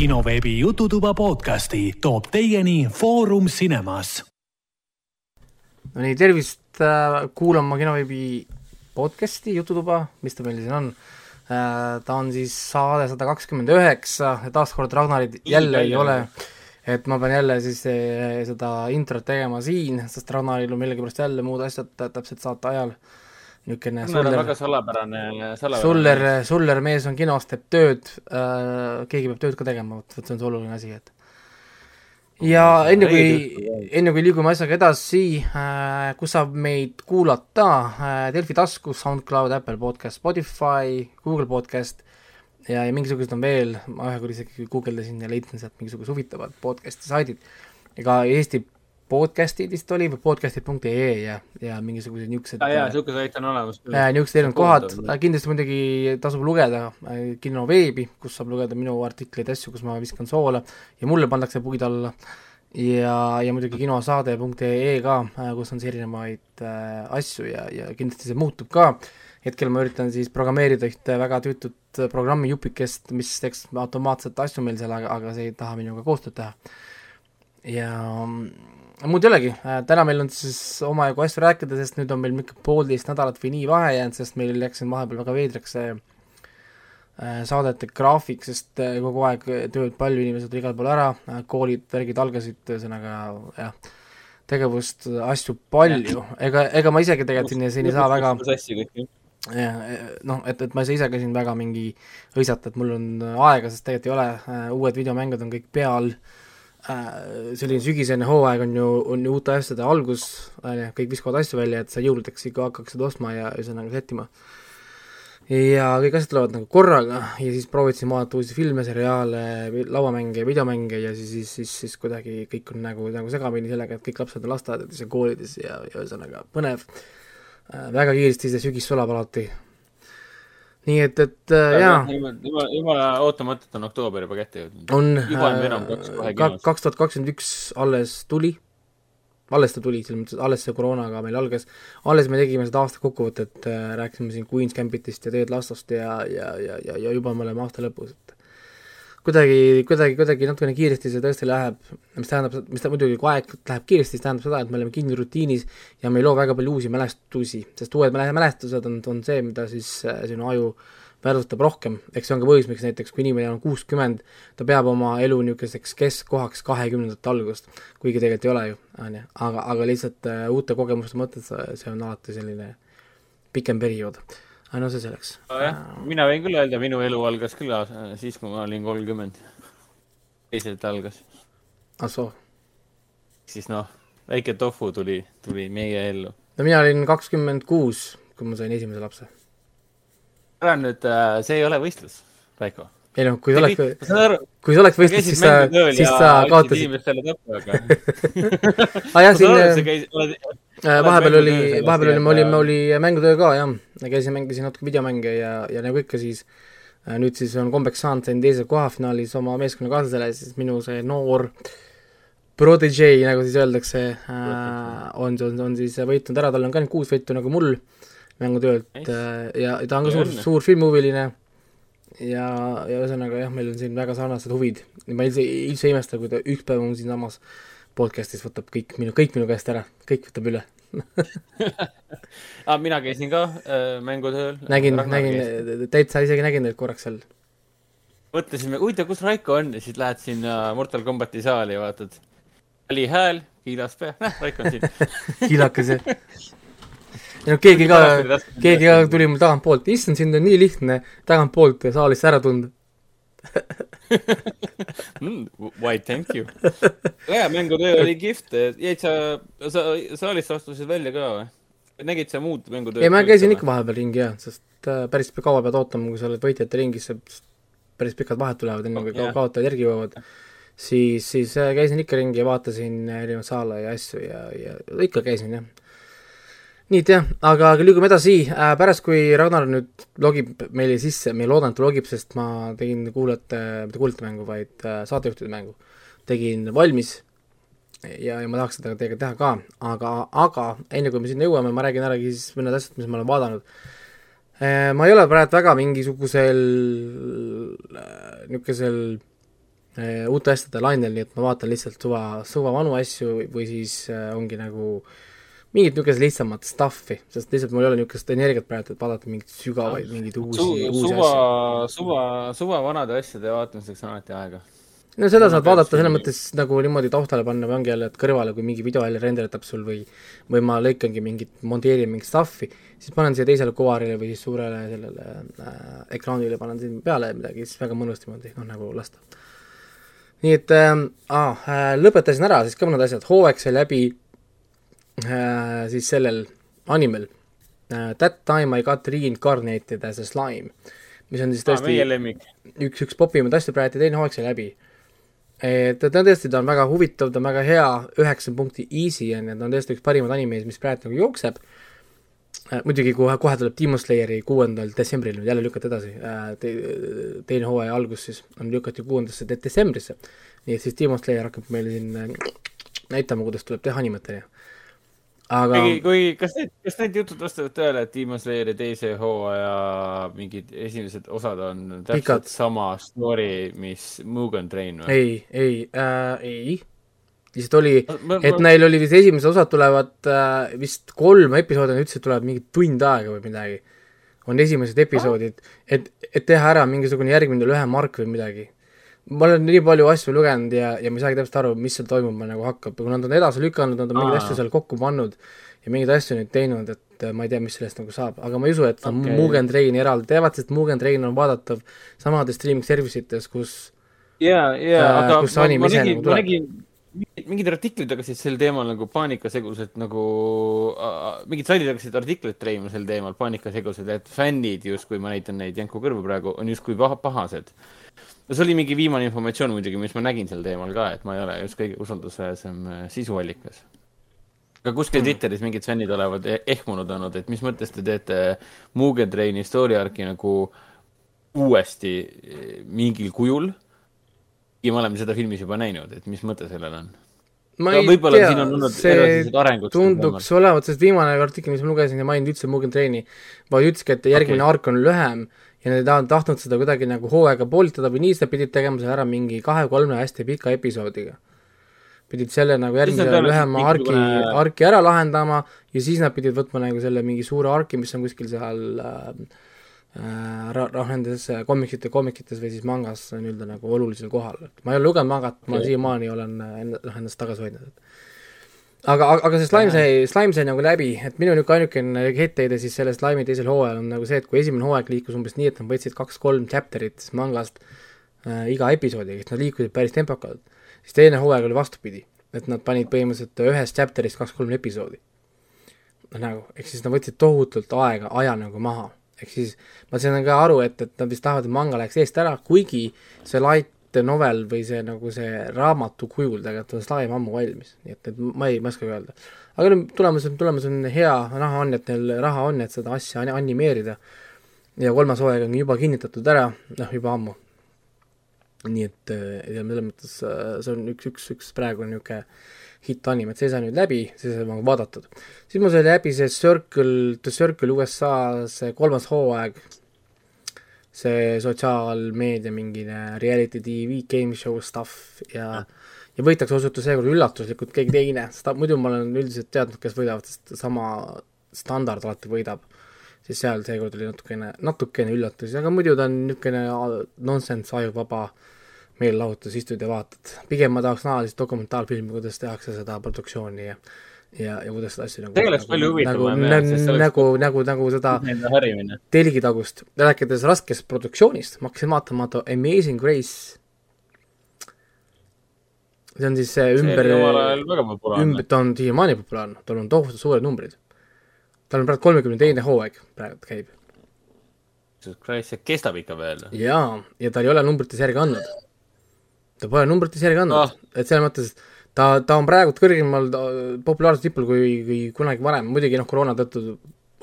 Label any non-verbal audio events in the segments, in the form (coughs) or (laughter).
kinoveebi Jututuba podcasti toob teieni Foorum Cinemas. no nii, tervist äh, kuulama kinoveebi podcasti Jututuba, mis ta meil siin on äh,. ta on siis saade sada kakskümmend üheksa ja taaskord Ragnarit jälle ei ole. et ma pean jälle siis eh, seda introt tegema siin, sest Ragnaril on millegipärast jälle muud asjad täpselt saate ajal niisugune Suller, salapärane, salapärane. Suller, Suller mees on kinos, teeb tööd äh,, keegi peab tööd ka tegema, vot, vot see on see oluline asi, et. Ja enne kui, enne kui liigume asjaga edasi äh,, kus saab meid kuulata äh,, Delfi taskus, SoundCloud, Apple podcast, Spotify, Google podcast. Ja, ja mingisugused on veel, ma ühe korra isegi guugeldasin ja leidsin sealt mingisugused huvitavad podcast'i saidid, ega Eesti podcast'id vist oli või podcast'id.ee ja, ja mingisugused niisugused. jaa, niisugune sait on olemas. niisugused erinevad kohad, kindlasti muidugi tasub lugeda Kino veebi, kus saab lugeda minu artikleid, asju, kus ma viskan soola ja mulle pannakse puid alla. ja, ja muidugi kinosaade.ee ka, kus on siis erinevaid äh, asju ja, ja kindlasti see muutub ka. hetkel ma üritan siis programmeerida ühte väga tüütut programmi jupikest, mis teeks automaatselt asju meil seal, aga, aga see ei taha minuga koostööd teha. ja muud ei olegi, äh, täna meil on siis omajagu asju rääkida, sest nüüd on meil mingi poolteist nädalat või nii vahe jäänud, sest meil läks siin vahepeal väga veidraks see äh, saadete graafik, sest äh, kogu aeg tööd palju, inimesed igal pool ära, koolid, värgid algasid, ühesõnaga jah, tegevust, asju palju, ega, ega ma isegi tegelikult siin, siin ei saa väga jah, noh, et, et ma ei saa ise ka siin väga mingi hõisata, et mul on aega, sest tegelikult ei ole, uued videomängud on kõik peal. Äh, selline sügisene hooaeg on ju, on ju uute asjade algus, on ju, kõik viskavad asju välja, et sa jõuludeks ikka hakkaksid ostma ja ühesõnaga sättima. ja kõik asjad tulevad nagu korraga ja siis proovisin vaadata uusi filme, seriaale, lauamänge, videomänge ja siis, siis, siis, siis kuidagi kõik on nagu, nagu segamini sellega, et kõik lapsed on lasteaedades ja koolides ja, ja ühesõnaga põnev. Äh, väga kiiresti see sügis sulab alati nii et, et äh, jaa. jumala, jumala ootamatult on oktoober juba kätte jõudnud. on, äh, kaks tuhat kakskümmend üks alles tuli, alles ta tuli, selles mõttes, et alles see koroonaga meil algas, alles me tegime seda aasta kokkuvõtet äh,, rääkisime siin Queen's Gambitist ja Ted Lassost ja, ja, ja, ja, ja juba me oleme aasta lõpus, et kuidagi, kuidagi, kuidagi natukene kiiresti see tõesti läheb, mis tähendab, mis ta muidugi, kui aeg läheb kiiresti, siis tähendab seda, et me oleme kinni rutiinis ja me ei loo väga palju uusi mälestusi, sest uued mälestused on, on see, mida siis äh, sinu aju väärtustab rohkem, eks see on ka põhjus, miks näiteks kui inimene on kuuskümmend, ta peab oma elu niisuguseks keskkohaks kahekümnendate algust, kuigi tegelikult ei ole ju, on ju, aga, aga lihtsalt uh, uute kogemuste mõttes see on alati selline pikem periood aga no see selleks no,. mina võin küll öelda, minu elu algas küll siis, kui ma olin kolmkümmend. teisalt algas. ah soo. siis noh, väike tofu tuli, tuli meie ellu. no mina olin kakskümmend kuus, kui ma sain esimese lapse. ära nüüd, äh, see ei ole võistlus, Raiko ei noh, kui sa oleks, kui sa oleks võistlus, siis sa, siis sa kaotasid. inimestele tappa, aga (laughs) ah, (laughs) jah, siin Äh, vahepeal oli, vahepeal oli, me olime, oli mängutöö ka jah, käisin, mängisin natuke videomänge ja, ja nagu ikka siis äh, nüüd siis on kombeks saanud, sain teise koha finaalis oma meeskonnakaaslasele, siis minu see noor prodigy, nagu siis öeldakse äh,, on, on, on siis võitnud ära, tal on ka nüüd kuus võitu nagu mul mängutöölt äh, ja, ja ta on ka suur, suur filmihuviline ja, ja ühesõnaga jah, meil on siin väga sarnased huvid. ma üldse, üldse ei imesta, kui ta üks päev on siinsamas äh, podcast'is võtab kõik minu, kõik minu käest ära, kõik võtab üle (laughs) ah, mina käisin ka äh, mängutööl. nägin, nägin, täitsa isegi nägin teid korraks seal. mõtlesime, huvitav, kus Raiko on ja siis lähed sinna Mortal Combati saali ja vaatad. oli hääl, kiilas pea, näh, Raiko on siin (laughs) kiilakas jah. (laughs) ja noh, keegi ka, keegi ka tuli mul tagantpoolt, issand, sind on nii lihtne tagantpoolt saalist ära tunda (laughs) mm, why thank you. jaa, mängutöö oli kihvt, jäid sa, sa saalist astusid välja ka või? nägid sa muud mängutööd? ei, ma käisin ikka vahepeal ringi jah, sest äh, päris kaua pead ootama, kui sa oled võitjate ringis, päris pikad vahed tulevad, enne kui yeah. kaotajad järgi jõuavad. siis, siis äh, käisin ikka ringi ja vaatasin erinevaid saale ja asju ja, ja ikka käisin jah nii et jah, aga, liigume edasi. Äh,, pärast kui Ragnar nüüd logib meile sisse, ma loodan, et ta logib, sest ma tegin kuulajate, mitte kuulajate mängu, vaid äh, saatejuhtide mängu, tegin valmis ja, ja ma tahaks seda teiega teha ka, aga, aga enne kui me sinna jõuame, ma räägin äragi siis mõned asjad, mis ma olen vaadanud. Äh,. ma ei ole praegu väga mingisugusel äh, niisugusel äh, uute asjade lainel, nii et ma vaatan lihtsalt suva, suva vanu asju või siis äh, ongi nagu mingit niisugust lihtsamat stuff'i, sest lihtsalt mul ei ole niisugust energiat praegu, et vaadata mingeid sügavaid, mingeid uusi, uusi suva, asju. suva, suva vanade asjade vaatamiseks on alati aega. no seda Ma saad vaadata selles mõttes nagu niimoodi taustale panna või ongi jälle, et kõrvale, kui mingi video jälle renderdab sul või või ma lõikangi mingit, monteerin mingit stuff'i, siis panen siia teisele kuvarile või siis suurele sellele äh, ekraanile panen siin peale midagi, siis väga mõnus niimoodi, noh nagu lasta. nii et aa, äh, lõpetasin ära siis ka mõned asjad, hooaeg sai läbi äh, siis sellel animel äh, That time I got reincarnated as a slime, mis on siis aa, tõesti lemmik. üks, üks popimaid asju praegu ja teine hooaeg sai läbi. et ta on tõesti, ta on väga huvitav, ta on väga hea, üheksa punkti easy on ja ta on tõesti üks parimaid animeid, mis praegu nagu jookseb. muidugi kohe, kohe tuleb Demon Slayeri kuuendal detsembril nüüd jälle lükati edasi Te,, teine hooaja algus siis on lükati kuuendasse de- detsembrisse. nii et siis Demon Slayer hakkab meile siin äh, näitama, kuidas tuleb teha animet, on ju. Aga kui, kui, kas need, kas need jutud vastavad tõele, et Demon Slayeri teise hooaja mingid esimesed osad on täpselt Pikad. sama story, mis Mugen Train või? ei, ei äh,, ei, lihtsalt oli et neil oli vist esimesed osad tulevad äh, vist kolm episoodi, nad ütlesid, tulevad mingi tund aega või midagi. on esimesed episoodid, et, et teha ära mingisugune järgmine lühem ark või midagi. Ma olen nii palju asju lugenud ja, ja ma ei saagi täpselt aru, mis seal toimuma nagu hakkab, kui nad on edasi lükanud, nad on mingeid asju seal kokku pannud ja mingeid asju nüüd teinud, et äh, ma ei tea, mis sellest nagu saab, aga ma ei usu, et nad okay. Mugen Traini eraldi teevad, sest Mugen Train on vaadatav samades streaming service ites, kus ja, ja Äh, aga kus see ma, ma nägin nagu, ma nägin mingid- artiklid hakkasid sel teemal nagu paanikasegused nagu, mingid saidid hakkasid artikleid treima sel teemal, paanikasegused, et fännid justkui, ma näitan neid Janko kõrvu praegu, on justkui paha, pahased. No see oli mingi viimane informatsioon muidugi, mis ma nägin sel teemal ka, et ma ei ole just kõige usaldusväärsem sisuallikas. aga kuskil Twitteris mingid fännid olevat e- ehmunud olnud, et mis mõttes te teete Mugen Traini story arc'i nagu uuesti eh, mingil kujul ja me oleme seda filmis juba näinud, et mis mõte sellel on? ma No ei võib-olla tea see tunduks olevat, sest viimane artikkel, mis ma lugesin ja maininud üldse Mugen Traini, vaid ütleski, et järgmine Okei. ark on lühem ja nad taha- tahtnud seda kuidagi nagu hooaega poolitada või nii, siis nad pidid tegema selle ära mingi kahe-kolme hästi pika episoodiga. pidid selle nagu järgmise lühema arki, arki ära lahendama ja siis nad pidid võtma nagu selle mingi suure arki, mis on kuskil seal äh, äh, ra-, noh, nendes äh, komiksite, komikites või siis mangas nii-öelda nagu olulisel kohal, et ma ei ole lugenud mangat, ma siiamaani olen noh, ennast tagasi hoidnud, et aga, aga, see slime sai, slime sai nagu läbi, et minu niisugune ainukene etteheide siis selle slime'i teisel hooajal on nagu see, et kui esimene hooaeg liikus umbes nii, et nad võtsid kaks-kolm chapter'it mangast äh, iga episoodiga, et nad liikusid päris tempokalt, siis teine hooaeg oli vastupidi, et nad panid põhimõtteliselt ühest chapter'ist kaks-kolm episoodi. nagu, ehk siis nad võtsid tohutult aega, aja nagu maha, ehk siis ma saan ka aru, et, et nad vist tahavad, et manga läheks eest ära, kuigi see light novel või see nagu see raamatu kujul tegelikult on slime ammu valmis, nii et, et ma ei, ma ei oskagi öelda. aga nüüd tulemus on, tulemus on hea, raha on, et neil raha on, et seda asja ani- animeerida. ja kolmas hooaeg on juba kinnitatud ära, noh juba ammu. nii et äh, ja selles mõttes äh, see on üks, üks, üks praegu niisugune hitt-anim, et see sai nüüd läbi, see sai nagu vaadatud. siis mul sai läbi see Circle, The Circle USA see kolmas hooaeg, see sotsiaalmeedia mingine reality tv game show stuff ja ja võitleks osutus seekord üllatuslikult keegi teine, sest ta- muidu ma olen üldiselt teadnud, kes võidavad, sest sama standard alati võidab. siis seal seekord oli natukene, natukene üllatusi, aga muidu ta on niisugune nonsense, ajuvaba meelelahutus, istud ja vaatad. pigem ma tahaks näha lihtsalt dokumentaalfilmi, kuidas tehakse seda produktsiooni ja ja, ja kuidas seda asja nagu See oleks nagu, palju huvitavam, nagu, jah, sest see oleks- nagu, nagu, nagu seda telgitagust, rääkides raskest produktsioonist, ma hakkasin vaatama The Amazing Grace. see on siis see ümber ümber, ta on siiamaani populaarne, tal on tohutult suured numbrid. tal on praegu kolmekümne teine hooaeg praegu käib Christ, see kestab ikka veel. jaa, ja ta ei ole numbrites järgi andnud. ta pole numbrites järgi andnud Ah. et selles mõttes ta, ta on praegu kõrgemal populaarsuse tipul kui, kui kunagi varem, muidugi noh, koroona tõttu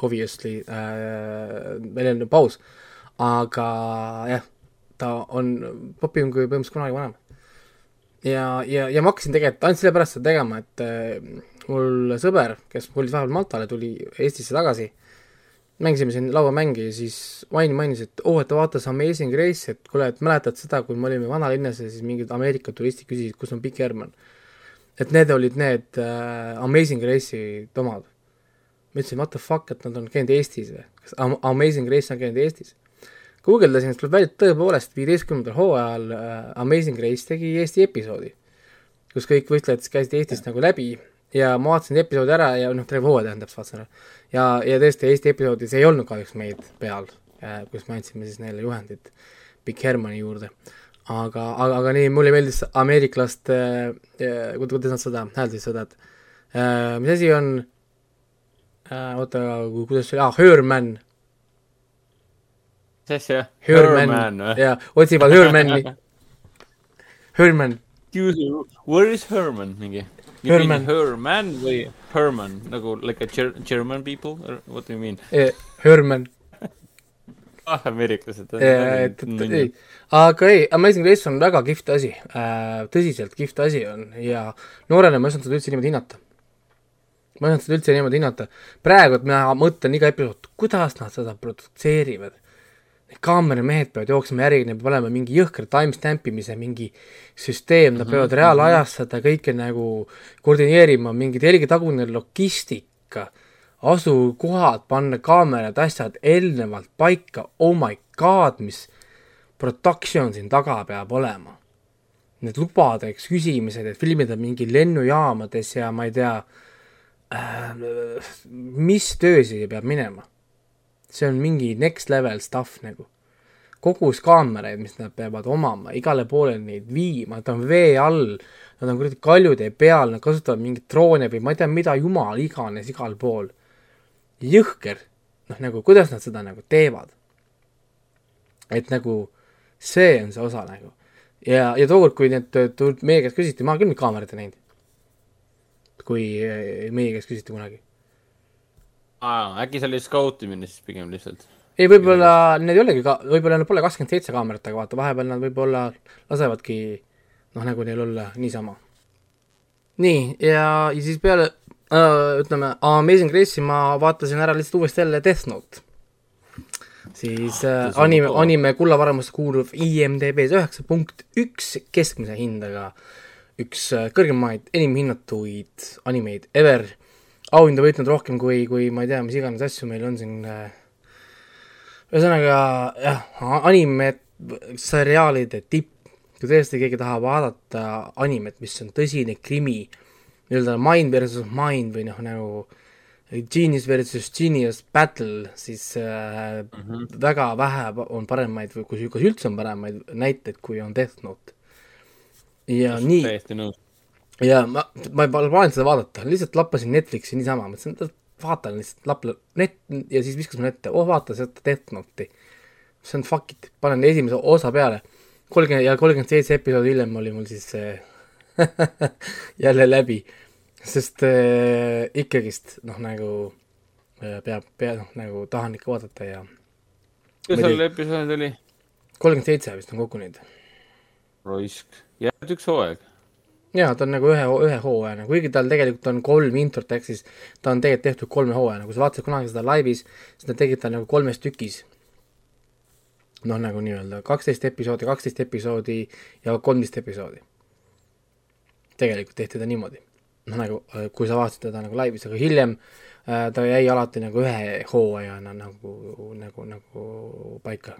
obviously äh, meil on paus, aga jah, ta on popim kui põhimõtteliselt kunagi varem. ja, ja, ja ma hakkasin tegelikult ainult sellepärast seda tegema, et äh, mul sõber, kes kolis vahepeal Maltale, tuli Eestisse tagasi mängisime siin lauamänge ja siis Vain mainis, et oo oh,, et ta vaatas Amazing Grace'i, et kuule, et mäletad seda, kui me olime vanalinnas ja siis mingid Ameerika turistid küsisid, kus on Big Herman. Et need olid need äh, Amazing Grace'i omad. ma ütlesin, what the fuck, et nad on käinud Eestis või? kas Am Amazing Grace on käinud Eestis? guugeldasin, siis tuleb välja, et tõepoolest viieteistkümnendal hooajal äh, Amazing Grace tegi Eesti episoodi, kus kõik võistlejad siis käisid Eestist nagu läbi ja ma vaatasin episoodi ära ja noh, terve hooaja tähendab, vaatasin ära. ja, ja tõesti Eesti episoodis ei olnud kahjuks meid peal äh,, kus me andsime siis neile juhendit Big Hermani juurde. Aga, aga, aga nii, mulle meeldis ameeriklaste äh,, kuidas nad seda hääldasid seda, et äh, mis asi on äh,, oota, kuidas see oli, aa, Herman mis asja? Herman, jaa, otsivad Hermani Herman. Where is Herman mingi? Herman. Herman või Herman nagu like a ger German people or what do you mean eh,? Herman ah, ameeriklased. et, et ei, aga ei, Amazing Race on väga kihvt asi äh,, tõsiselt kihvt asi on ja noorena ma ei osanud seda üldse niimoodi hinnata. ma ei osanud seda üldse niimoodi hinnata. praegu, et ma mõtlen iga episood, kuidas nad seda produtseerivad need kaameramehed peavad jooksma järgi, neil peab olema mingi jõhker timestamp imise mingi süsteem, nad mm -hmm. peavad reaalajas seda kõike nagu koordineerima, mingi telgitagune logistika, asukohad, panna kaamerad, asjad eelnevalt paika, oh my god, mis production siin taga peab olema. Need lubadeks küsimised, et filmida mingi lennujaamades ja ma ei tea äh,, mis töö siia peab minema see on mingi next level stuff nagu. kogus kaameraid, mis nad peavad omama, igale poole neid viima, ta on vee all, nad on kuradi kaljude peal, nad kasutavad mingeid droone või ma ei tea, mida jumal iganes igal pool. Jõhker, noh nagu kuidas nad seda nagu teevad. et nagu see on see osa nagu. ja, ja tookord, kui need meie käest küsiti, ma küll neid kaameraid ei näinud. kui eh, meie käest küsiti kunagi aa, äkki see oli skautimine siis pigem lihtsalt? ei, võib-olla need ei olegi ka, võib-olla nad pole kakskümmend seitse kaamerat, aga vaata, vahepeal nad võib-olla lasevadki noh, nagu neil olla niisama. nii, ja, ja siis peale ütleme, Amazing Grace'i ma vaatasin ära lihtsalt uuesti jälle Death Note. siis äh, anime, anime kullavaramusse kuuluv IMDB-s üheksa punkt üks keskmise hindaga üks äh, kõrgemaid enim hinnatuid animeid ever. Auhinda võitnud rohkem kui, kui ma ei tea, mis iganes asju meil on siin äh, ühesõnaga jah, anime seriaalide tipp, kui tõesti keegi tahab vaadata animet, mis on tõsine krimi, nii-öelda mind versus mind või noh, nagu Genius versus Genius battle, siis äh, mm -hmm. väga vähe on paremaid või kus, kas üldse on paremaid näiteid, kui on Death Note. ja Just nii, täiesti nõus ja ma, ma ei plaaninud seda vaadata, lihtsalt lappasin Netflixi niisama, mõtlesin, et vaatan lihtsalt lapp-, net- ja siis viskas mulle ette, oh vaata seda Death Note'i. see on fuck it, panen esimese osa peale, kolmkümmend ja kolmkümmend seitse episoodi hiljem oli mul siis see (laughs) jälle läbi, sest äh, ikkagist noh, nagu äh, peab, pea noh, nagu tahan ikka vaadata ja kuidas sul episood oli? kolmkümmend seitse vist on kokku nüüd. raisk, jääb üks hooaeg jaa, ta on nagu ühe, ühe hooajana, kuigi tal tegelikult on kolm introt, ehk siis ta on tegelikult tehtud kolme hooajana, kui sa vaatasid kunagi seda laivis, siis nad tegid ta nagu kolmes tükis. noh, nagu nii-öelda kaksteist episoodi, kaksteist episoodi ja kolmteist episoodi. Tegelikult tehti ta niimoodi. noh, nagu kui sa vaatasid teda nagu laivis, aga hiljem äh, ta jäi alati nagu ühe hooajana nagu, nagu, nagu paika.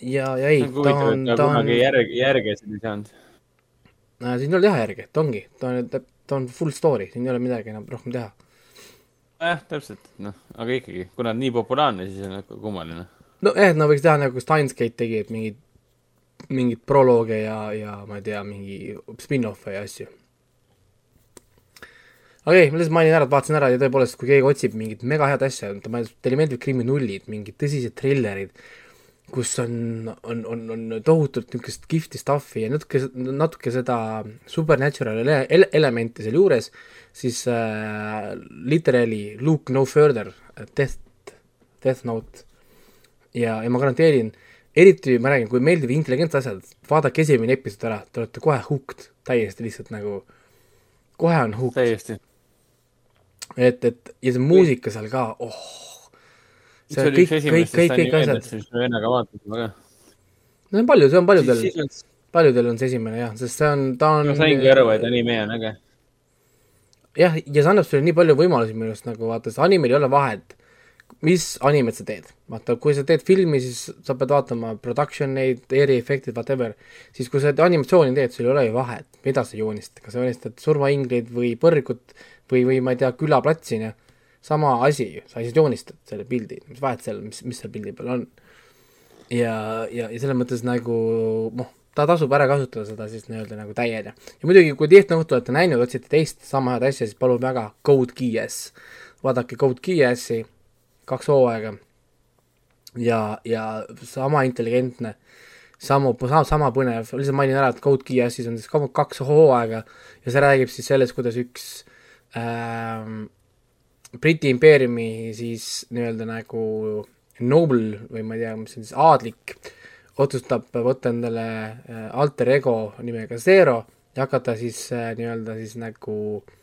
ja, ja ei, ta on, ta on. järge, järge siin ei saanud äh,. siin ei ole teha järgi, ta ongi, ta on, ta on full story, siin ei ole midagi enam rohkem teha. jah, täpselt, noh, aga ikkagi, kuna nii populaarne, siis on nagu kummaline. nojah, nad võiks teha nagu Steinsgate tegi, et mingid, mingeid prolooge ja, ja ma ei tea, mingi spin-off'e ja asju. aga ei, ma lihtsalt mainin ära, et vaatasin ära ja tõepoolest, kui keegi otsib mingit mega head asja, teile meeldib kriminullid, mingid tõsised trillerid, kus on, on, on, on tohutult niisugust kihvti stuff'i ja natuke, natuke seda supernatural ele-, ele elementi seal juures, siis äh, literally look no further, death, death note. ja, ja ma garanteerin, eriti ma räägin, kui meeldib intelligentsed asjad, vaadake esimene episood ära, te olete kohe hooked, täiesti lihtsalt nagu, kohe on hooked. täiesti. et, et ja see muusika seal ka, oh see oli üks esimestest animeedest, mis me vennaga vaatasime ka. no see on palju, see on paljudel, paljudel on see esimene jah, sest see on, ta on ma saingi aru, et anime on äge. jah, ja see annab sulle nii palju võimalusi minu arust nagu vaata, see animel ei ole vahet, mis animet sa teed. vaata, kui sa teed filmi, siis sa pead vaatama production neid, eriefektid, whatever. siis kui sa animatsiooni teed, sul ei ole ju vahet, mida sa joonistad, kas sa joonistad surmaingleid või põrgut või, või ma ei tea, külaplatsi, on ju. sama asi ju, sa lihtsalt joonistad selle pildi, mis vahet seal, mis, mis seal pildi peal on. ja, ja, ja selles mõttes nagu noh, ta tasub ära kasutada seda siis nii-öelda nagu täiena. ja muidugi, kui Death Note olete näinud, otsite teist sama head asja, siis palun väga, Code Geass. vaadake Code Geassi, kaks hooaega. Ja, ja sama intelligentne, samu, sama, sama põnev, lihtsalt mainin ära, et Code Geassis on siis kaks hooaega ja see räägib siis sellest, kuidas üks ähm, Briti impeeriumi siis nii-öelda nagu noble või ma ei tea, mis see on siis, aadlik, otsustab võtta endale äh, alter ego nimega Zero ja hakata siis äh, nii-öelda siis nagu äh,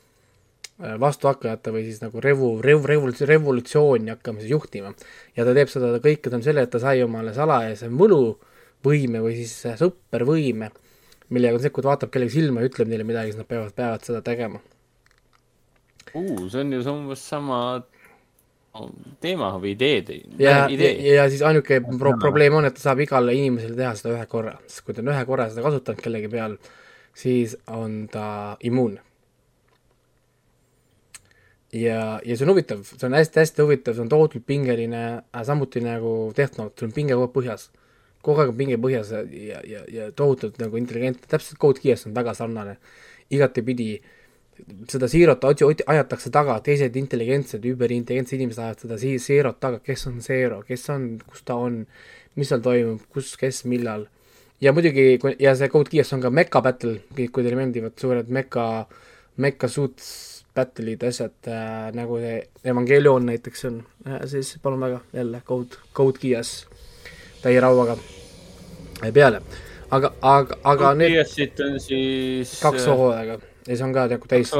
vastuhakkajate või siis nagu revu, rev-, revol-, revolutsiooni hakkama siis juhtima. ja ta teeb seda kõike tänu sellele, et ta sai omale salajase võluvõime või siis supervõime, millega ta sekkub, vaatab kellegi silma ja ütleb neile midagi, siis nad peavad, peavad seda tegema uh,. see on ju umbes sama teema või ideed. ja, ja, ja siis ainuke pro probleem on, et ta saab igale inimesele teha seda ühe korra, sest kui ta on ühe korra seda kasutanud kellegi peal, siis on ta immuunne. Ja, ja see on huvitav, see on hästi-hästi huvitav, see on tohutult pingeline äh,, samuti nagu Note, sul on pinge kogu aeg põhjas. kogu aeg on pinge põhjas ja, ja, ja, ja tohutult nagu intelligentne, täpselt Code Geass on väga sarnane. igatepidi seda Zeerot ajatakse taga, teised intelligentsed, üüberintelligentsed inimesed ajavad seda Zeerot taga, kes on Zero, kes on, kus ta on, mis seal toimub, kus, kes, millal. ja muidugi, ja see Code Geass on ka Mecha Battle, kui teile meeldivad suured Mecha, Mecha suits battle'id, asjad äh, nagu see Evangelion näiteks on äh,, siis palun väga, jälle Code, Code Geass täie rauaga peale. aga, aga, aga Code Geassit on siis kaks hooaega ja see on ka nagu täis,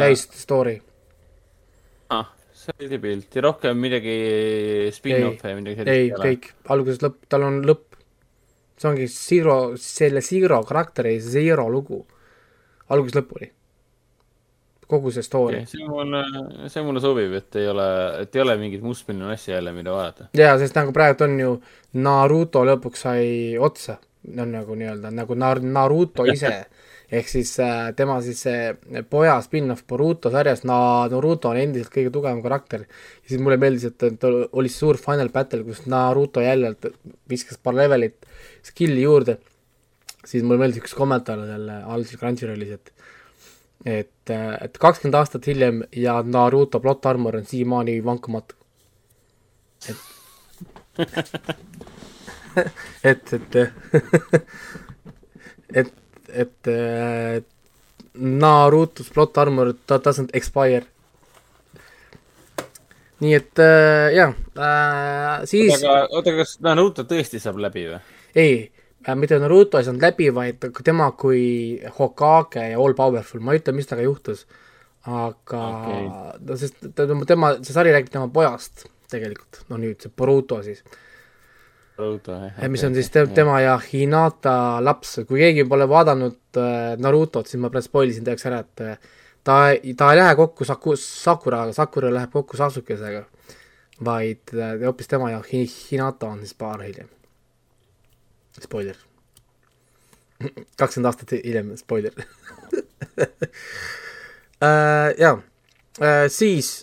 täis story. ah, selge pilt ja rohkem midagi spin-off'e või midagi sellist ei, kõik, algusest lõpp, tal on lõpp. see ongi Zero, selle Zero karakteri Zero lugu, algusest lõpuni. Kogu see story see mulle, see mulle sobib, et ei ole, et ei ole mingit mustmiljon asja jälle, mida vaadata. jaa, sest nagu praegu on ju Naruto lõpuks sai otsa, on nagu nii-öelda nagu Nar-, Naruto ise (laughs) ehk siis äh, tema siis see poja spin-off Boruto sarjas, na-, Naruto on endiselt kõige tugevam karakter. ja siis mulle meeldis, et, et oli suur final battle, kus Naruto jälle viskas paar levelit skill'i juurde, siis mulle meeldis üks kommentaar seal all seal Crunchyrollis, et et, et kakskümmend aastat hiljem ja Naruto plot armor on siiamaani vankumatu. et et, et, et et Naruto's plot armor doesn't expire. nii et äh, jah äh,, siis oota, kas Naruto tõesti saab läbi või? ei mitte Naruto ei saanud läbi, vaid tema kui Hokage ja all powerful, ma ei ütle, mis temaga juhtus, aga okay. no sest tema, see sari räägib tema pojast tegelikult, no nüüd see Boruto siis Naruto, jah. mis on siis te, tema ja Hinata laps, kui keegi pole vaadanud äh, Narutot, siis ma praegu spoilisin teaks ära, et äh, ta, ta ei lähe kokku Saku-, Sakuraga, Sakura läheb kokku Sasukesega, vaid äh, hoopis tema ja Hi-, Hinata on siis paar hiljem. Spoiler. kakskümmend aastat hiljem, spoiler. (laughs) Äh, jaa. Äh,, siis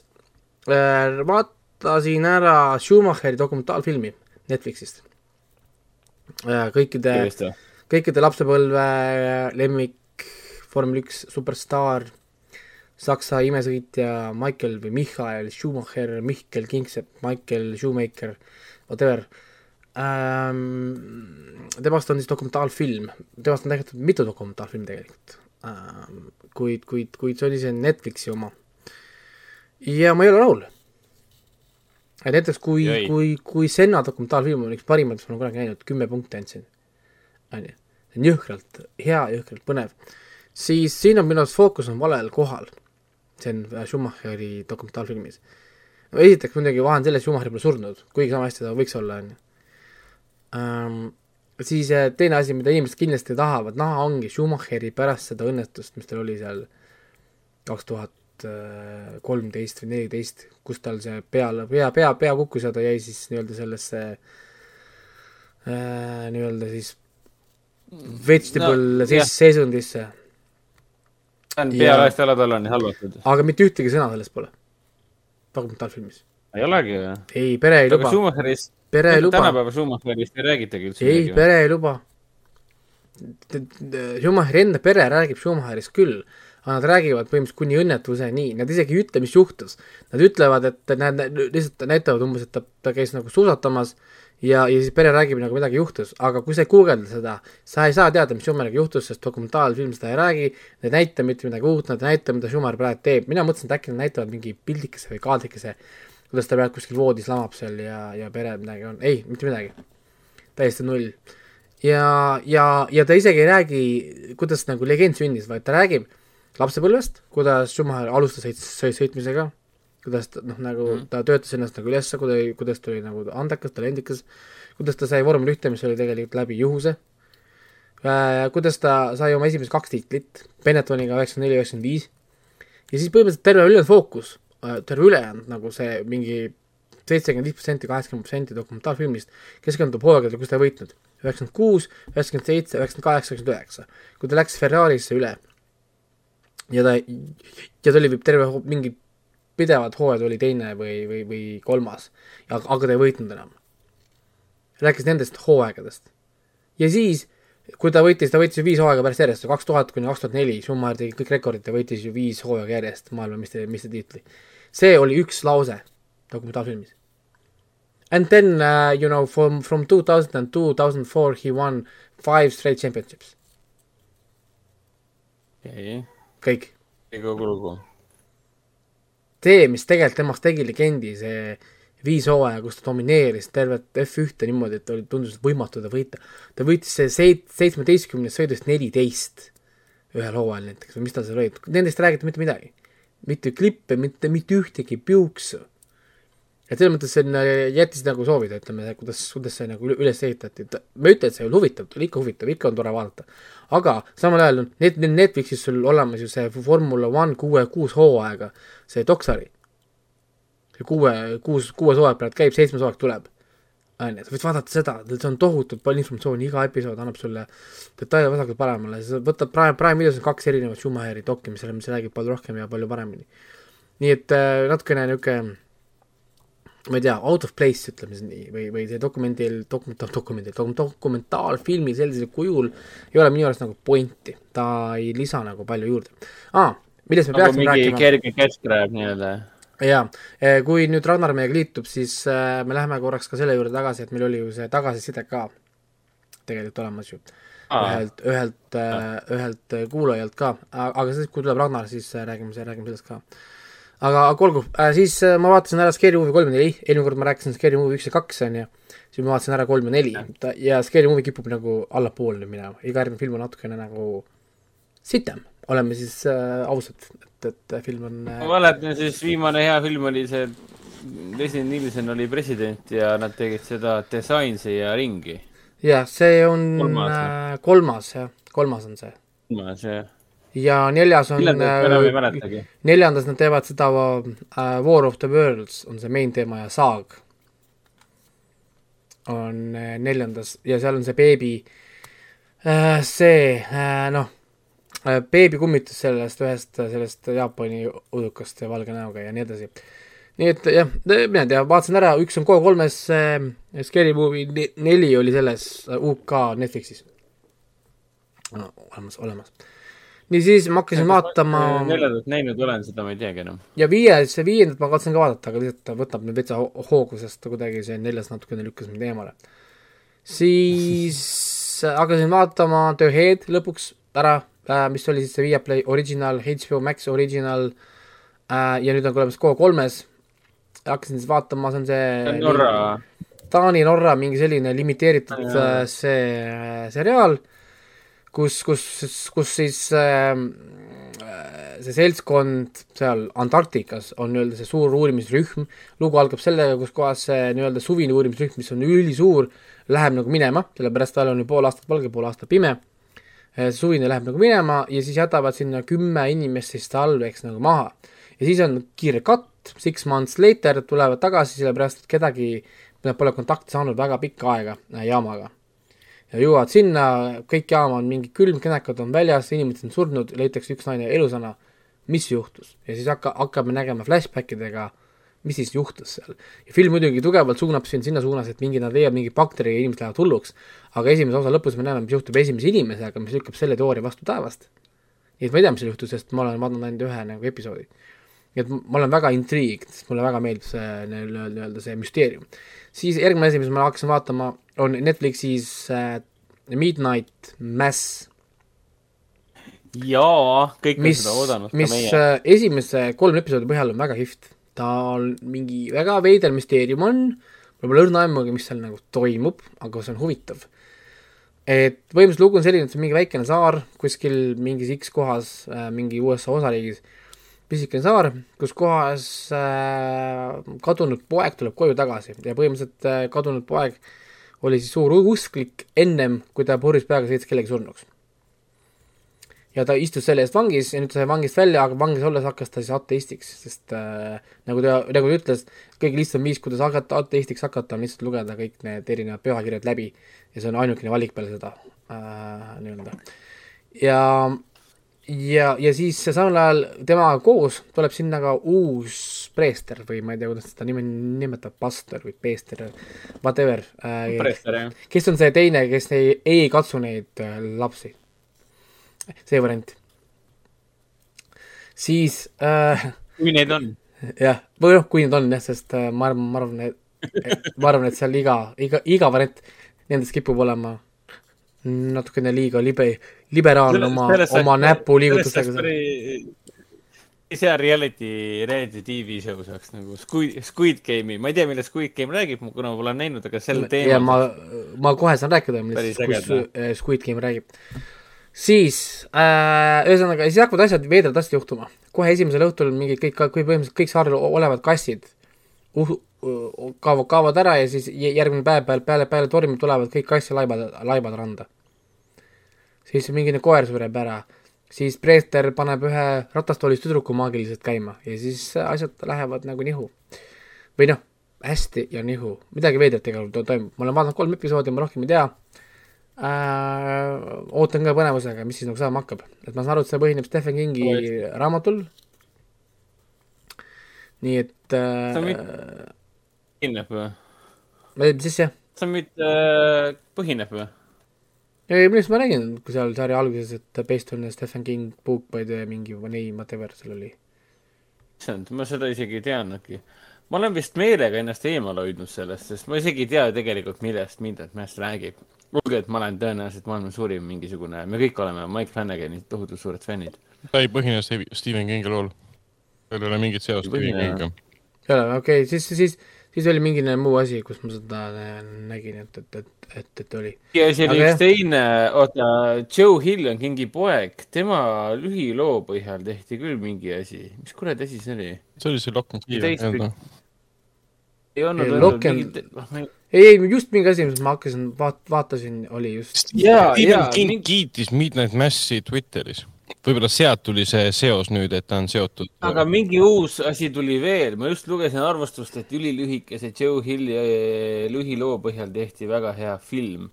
äh, vaatasin ära Schumacheri dokumentaalfilmi Netflixist. Kõikide, kõikide lapsepõlve lemmik, vormel üks superstaar, Saksa imesõitja Michael või Michael Schumacher, Mihkel Kingsepp, Michael Shoemaker, whatever ähm,. temast on siis dokumentaalfilm, temast on tehtud mitu dokumentaalfilmi tegelikult ähm,, kuid, kuid, kuid see oli see Netflixi oma. ja ma ei ole rahul et näiteks kui, kui, kui Senna dokumentaalfilm on üks parimaid, mis ma olen kunagi näinud, kümme punkti andsin, on ju, see on jõhkralt hea, jõhkralt põnev, siis siin on minu arust fookus on valel kohal, see on Schumacheri dokumentaalfilmis. esiteks muidugi vahe on selles, Schumacher pole surnud, kuigi sama hästi ta võiks olla, on ju. Siis äh, teine asi, mida inimesed kindlasti tahavad näha, ongi Schumacheri pärast seda õnnetust, mis tal oli seal kaks tuhat kolmteist või neliteist, kus tal see peal, pea, pea, pea kukkus ja ta jäi siis nii-öelda sellesse äh, nii-öelda siis vegetable no, seis, seisundisse. see on pealaest jalad alla nii halvatud. aga mitte ühtegi sõna sellest pole dokumentaalfilmis. ei olegi või? ei, pere ei luba. Schumacherist, pere ei luba. tänapäeva Schumacherist ei räägitagi üldse. ei, pere ei luba. Schumacheri enda pere räägib Schumacherist küll, aga nad räägivad põhimõtteliselt kuni õnnetuseni, nad isegi ei ütle, mis juhtus. Nad ütlevad, et nad lihtsalt näitavad umbes, et ta, ta käis nagu suusatamas ja, ja siis pere räägib nagu midagi juhtus, aga kui sa ei guugelda seda, sa ei saa teada, mis Schumeriga juhtus, sest dokumentaalfilm seda ei räägi, nad ei näita mitte midagi uut, nad ei näita, mida Schumer praegu teeb, mina mõtlesin, et äkki nad näitavad mingi pildikese või kaadrikese, kuidas ta praegu kuskil voodis lamab seal ja, ja pere midagi on, ei, mitte midagi. täiesti null. ja, ja, ja ta isegi ei räägi, kuidas nagu legend sündis, vaid ta räägib lapsepõlvest, kuidas Schumacher alustas sõit, sõitmisega kuidas ta noh, nagu mm. ta töötas ennast nagu üles, kuidas, kuidas ta oli nagu andekas, talendikas, kuidas ta sai vormel ühte, mis oli tegelikult läbi juhuse äh,, kuidas ta sai oma esimesed kaks tiitlit, Benettoniga üheksakümmend neli, üheksakümmend viis, ja siis põhimõtteliselt terve ülejäänud fookus terve ülejäänud nagu see mingi seitsekümmend viis protsenti, kaheksakümmend protsenti dokumentaalfilmist keskendub hooaegadele, kus ta ei võitnud. üheksakümmend kuus, üheksakümmend seitse, üheksakümmend kaheksa, üheksakümmend üheksa. kui ta läks Ferrarisse üle ja ta, ja ta oli terve mingi pidevalt hooajad oli teine või, või, või kolmas, aga ta ei võitnud enam. rääkis nendest hooaegadest. ja siis, kui ta võitis, ta võitis ju viis hooaega pärast järjest, kaks tuhat kuni kaks tuhat neli, Schumacher tegi kõik rekordid, ta võitis ju viis hooaega järjest maailmameistritiitli. See oli üks lause dokumentaalfilmis. And then uh, you know from from two thousand and two thousand four he won five straight championships. kõik. ei kogu lugu see, mis tegelikult temast tegi legendi, see viis hooaja, kus ta domineeris tervet F1-te niimoodi, et oli, tundus võimatu ta võita. ta võitis see seit-, seitsmeteistkümnest sõidust neliteist ühel hooajal näiteks või mis tal seal oli, nendest ei räägita mitte midagi. Mitte klippe, mitte, mitte ühtegi piuksu et selles mõttes see on, jättis nagu soovida, ütleme, kuidas, kuidas see nagu üles ehitati, et ma ei ütle, et see ei ole huvitav, ta oli ikka huvitav, ikka on tore vaadata. aga samal ajal on net-, Netflixis sul olemas ju see Formula One kuue, kuus hooaega, see Doksari. see kuue, kuus, kuues hooaeg praegu käib, seitsmes hooaeg tuleb. On ju, sa võid vaadata seda, see on tohutult palju informatsiooni, iga episood annab sulle detaile vasakult paremale, sa võtad Prime, Prime videos on kaks erinevat Schumacheri dokki, mis, mis räägib palju rohkem ja palju paremini. nii et äh, natukene niisugune ma ei tea, out of place, ütleme siis nii, või, või see dokumendil, dokumentaal, dokumendil, dokumentaalfilmi sellisel kujul ei ole minu arust nagu pointi, ta ei lisa nagu palju juurde ah,. millest me nagu peaksime rääkima? kerge keskraev nii-öelda. Jaa, eh, kui nüüd Ragnar meiega liitub, siis äh, me läheme korraks ka selle juurde tagasi, et meil oli ju see tagasiside ka tegelikult olemas ju. Ühelt, ühelt ah., ühelt kuulajalt ka, aga siis, kui tuleb Ragnar, siis räägime, räägime sellest ka. Aga, aga olgu siis ma vaatasin ära Scary Movie kolm ja neli, eelmine kord ma rääkisin Scary Movie üks ja kaks, on ju, siis ma vaatasin ära kolm ja neli. Ja, Scary Movie kipub nagu allapoole minema, iga järgmine film on natukene nagu sitem, oleme siis äh, ausad, et, et film on äh... ma mäletan siis viimane hea film oli see, Leslie Nielsen oli president ja nad tegid seda Designsi ja Ringi. jah, see on kolmas, äh, kolmas jah, kolmas on see. kolmas jah ja neljas on, äh, neljandas nad teevad seda uh, War of the Worlds on see main teema ja Saag on uh, neljandas ja seal on see beebi uh,, see uh, noh beebi kummitus sellest ühest sellest Jaapani udukast ja valge näoga ja nii edasi. nii et jah, mina ei tea, vaatasin ära, üks on K3-s uh, Scary Movie neli oli selles uh, UK Netflixis no, olemas, olemas nii siis ma hakkasin vaatama neljandat näinud olen, seda ma ei teagi enam. ja viies, viiendat ma kavatsen ka vaadata, aga lihtsalt ta võtab nüüd veitsa hoogu, sest kuidagi see neljas natukene lükkas mind eemale. siis hakkasin vaatama The Head lõpuks ära äh,, mis oli siis see Viaplay original, HBO Max original äh, ja nüüd on olemas K3-s. hakkasin siis vaatama, see on see Norra. Taani-Norra mingi selline limiteeritud äh, see äh, seriaal kus, kus, kus siis äh, see seltskond seal Antarktikas on nii-öelda see suur uurimisrühm, lugu algab sellega, kus kohas see nii-öelda suvine uurimisrühm, mis on ülisuur, läheb nagu minema, sellepärast tal on ju pool aastat valge, pool aastat pime, suvine läheb nagu minema ja siis jätavad sinna kümme inimest siis talveks nagu maha. ja siis on kiire katt, six months later tulevad tagasi, sellepärast et kedagi, pole kontakti saanud väga pikka aega äh, jaamaga ja jõuavad sinna, kõik jaama on mingi külm, kenekad on väljas, inimesed on surnud, leitakse üks naine elusana, mis juhtus? ja siis hakka, hakkame nägema flashback idega, mis siis juhtus seal. ja film muidugi tugevalt suunab sind sinna suunas, et mingi, nad leiavad mingi bakteri ja inimesed lähevad hulluks, aga esimese osa lõpus me näeme, mis juhtub esimese inimesega, mis lükkab selle teooria vastu taevast. nii et ma ei tea, mis seal juhtus, sest ma olen vaadanud ainult ühe nagu episoodi. nii et ma olen väga intriigid, sest mulle väga meeldib see nii-öelda see müsteerium. siis järgmine asi, mis ma hakkasin vaatama, on Netflixis äh, Midnight Mass. jaa, kõik on seda oodanud, mis meie. äh, esimese kolme episoodi põhjal on väga kihvt. Ta on mingi väga veider müsteerium on, mul pole õrna aimugi, mis seal nagu toimub, aga see on huvitav. et põhimõtteliselt lugu on selline, et see on mingi väikene saar kuskil mingis X kohas äh, mingi USA osariigis, pisikene saar, kus kohas äh, kadunud poeg tuleb koju tagasi ja põhimõtteliselt äh, kadunud poeg oli siis suur usklik ennem, kui ta purjus peaga sõitis kellegi surnuks. Ja ta istus selle eest vangis ja nüüd ta sai vangist välja, aga vangis olles hakkas ta siis ateistiks, sest äh, nagu ta, nagu ta ütles, kõige lihtsam viis, kuidas hakata ateistiks hakata, on lihtsalt lugeda kõik need erinevad pühakirjad läbi ja see on ainukene valik peale seda äh, nii-öelda. ja ja, ja siis samal ajal temaga koos tuleb sinna ka uus preester või ma ei tea, kuidas seda nime nimetab, pastor või peester, whatever äh, Prester, jah. kes on see teine, kes ei, ei katsu neid äh, lapsi? See variant. siis äh, kui neid on. jah, või noh, kui need on jah, sest äh, ma arvan, ma arvan, et ma arvan, et seal iga, iga, iga variant nendest kipub olema natukene liiga libe, liberaalne oma, oma näpuliigutustega. hea reality, reality tv show saaks nagu Squid, Squid Game'i, ma ei tea, millest Squid Game räägib, kuna ma pole näinud, aga sel teemal. ma, ma kohe saan rääkida, millest äh, Squid Game räägib. Siis äh, ühesõnaga, siis hakkavad asjad veidrad asjad juhtuma. kohe esimesel õhtul mingid kõik, kõik põhimõtteliselt kõik saarel olevad kassid uh, uh, kaovad, kaovad ära ja siis järgmine päev peale, peale, peale tormi tulevad kõik kassilaibad, laibad randa. siis mingine koer sureb ära, siis preester paneb ühe ratastoolis tüdruku maagiliselt käima ja siis asjad lähevad nagu nihu. või noh, hästi ja nihu, midagi veidrat tegelikult toimub, ma olen vaadanud kolm episoodi, ma rohkem ei tea äh,. ootan ka põnevusega, mis siis nagu saama hakkab, et ma saan aru, et see põhineb Stephen Kingi raamatul. nii et äh,. põhineb või? mis asja? see on mitte äh,, põhineb või? ei, millest ma räägin, kui seal sarja alguses, et based on Stephen King book by the mingi name, whatever seal oli. issand, ma seda isegi ei teadnudki. ma olen vist meelega ennast eemale hoidnud sellest, sest ma isegi ei tea tegelikult, millest Midnight Mass räägib. olgugi, et ma olen tõenäoliselt maailma suurim mingisugune, me kõik oleme Mike Flanagani tohutult suured fännid. ta ei põhine Steve- Stephen Kingi lool. seal ei ole mingit seost Stephen Kingiga. ei ole, okei okay,, siis, siis, siis oli mingi muu asi, kus ma seda nägin, et, et, et, et, et oli. ja siis oli üks teine, oota, Joe Hill on Kingi poeg, tema lühiloo põhjal tehti küll mingi asi, mis kuradi asi see oli? see oli see Lock and Key? Ei olnud Ei, olnud Lock and- mingit, noh, ei, ei, ei just mingi asi, mis ma hakkasin vaat-, vaatasin, oli just. Jaa, Stephen jaa, King mingi- kiitis Midnight Massi Twitteris. võib-olla sealt tuli see seos nüüd, et ta on seotud. aga mingi uus asi tuli veel, ma just lugesin arvustust, et ülilühikese Joe Hilli lühiloo põhjal tehti väga hea film.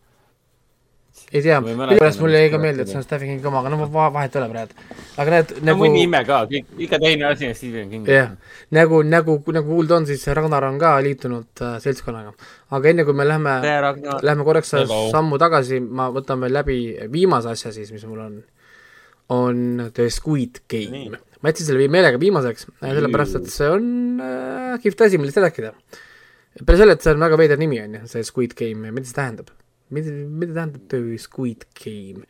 Ei tea, millegipärast mulle jäi ka meelde, et see on Stephen Kingi oma, aga no va- vahet ei ole praegu. aga näed, no nagu mõni ime ka, iga teine asi on Stephen King. jah, nagu, nagu, nagu kuulda on, siis Ragnar on ka liitunud äh, seltskonnaga. aga enne kui me lähme, lähme korraks Hello. sammu tagasi, ma võtan veel läbi viimase asja siis, mis mul on, on The Squid Game. ma jätsin selle meelega viimaseks, sellepärast et see on äh, kihvt asi, millest rääkida. peale selle, et see on väga veider nimi, on ju, see Squid Game, mida see tähendab? mida, mida tähendab The Squid Game?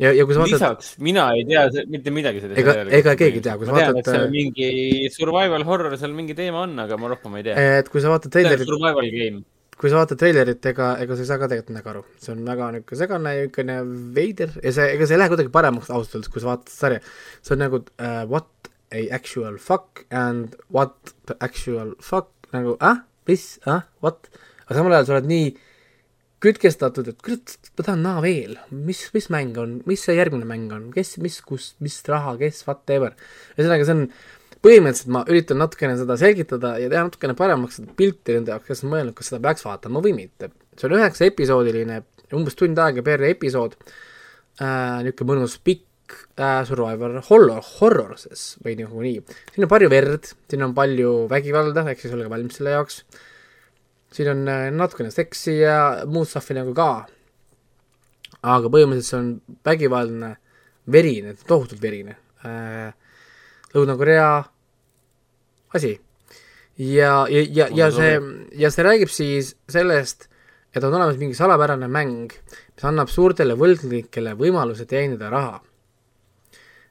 ja, ja kui sa vaatad, lisaks, mina ei tea mitte midagi sellest. Ega- ega keegi ei tea, kui sa ma tean, vaatad, et seal äh, mingi survival horror, seal mingi teema on, aga ma rohkem ei tea. et kui sa vaatad treilerit, survival game. kui sa vaatad treilerit, ega, ega sa ei saa ka tegelikult midagi aru, see on väga niisugune segane niisugune veider ja see, ega see ei lähe kuidagi paremaks ausalt öeldes, kui sa vaatad sarja. see on nagu uh, what a actual fuck and what the actual fuck nagu ah, mis, ah, what, aga samal ajal sa oled nii kütkestatud, et kurat, ma tahan näha veel, mis, mis mäng on, mis see järgmine mäng on, kes, mis, kus, mis raha, kes, whatever. ühesõnaga, see on põhimõtteliselt ma üritan natukene seda selgitada ja teha natukene paremaks seda pilti nende jaoks, kes on mõelnud, kas seda peaks vaatama või mitte. see on üheksa episoodiline, umbes tund aega per episood äh,, niisugune mõnus pikk äh, survivor horror, horror siis või nagu nii. siin on palju verd, siin on palju vägivalda, ehk siis olge valmis selle jaoks. Siin on äh, natukene seksi ja muud stuff'i nagu ka. aga põhimõtteliselt see on vägivaldne, verine, tohutult verine äh,. Lõuna-Korea asi. ja, ja, ja, ja see, ja see räägib siis sellest, et on olemas mingi salapärane mäng, mis annab suurtele võlgnikele võimaluse teenida raha.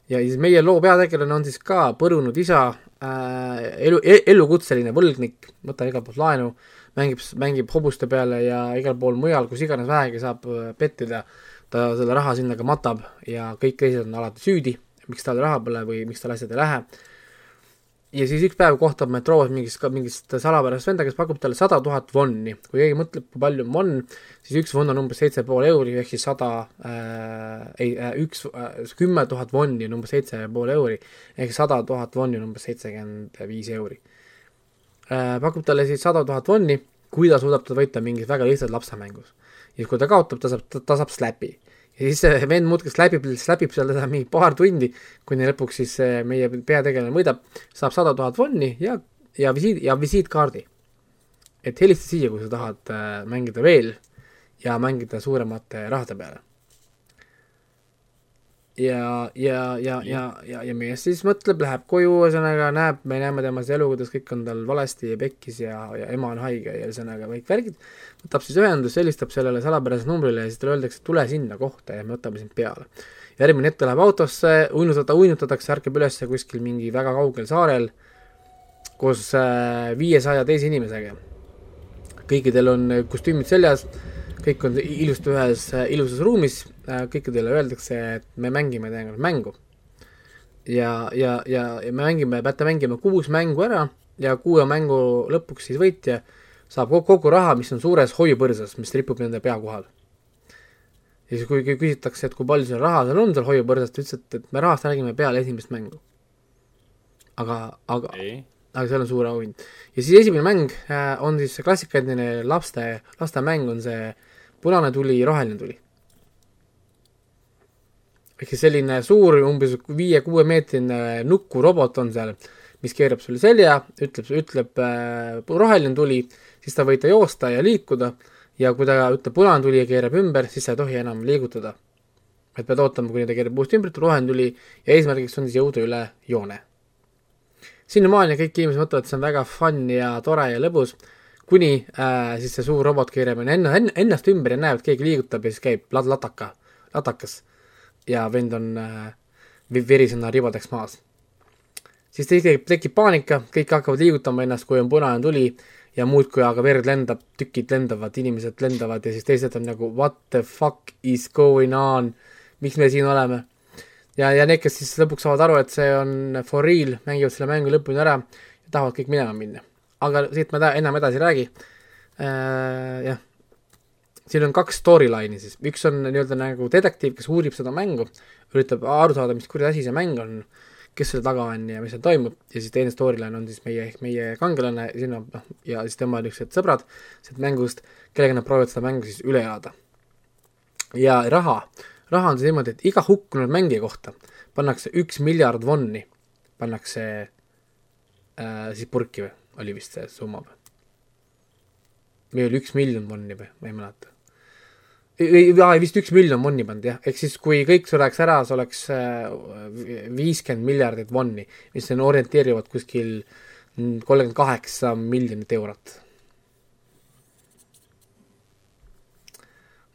ja siis meie loo peategelane on siis ka põrunud isa äh,, elu, elukutseline võlgnik, võtab igalt poolt laenu, mängib, mängib hobuste peale ja igal pool mujal, kus iganes vähegi saab äh, pettida, ta selle raha sinna ka matab ja kõik teised on alati süüdi, miks tal raha pole või miks tal asjad ei lähe ja siis üks päev kohtab metroos mingist, mingist salapärast venda, kes pakub talle sada tuhat vonni. kui keegi mõtleb, kui palju on vonn, siis üks vonn on umbes seitse pool euri, ehk siis sada äh,, ei äh,, üks äh,, kümme tuhat vonni on umbes seitse pool euri, ehk sada tuhat vonni on umbes seitsekümmend viis euri. Pakub talle siis sada tuhat vonni, kui ta suudab teda võita mingis väga lihtsas lapsemängus. ja kui ta kaotab, ta saab, ta saab släpi ja siis see (laughs) vend muudkui läbib, läbib seal (laughs) teda mingi paar tundi, kuni lõpuks siis meie peategelane võidab, saab sada tuhat vonni ja, ja visiit, ja visiitkaardi. et helista siia, kui sa tahad äh, mängida veel ja mängida suuremate rahade peale ja, ja, ja, ja, ja, ja mees siis mõtleb, läheb koju, ühesõnaga näeb, me näeme temas elu, kuidas kõik on tal valesti ja pekkis ja, ja ema on haige ja ühesõnaga kõik värgid, võtab siis ühendust, helistab sellele salapärasele numbrile ja siis talle öeldakse, tule sinna kohta ja me võtame sind peale. järgmine hetk ta läheb autosse, uinutada, uinutatakse, ärkab üles kuskil mingi väga kaugel saarel koos äh, viiesaja teise inimesega. kõikidel on kostüümid seljas kõik on ilusti ühes ilusas ruumis, äh, kõikidele öeldakse, et me mängime tegelikult mängu. ja, ja, ja, ja me mängime, peate mängima kuus mängu ära ja kuue mängu lõpuks siis võitja saab kogu, raha, mis on suures hoiupõrsas, mis ripub nende pea kohal. ja siis, kui küsitakse, et kui palju seal raha seal on seal hoiupõrsas, ta ütles, et, et me rahast räägime peale esimest mängu. aga, aga aga seal on suur auhind. ja siis esimene mäng äh, on siis see klassikaline laste, lastemäng on see punane tuli, roheline tuli. ehk siis selline suur, umbes viie-kuuemeetrine nukurobot on seal, mis keerab sulle selja, ütleb, ütleb äh, roheline tuli, siis te võite joosta ja liikuda ja kui ta ütleb punane tuli ja keerab ümber, siis sa ei tohi enam liigutada. et pead ootama, kuni ta keerab uuesti ümber, roheline tuli ja eesmärgiks on siis jõuda üle joone. sinnamaani kõik inimesed mõtlevad, et see on väga fun ja tore ja lõbus kuni äh, siis see suur robot keerab enne, enne, ennast ümber ja näeb, et keegi liigutab ja siis käib lat-, lataka, latakas. ja vend on äh, verisena ribadeks maas. siis tekib, tekib paanika, kõik hakkavad liigutama ennast, kui on punane tuli ja muudkui aga verd lendab, tükid lendavad, inimesed lendavad ja siis teised on nagu what the fuck is going on, miks me siin oleme. ja, ja need, kes siis lõpuks saavad aru, et see on for real, mängivad selle mängu lõpuni ära ja tahavad kõik minema minna aga siit ta-, enam edasi ei räägi. Äh,, jah. siin on kaks storyline'i siis, üks on nii-öelda nagu detektiiv, kes uurib seda mängu, üritab aru saada, mis kuradi asi see mäng on, kes selle taga on ja mis seal toimub, ja siis teine storyline on siis meie, meie kangelane, sinna noh, ja siis tema niisugused sõbrad sealt mängust, kellega nad proovivad seda mängu siis üle elada. ja raha, raha on siis niimoodi, et iga hukkunud mängija kohta pannakse üks miljard vonni, pannakse äh, siis purki või oli vist see summa või? või oli üks miljon vonni või, ma ei mäleta. jaa, vist üks miljon vonni pandi jah, ehk siis kui kõik sureks ära, see oleks äh, viiskümmend miljardit vonni, mis on orienteerivad kuskil kolmkümmend kaheksa miljonit eurot.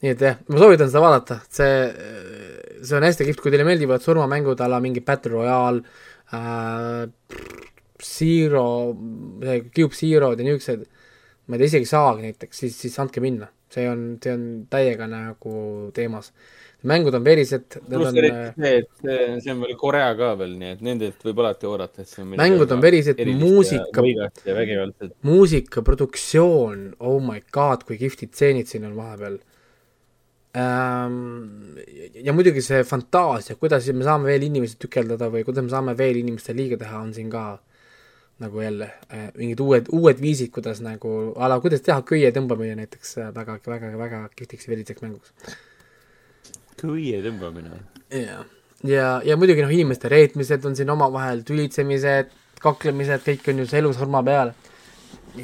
nii et jah, ma soovitan seda vaadata, see, see on hästi kihvt, kui teile meeldivad surmamängud a la mingi Battle Royale äh,, Zero, Cube Zero'd ja niisugused, ma ei tea, isegi saagi näiteks, siis, siis andke minna. see on, see on täiega nagu teemas. mängud on verised, pluss on, äh, eriti see, et see, see on veel Korea ka veel, nii et nendelt võib alati oodata, et see on Mängud on verised, muusika- muusika, produktsioon, oh my god, kui kihvtid stseenid siin on vahepeal ähm,. ja muidugi see fantaasia, kuidas me saame veel inimesi tükeldada või kuidas me saame veel inimestele liiga teha, on siin ka nagu jälle äh, mingid uued, uued viisid, kuidas nagu a la, kuidas teha köie tõmbamine näiteks äh, väga, väga, väga kihvtiks ja veriseks mänguks. kõie tõmbamine. ja, ja, ja muidugi noh, inimeste reetmised on siin omavahel, tülitsemised, kaklemised, kõik on ju see elusurma peal.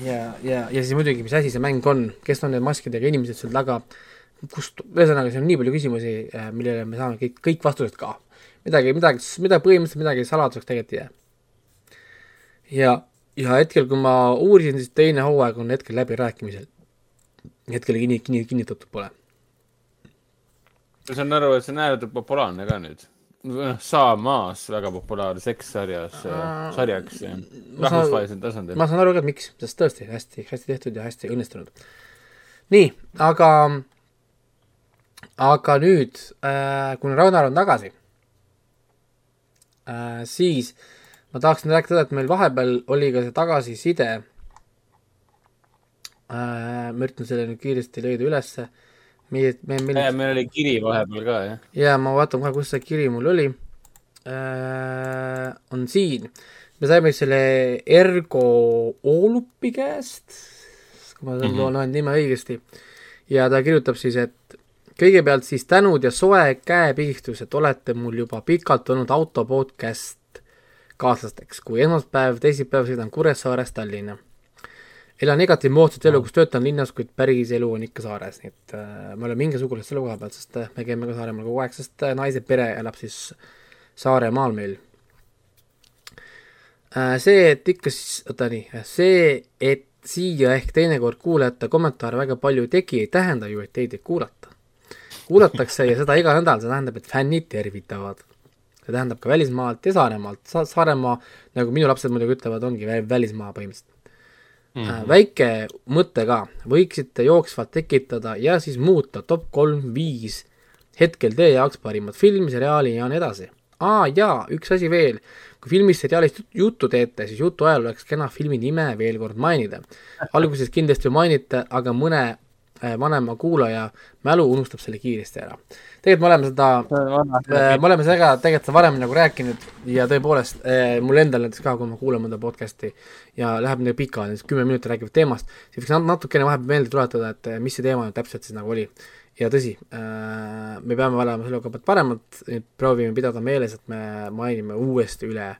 ja, ja, ja siis muidugi, mis asi see mäng on, kes on need maskidega inimesed seal taga, kust, ühesõnaga, siin on nii palju küsimusi, millele me saame kõik, kõik vastused ka. midagi, midagi, mida põhimõtteliselt midagi saladuseks tegelikult ei jää. ja, ja hetkel, kui ma uurisin, siis teine hooaeg on hetkel läbirääkimisel. hetkel kinni, kinni, kinnitatud pole. ma saan aru, et see on ääretult populaarne ka nüüd. noh, saamas väga populaarne sekssarjas, sarjaks ma saan- rahvusvahelisel tasandil. ma saan aru ka, miks, sest tõesti hästi, hästi tehtud ja hästi õnnestunud. nii, aga, aga nüüd äh,, kuna Ragnar on tagasi äh,, siis ma tahaksin rääkida et meil vahepeal oli ka see tagasiside äh,. ma üritan selle nüüd kiiresti leida ülesse. meie, me, meil meil oli kiri vahepeal ka, jah. ja ma vaatan kohe, kus see kiri mul oli äh,. on siin, me saime selle Ergo Oolupi käest, kui ma mm -hmm. loen nime õigesti, ja ta kirjutab siis, et kõigepealt siis tänud ja soe käepigistus, et olete mul juba pikalt olnud auto podcast kaaslasteks, kui esmaspäev, teisipäev sõidan Kuressaarest Tallinna. elan igati moodsat elu, kus töötan linnas, kuid päris elu on ikka saares, nii et äh, me oleme mingisugused selle koha pealt, sest äh, me käime ka Saaremaal kogu aeg, sest äh, naise pere elab siis Saaremaal meil äh,. see, et ikka siis, oota nii, see, et siia ehk teinekord kuulajate kommentaare väga palju ei tegi, ei tähenda ju, et teid ei kuulata. kuulatakse ja seda iga nädal, see tähendab, et fännid tervitavad. See tähendab ka välismaalt ja Saaremaalt Sa, Saaremaa, nagu minu lapsed muidugi ütlevad, ongi vä- välismaa põhimõtteliselt mm. -hmm. väike mõte ka, võiksite jooksvalt tekitada ja siis muuta top kolm, viis hetkel teie jaoks parimat filmi, seriaali ja nii edasi. aa jaa, üks asi veel, kui filmist, seriaalist jut- juttu teete, siis jutu ajal oleks kena filmi nime veel kord mainida. alguses kindlasti mainite, aga mõne vanema kuulaja mälu unustab selle kiiresti ära. tegelikult me oleme seda Äh, me oleme seda tegelikult seda varem nagu rääkinud ja tõepoolest äh, mul endal näiteks ka, kui ma kuulan mõnda podcast'i ja läheb nii pikali, näiteks kümme minutit räägivad teemast, siis võiks nat- natukene vahepeal meelde tuletada, et äh, mis see teema nüüd täpselt siis nagu oli. ja tõsi, me peame olema selle koha pealt paremad, nüüd proovime pidada meeles, et me mainime uuesti üle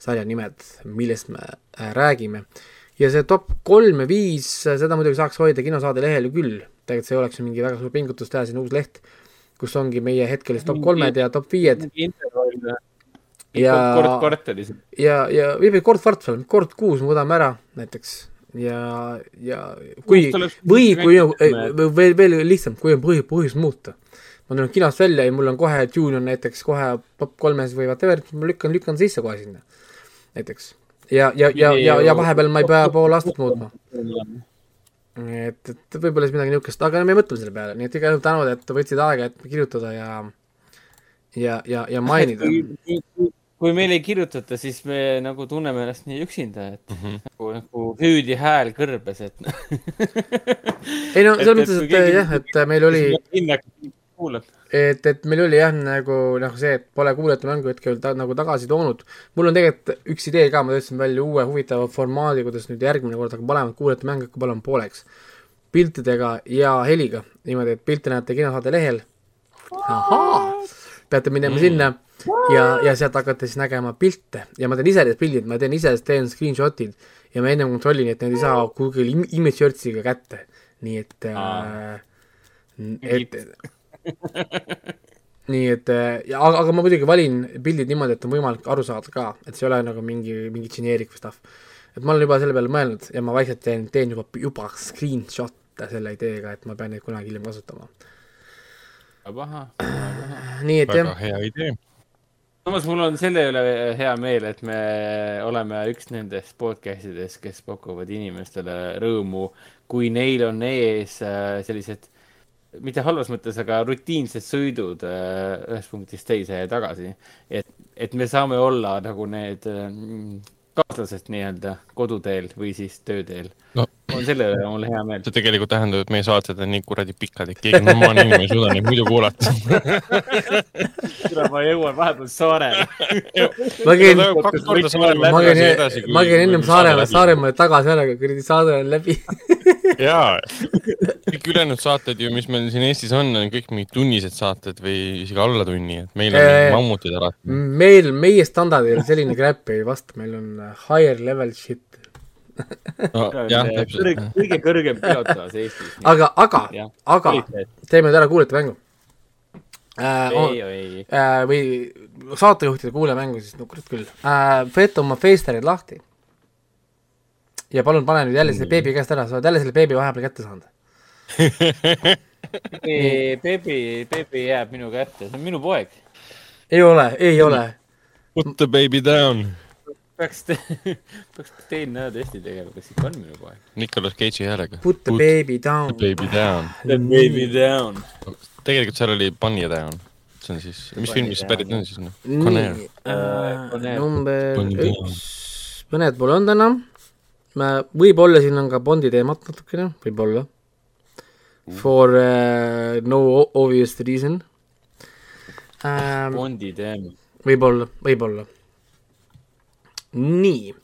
sarja nimed, millest me äh, räägime. Ja see top kolm ja viis, seda muidugi saaks hoida kinosaade lehel ju küll, tegelikult see ei oleks ju mingi väga suur pingutus teha siin uus leht, kus ongi meie hetkelised top kolmed ja top viied. Ja- ja, ja võib-olla kord kvartal, kord kuus muudame ära näiteks. Ja, ja kui või kui või veel, veel lihtsam, kui on põhi, põhjus muuta. ma tulen kinost välja ja mul on kohe Dune on näiteks kohe top kolmes või whatever, ma lükkan, lükkan sisse kohe sinna. näiteks ja, ja, ja, ja, ja vahepeal ma ei pea pool aastat muutma. et, et võib-olla siis midagi niisugust, aga me mõtleme selle peale, nii et igal juhul tänud, et võtsid aega, et kirjutada ja ja, ja, ja (laughs) mainida. kui meil ei kirjutata, siis me nagu tunneme ennast nii üksinda, et mm -hmm. nagu, nagu hüüdi hääl kõrbes, et. (laughs) ei no selles mõttes, et jah, et meil oli, (laughs) kuulab. et, et meil oli jah, nagu noh, see, et pole kuulajate mängu hetkel ta, nagu tagasi toonud. mul on tegelikult üks idee ka, ma töötasin välja uue huvitava formaadi, kuidas nüüd järgmine kord hakkab olema, et kuulajate mäng hakkab olema pooleks. piltidega ja heliga, niimoodi, et pilte näete kinosaade lehel. peate minema mm. sinna ja, ja sealt hakkate siis nägema pilte ja ma teen ise need pildid, ma teen ise, teen screenshot'id ja ma ennem kontrollin, et need ei saa Google im- image search'iga kätte. nii et äh,, et, (laughs) nii et ja aga, aga ma muidugi valin pildid niimoodi, et on võimalik aru saada ka, et see ei ole nagu mingi, mingi generic stuff. et ma olen juba selle peale mõelnud ja ma vaikselt teen, teen juba, juba screenshot'e selle ideega, et ma pean neid kunagi hiljem kasutama. paha. nii et jah väga, hea idee. samas mul on selle üle hea meel, et me oleme üks nendest podcast idest, kes pakuvad inimestele rõõmu, kui neil on ees äh, sellised, mitte halvas mõttes, aga rutiinsed sõidud äh, ühest punktist teise ja tagasi. et, et me saame olla nagu need äh, kaaslased nii-öelda koduteel või siis tööteel. no on selle üle mul hea meel. see tegelikult tähendab, et meie saated on nii kuradi pikad, et keegi normaalne inimene ei suuda neid muidu kuulata. kuule, ma jõuan vahepeal saarele. ma käin, ma käin kui- ma käin ennem kui Saaremaale. Saaremaale tagasi ära, aga kuradi saade on läbi. (laughs) jaa, kõik ülejäänud saated ju, mis meil siin Eestis on, on kõik mingid tunnised saated või isegi alla tunni, et meil on Äh, mammutid alati. meil, meie standardil selline crap ei vasta, meil on higher level shit. no,. jah, täpselt. kõige kõrgem pilotaas Eestis. aga, aga aga teeme nüüd ära kuulajate mängu äh,. ei, ei, äh, või saatejuhtide kuulajamängu siis, no kurat küll äh,. võta oma Facerid lahti. ja palun pane nüüd jälle selle beebi käest ära, sa oled jälle selle beebi vahepeal kätte saanud. Peebi, Peebi jääb minu kätte, see on minu poeg. ei ole, ei ole. Put the baby down. peaks, (laughs) peaks DNA testi tegema, kas ikka on minu poeg. Nicolas Cage'i häälega. Put the baby down. baby down. The baby down. tegelikult seal oli Bunny down. see on siis, mis filmist see pärit on siis noh? nii Conair., äh, number üks, mõned pole olnud enam. võib-olla siin on ka Bondi teemat natukene, võib-olla. For uh, no obvious reason ähm,. Bondi teema. võib-olla, võib-olla. nii,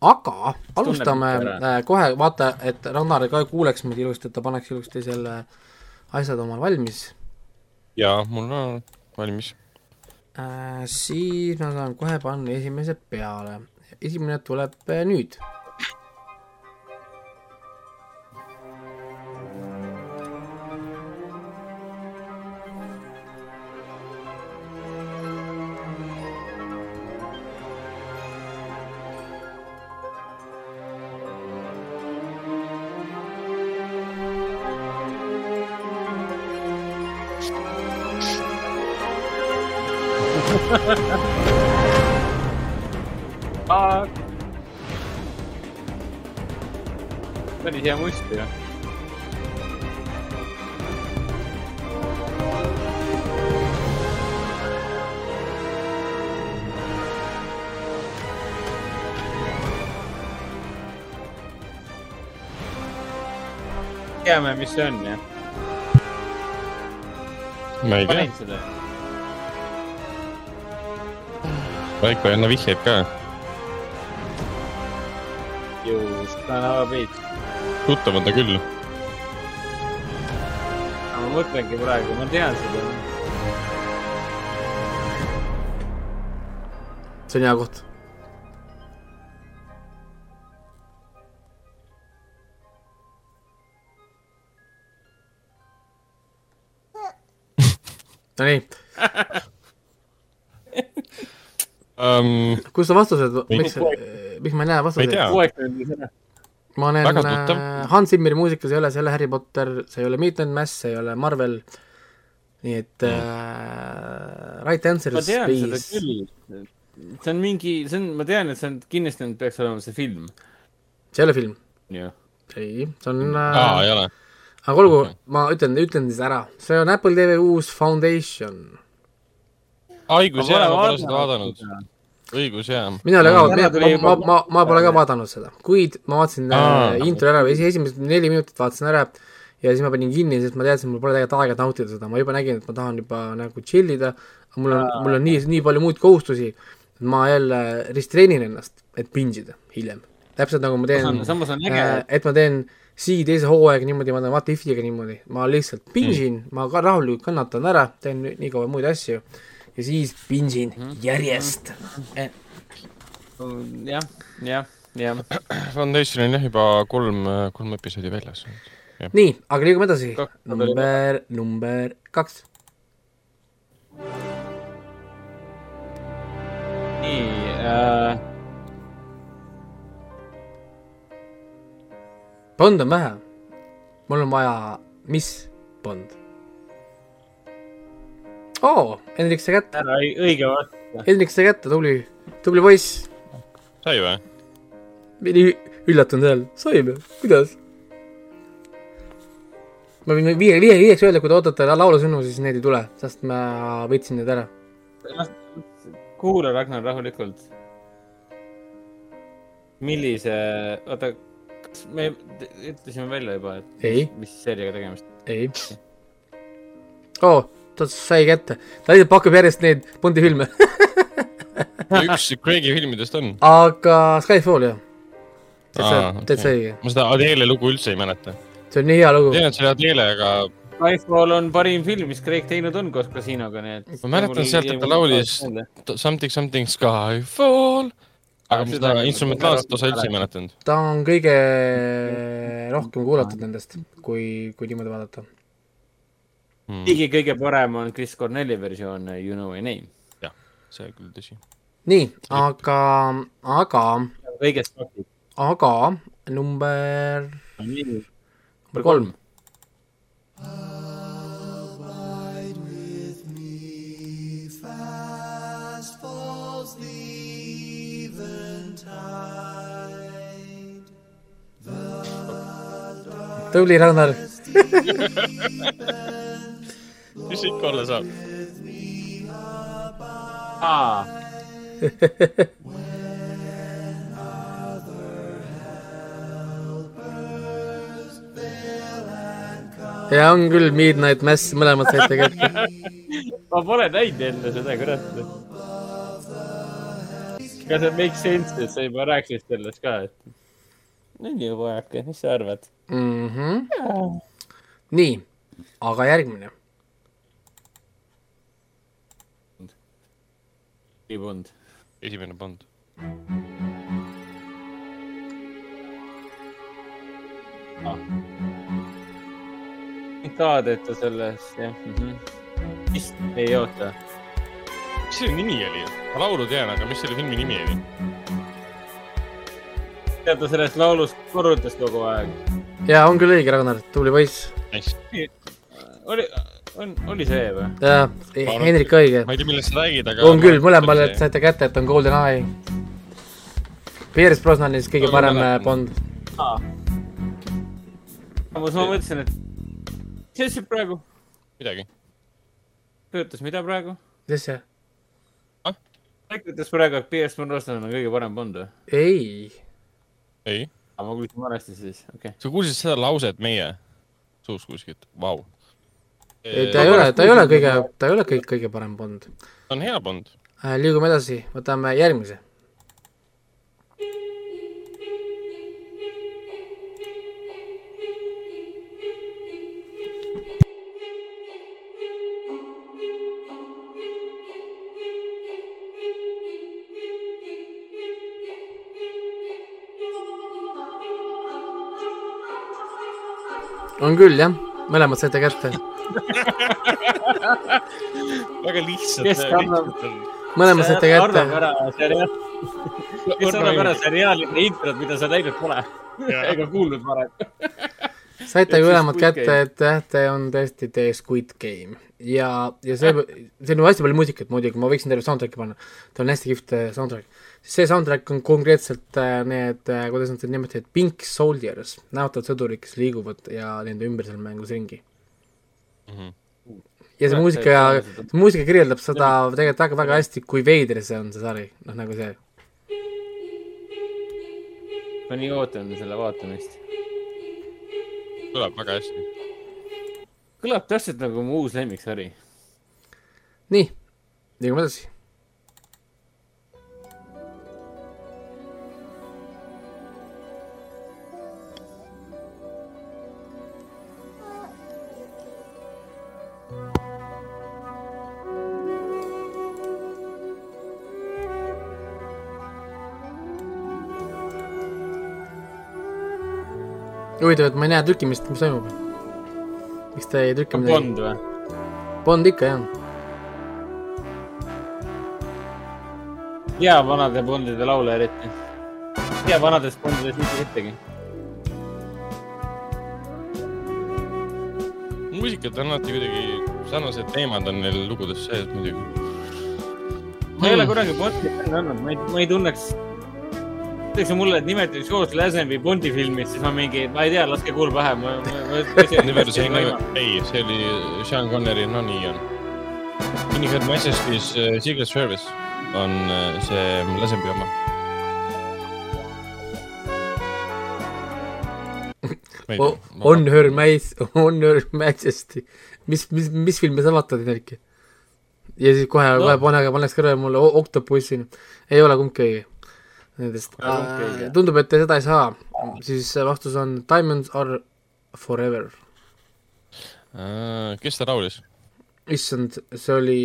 aga alustame äh, kohe, vaata, et Ragnar ka kuuleks meid ilusti, et ta paneks ilusti selle asjad omal valmis jaa, mul on valmis. äh,. siis ma saan kohe panna esimese peale. esimene tuleb äh, nüüd. teame, mis see on jah. ma ei tea. Raiko ei anna vihjeid ka. just, Beach. tuttav on ta küll. ma mõtlengi praegu, ma tean seda. see on hea koht. Nonii, (laughs) Um, kus on vastused, Miks? miks, ma ei näe vastuseid? ma tuttav. äh, Hans Zimmeri muusikas ei ole, see ei ole Harry Potter, see ei ole Midnight Mass, see ei ole Marvel. nii et äh, right answer ma is space. küll. see on mingi, see on, ma tean, et see on kindlasti nüüd peaks olema see film. see ei ole film, ei, see on aa, äh,, ei ole. Aga olgu okei., ma ütlen, ütlen siis ära, see on Apple TV uus Foundation. õigus jaa, ma pole seda vaadanud. õigus jaa. mina ei ole ka, ma, ma, ma, ma pole ka vaadanud seda, kuid ma vaatasin Aa. äh, intro ära, esimesed neli minutit vaatasin ära ja siis ma panin kinni, sest ma teadsin, mul pole tegelikult aega nautida seda, ma juba nägin, et ma tahan juba nagu chill ida, aga mul on, mul on nii, nii palju muid kohustusi, et ma jälle restreenin ennast, et binge ida hiljem. täpselt nagu ma teen, samas on äge, et ma teen Sii teise hooaega niimoodi, ma teen What If'iga niimoodi, ma lihtsalt binge in mm., ma ka rahulikult kannatan ära, teen nii kaua muid asju ja siis binge in mm. järjest. jah, jah, jah. (clears throat) Foundation on jah juba kolm, kolm episoodi väljas. nii, aga liigume edasi number, number kaks. nii äh,, Bond on vähe. mul on vaja, mis Bond? oo, Hendrik, sa kätt. ära õi- õige vastus. Hendrik sai kätte, tubli, tubli poiss. sai või? nii üllatunud hääl, saime, kuidas? ma võin viie, viie, viieks öelda, kui te ootate la- laulusõnu, siis need ei tule, sest ma võtsin need ära. kuula, Ragnar, rahulikult. millise, oota, kas me ütlesime välja juba, et ei, mis seeriaga tegemist? ei. oo, ta sai kätte, ta lihtsalt pakub järjest neid Bondi filme, (laughs) üks Craig'i filmidest on. aga Skyfall jah. täitsa täitsa õige, ma seda Adele lugu üldse ei mäleta. see on nii hea lugu. tean, et see oli Adele, aga Skyfall on parim film, mis Craig teinud on koos Casinoga, nii et. Ma mäletan sealt, et ta laulis- something something Skyfall. Aga ma seda instrumentaalset osa üldse ei mäletanud. ta on kõige rohkem kuulatud nendest, kui, kui niimoodi vaadata. Hmm. kuigi kõige parem on Chris Cornelli versioon You know my name. see küll tõsi. nii, aga, aga, kõigest faktid. aga number number kolm. tubli, Ragnar. (laughs) mis ikka olla saab? aa, (laughs) ja on küll Midnight Mass, mõlemad saite kätte. ma pole näinud enne seda, kurat. kas see make sense, et sa juba rääkisid sellest ka, et. Nii vajake, mis sa arvad? mm. -hmm. nii, aga järgmine. Bond. esimene Bond. ka teete sellest, jah mm -hmm.. vist ei oota. mis selle nimi oli? ma laulu tean, aga mis selle filmi nimi oli? tead, ta sellest laulust korrutas kogu aeg. ja on küll õige, Ragnar, tubli poiss. Oli, on, oli see või? ja Hendrik õige. ma ei tea, millest sa räägid, aga. on küll, mõlemale saite kätte, et on Golden Eye. Pierce Brosnanis kõige Ma parem mäletan. Bond. ma mõtlesin, et mis asja praegu, midagi. töötas mida praegu? mis asja? rääkides praegu, et Pierce Brosnan on kõige parem Bond või? ei, ei. aga ma kuulsin valesti siis, okei okay.. sa kuulsid seda lauset meie suust kuskilt, vau. ta ei ole, ta ei ole kõige, ta ei ole kõik, kõige parem Bond. ta on hea Bond. liigume edasi, võtame järgmise. On küll jah, mõlemad saite kätte, (laughs) väga lihtsalt. Kes annab- mõlemad saite kätte. ära seriaal, (laughs) kes annab ära seriaalide introd, mida sa näinud pole? Ega kuulnud varem. saite siis mõlemad kätte, et jah, see on tõesti The Squid Game. Ja, ja see, see on ju hästi palju muusikat muidugi, ma võiksin terve soundtrack'i panna, ta on hästi kihvt äh, soundtrack. See soundtrack on konkreetselt äh, need, kuidas nad seda nimetasid, Pink Soldiers, näotavad sõdurid, kes liiguvad ja nende ümber seal mängus ringi. Mhm. ja see muusika muusika kirjeldab seda tegelikult väga, väga hästi, kui veider see on, see sari, noh nagu see. ma nii ootan selle vaatamist. tuleb väga hästi. kõlab täpselt nagu mu uus lemmiksari. nii, liigume edasi. huvitav, et ma ei näe trükkimist, mis toimub. miks te ei trükki midagi? Bond või? Bond ikka jah. hea vanade Bondide laule eriti. hea vanadest Bondidest mitte ühtegi. muusikat on alati kuidagi, sarnased teemad on neil lugudes sees muidugi. ma ei ole kunagi Bondi fänn olnud, ma ei, ma ei tunneks. Ütleks mulle, et nimetati George Lazenby Bondi filmist, siis ma mingi, ma ei tea, laske kuul pähe, ma, ma, say ma. never, ei, see oli Sean Connery, no nii on. In Her Majesty's äh, Secret Service on äh, see Lasenby oma. On her mace, (laughs) on her majesty. mis, mis, mis filmi sa vaatad, Erki? ja siis kohe No. kohe pane, pannakse kõrvale mulle O- Octopussi. ei ole kumbki õige nendest õige.. tundub, et te seda ei saa. siis vastus on Diamonds are forever. kes ta laulis? issand, see oli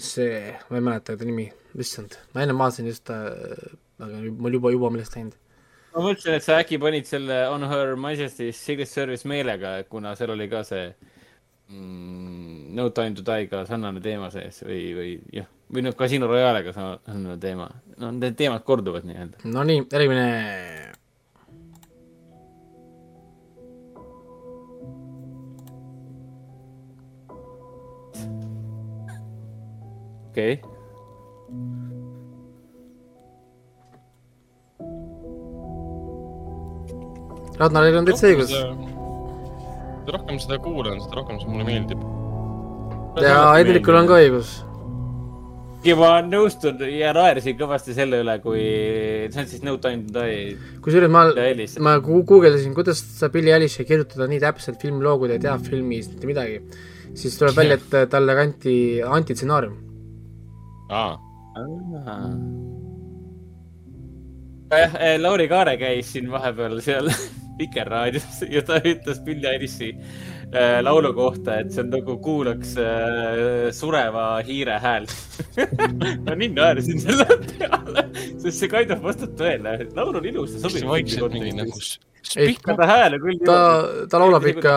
see, ma ei mäleta ta nimi, issand, ma enne vaatasin just äh,, aga mul juba, juba meelest läinud. ma mõtlesin, et sa äkki panid selle On Her Majesty's Secret Service meelega, kuna seal oli ka see mm, No Time to Die'ga sarnane teema sees või, või jah, või noh, Casino Royale'iga sarnane teema. no need teemad korduvad nii-öelda. Nonii, järgmine. okei okay.. Ragnar, on täitsa õigus. Mida rohkem seda kuulan, seda rohkem see mulle meeldib. ja Hendrikul on ka õigus. ma nõustun ja naersin kõvasti selle üle, kui see on siis No Time to Die. kusjuures ma Ja ma gu- guugeldasin, kuidas sa Billie Eilish'i kirjutada nii täpselt filmloo, kui ta ei tea filmist mitte midagi. siis tuleb välja, et talle kanti antitsenaarium. aa, jah, Lauri Kaare käis siin vahepeal seal (laughs) Vikerraadios (laughs) ja ta ütles Billie Eilishi äh, laulu kohta, et see on nagu kuulaks äh, sureva hiire häält. ma nii naersin selle peale, sest see kind of vastab tõele. laul on ilus ja sobib. vaikselt mingi nagu ta hääle küll. ta, ta laulab ikka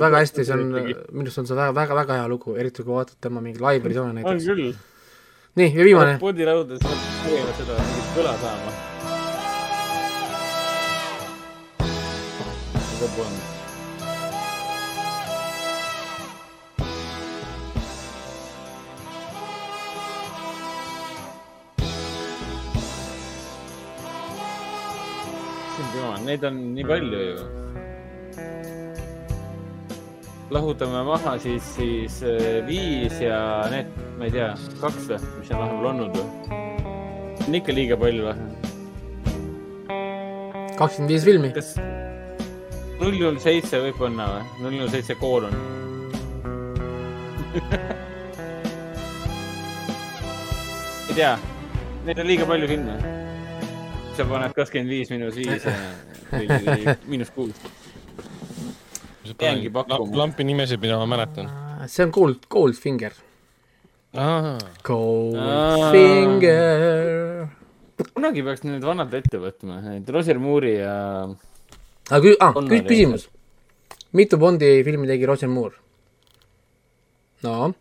väga hästi, see on, minu arust on see väga, väga, väga hea lugu, eriti kui vaatad tema mingi live-versioone on näiteks. küll. nii, ja viimane. Bondi lauludes nad proovivad seda kõla saama. Bond. jumal, neid on nii palju ju. lahutame maha siis, siis äh, viis ja need, ma ei tea, kaks või, mis on vahepeal olnud või? on ikka liiga palju või? kakskümmend viis filmi. kas null null seitse võib panna või? null null seitse koolon. (laughs) ei tea, neid on liiga palju filme. sa paned kakskümmend viis miinus viis või või (laughs) miinus kuus. Jäängi pakkuma. lampi nimesid, mida ma mäletan. see on Gold, Goldfinger. aa, Goldfinger. kunagi peaks need vanad ette võtma, need Roger Moore'i ja aga kü-, ah, Connori kü-, küsimus. mitu Bondi filmi tegi Roger Moore? no,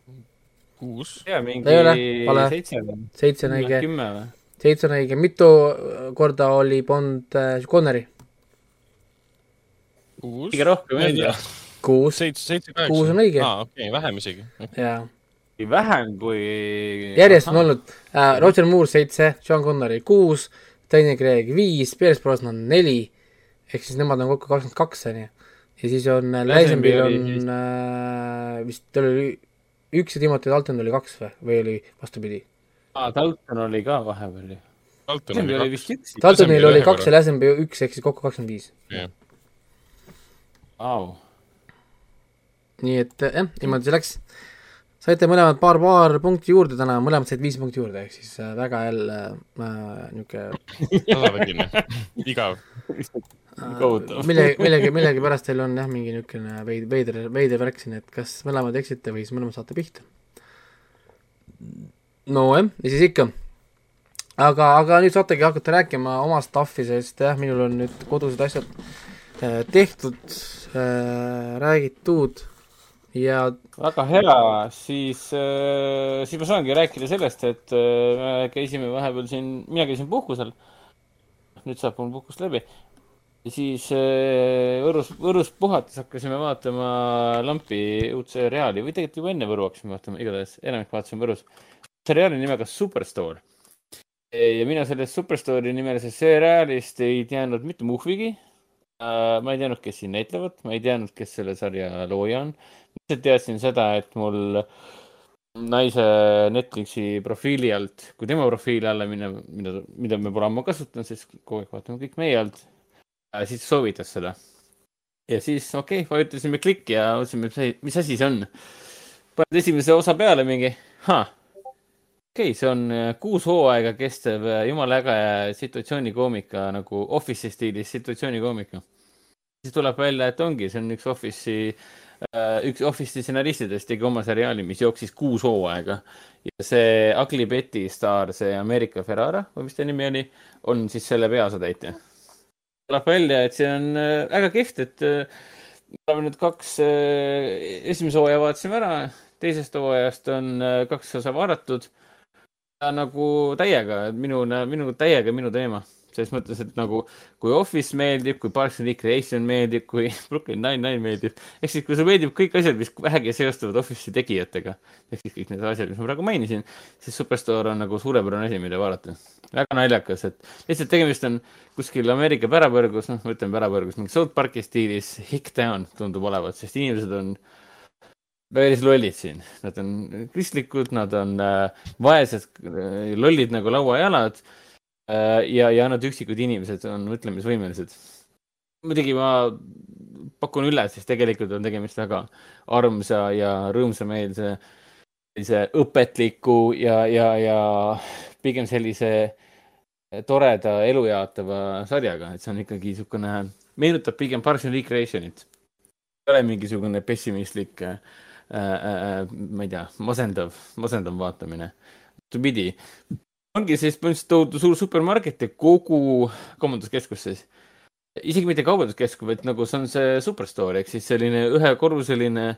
kuus. ja mingi Ei ole, vale. seitse on õige, seitse on õige, mitu korda oli Bond äh, Connori? kuus. kõige rohkem ei tea kuus seitse, seitse, kaheksa. Kuus on õige. aa, okei, vähem isegi. ja vähem kui. järjest on olnud äh, Roger Moore seitse, Sean Connery kuus, Daniel Craig viis, Pierce Brosnan neli, ehk siis nemad on kokku kakskümmend kaks, onju. ja siis on äh, oli on äh, vist, tal oli üks ja Timothy Dalton oli kaks või, või oli vastupidi? aa, Dalton oli ka vahepeal ju. Dalton Lazenby oli vist üks. Daltonil oli kaks ja. Lazenby üks, ehk siis kokku kakskümmend viis. Au. nii et äh, jah, niimoodi see läks. saite mõlemad paar, paar punkti juurde täna, mõlemad said viis punkti juurde, ehk siis äh, väga jälle äh, niisugune tasavägine, igav. (laughs) kohutav. mille, millegi, (laughs) millegipärast teil on jah, mingi niisugune veid-, veider, veider värk siin, et kas mõlemad eksite või siis mõlemad saate pihta. nojah, ja siis ikka. aga, aga nüüd saategi hakata rääkima oma stuff'i, sest jah, minul on nüüd kodused asjad äh, tehtud äh,, räägitud ja väga hea, siis äh,, siis ma saangi rääkida sellest, et äh, me käisime vahepeal siin, mina käisin puhkusel. nüüd saab mul puhkust läbi. Ja siis äh, Võrus, Võrus puhates hakkasime vaatama Lampi uut seriaali või tegelikult juba enne Võru hakkasime vaatama, igatahes enamik vaatasime Võrus. seriaali nimega Superstore. ja mina sellest Superstore'i nimelisest seriaalist ei teadnud mitte muhvigi. ma ei teadnud, kes siin näitlevad, ma ei teadnud, kes selle sarja looja on. lihtsalt teadsin seda, et mul naise Netflixi profiili alt, kui tema profiili alla minna, mida, mida me pole ammu kasutanud, siis kogu aeg vaatame kõik meie alt, siis soovitas seda. ja siis okei okay,, vajutasime klikki ja mõtlesime, mis asi see on. paned esimese osa peale mingi, okei okay,, see on äh, kuus hooaega kestev äh, jumala äge situatsioonikoomika nagu Office'i stiilis situatsioonikoomika. siis tuleb välja, et ongi, see on üks Office'i, üks Office'i stsenaristidest tegi oma seriaali, mis jooksis kuus hooaega. ja see Ugly Betty staar, see Ameerika Ferrara või mis ta nimi oli, on siis selle peaosatäitja. Tuleb välja, et see on äh, väga kihvt, et äh, me oleme nüüd kaks, esimese hooaja vaatasime ära, teisest hooajast on äh, kaks osa vaadatud nagu täiega, minu, minu täiega minu teema. Selles mõttes, et nagu kui Office meeldib, kui Parks and Recreation meeldib, kui (laughs) Brooklyn Nine-Nine meeldib, ehk siis kui sulle meeldib kõik asjad, mis vähegi seostuvad Office'i tegijatega, ehk siis kõik need asjad, mis ma praegu mainisin, siis Superstore on nagu suurepärane asi, mida vaadata. väga naljakas, et lihtsalt tegemist on kuskil Ameerika pärapõrgus, noh, ma ütlen pärapõrgus, mingi South Park'i stiilis Hicktown tundub olevat, sest inimesed on päris lollid siin, nad on kristlikud, nad on äh, vaesed, lollid nagu lauajalad äh, ja, ja nad üksikud inimesed on mõtlemisvõimelised. muidugi ma pakun üle, sest tegelikult on tegemist väga armsa ja rõõmsameelse, sellise õpetliku ja, ja, ja pigem sellise toreda elu jaatava sarjaga, et see on ikkagi niisugune, meenutab pigem Parks and Recreationit. ei ole mingisugune pessimistlik äh, äh, ma ei tea, masendav, masendav vaatamine. vastupidi, ongi siis põhimõtteliselt tohutu suur supermarket ja kogu kaubanduskeskus siis. isegi mitte kaubanduskeskus, vaid nagu see on see superstore ehk siis selline ühekorruseline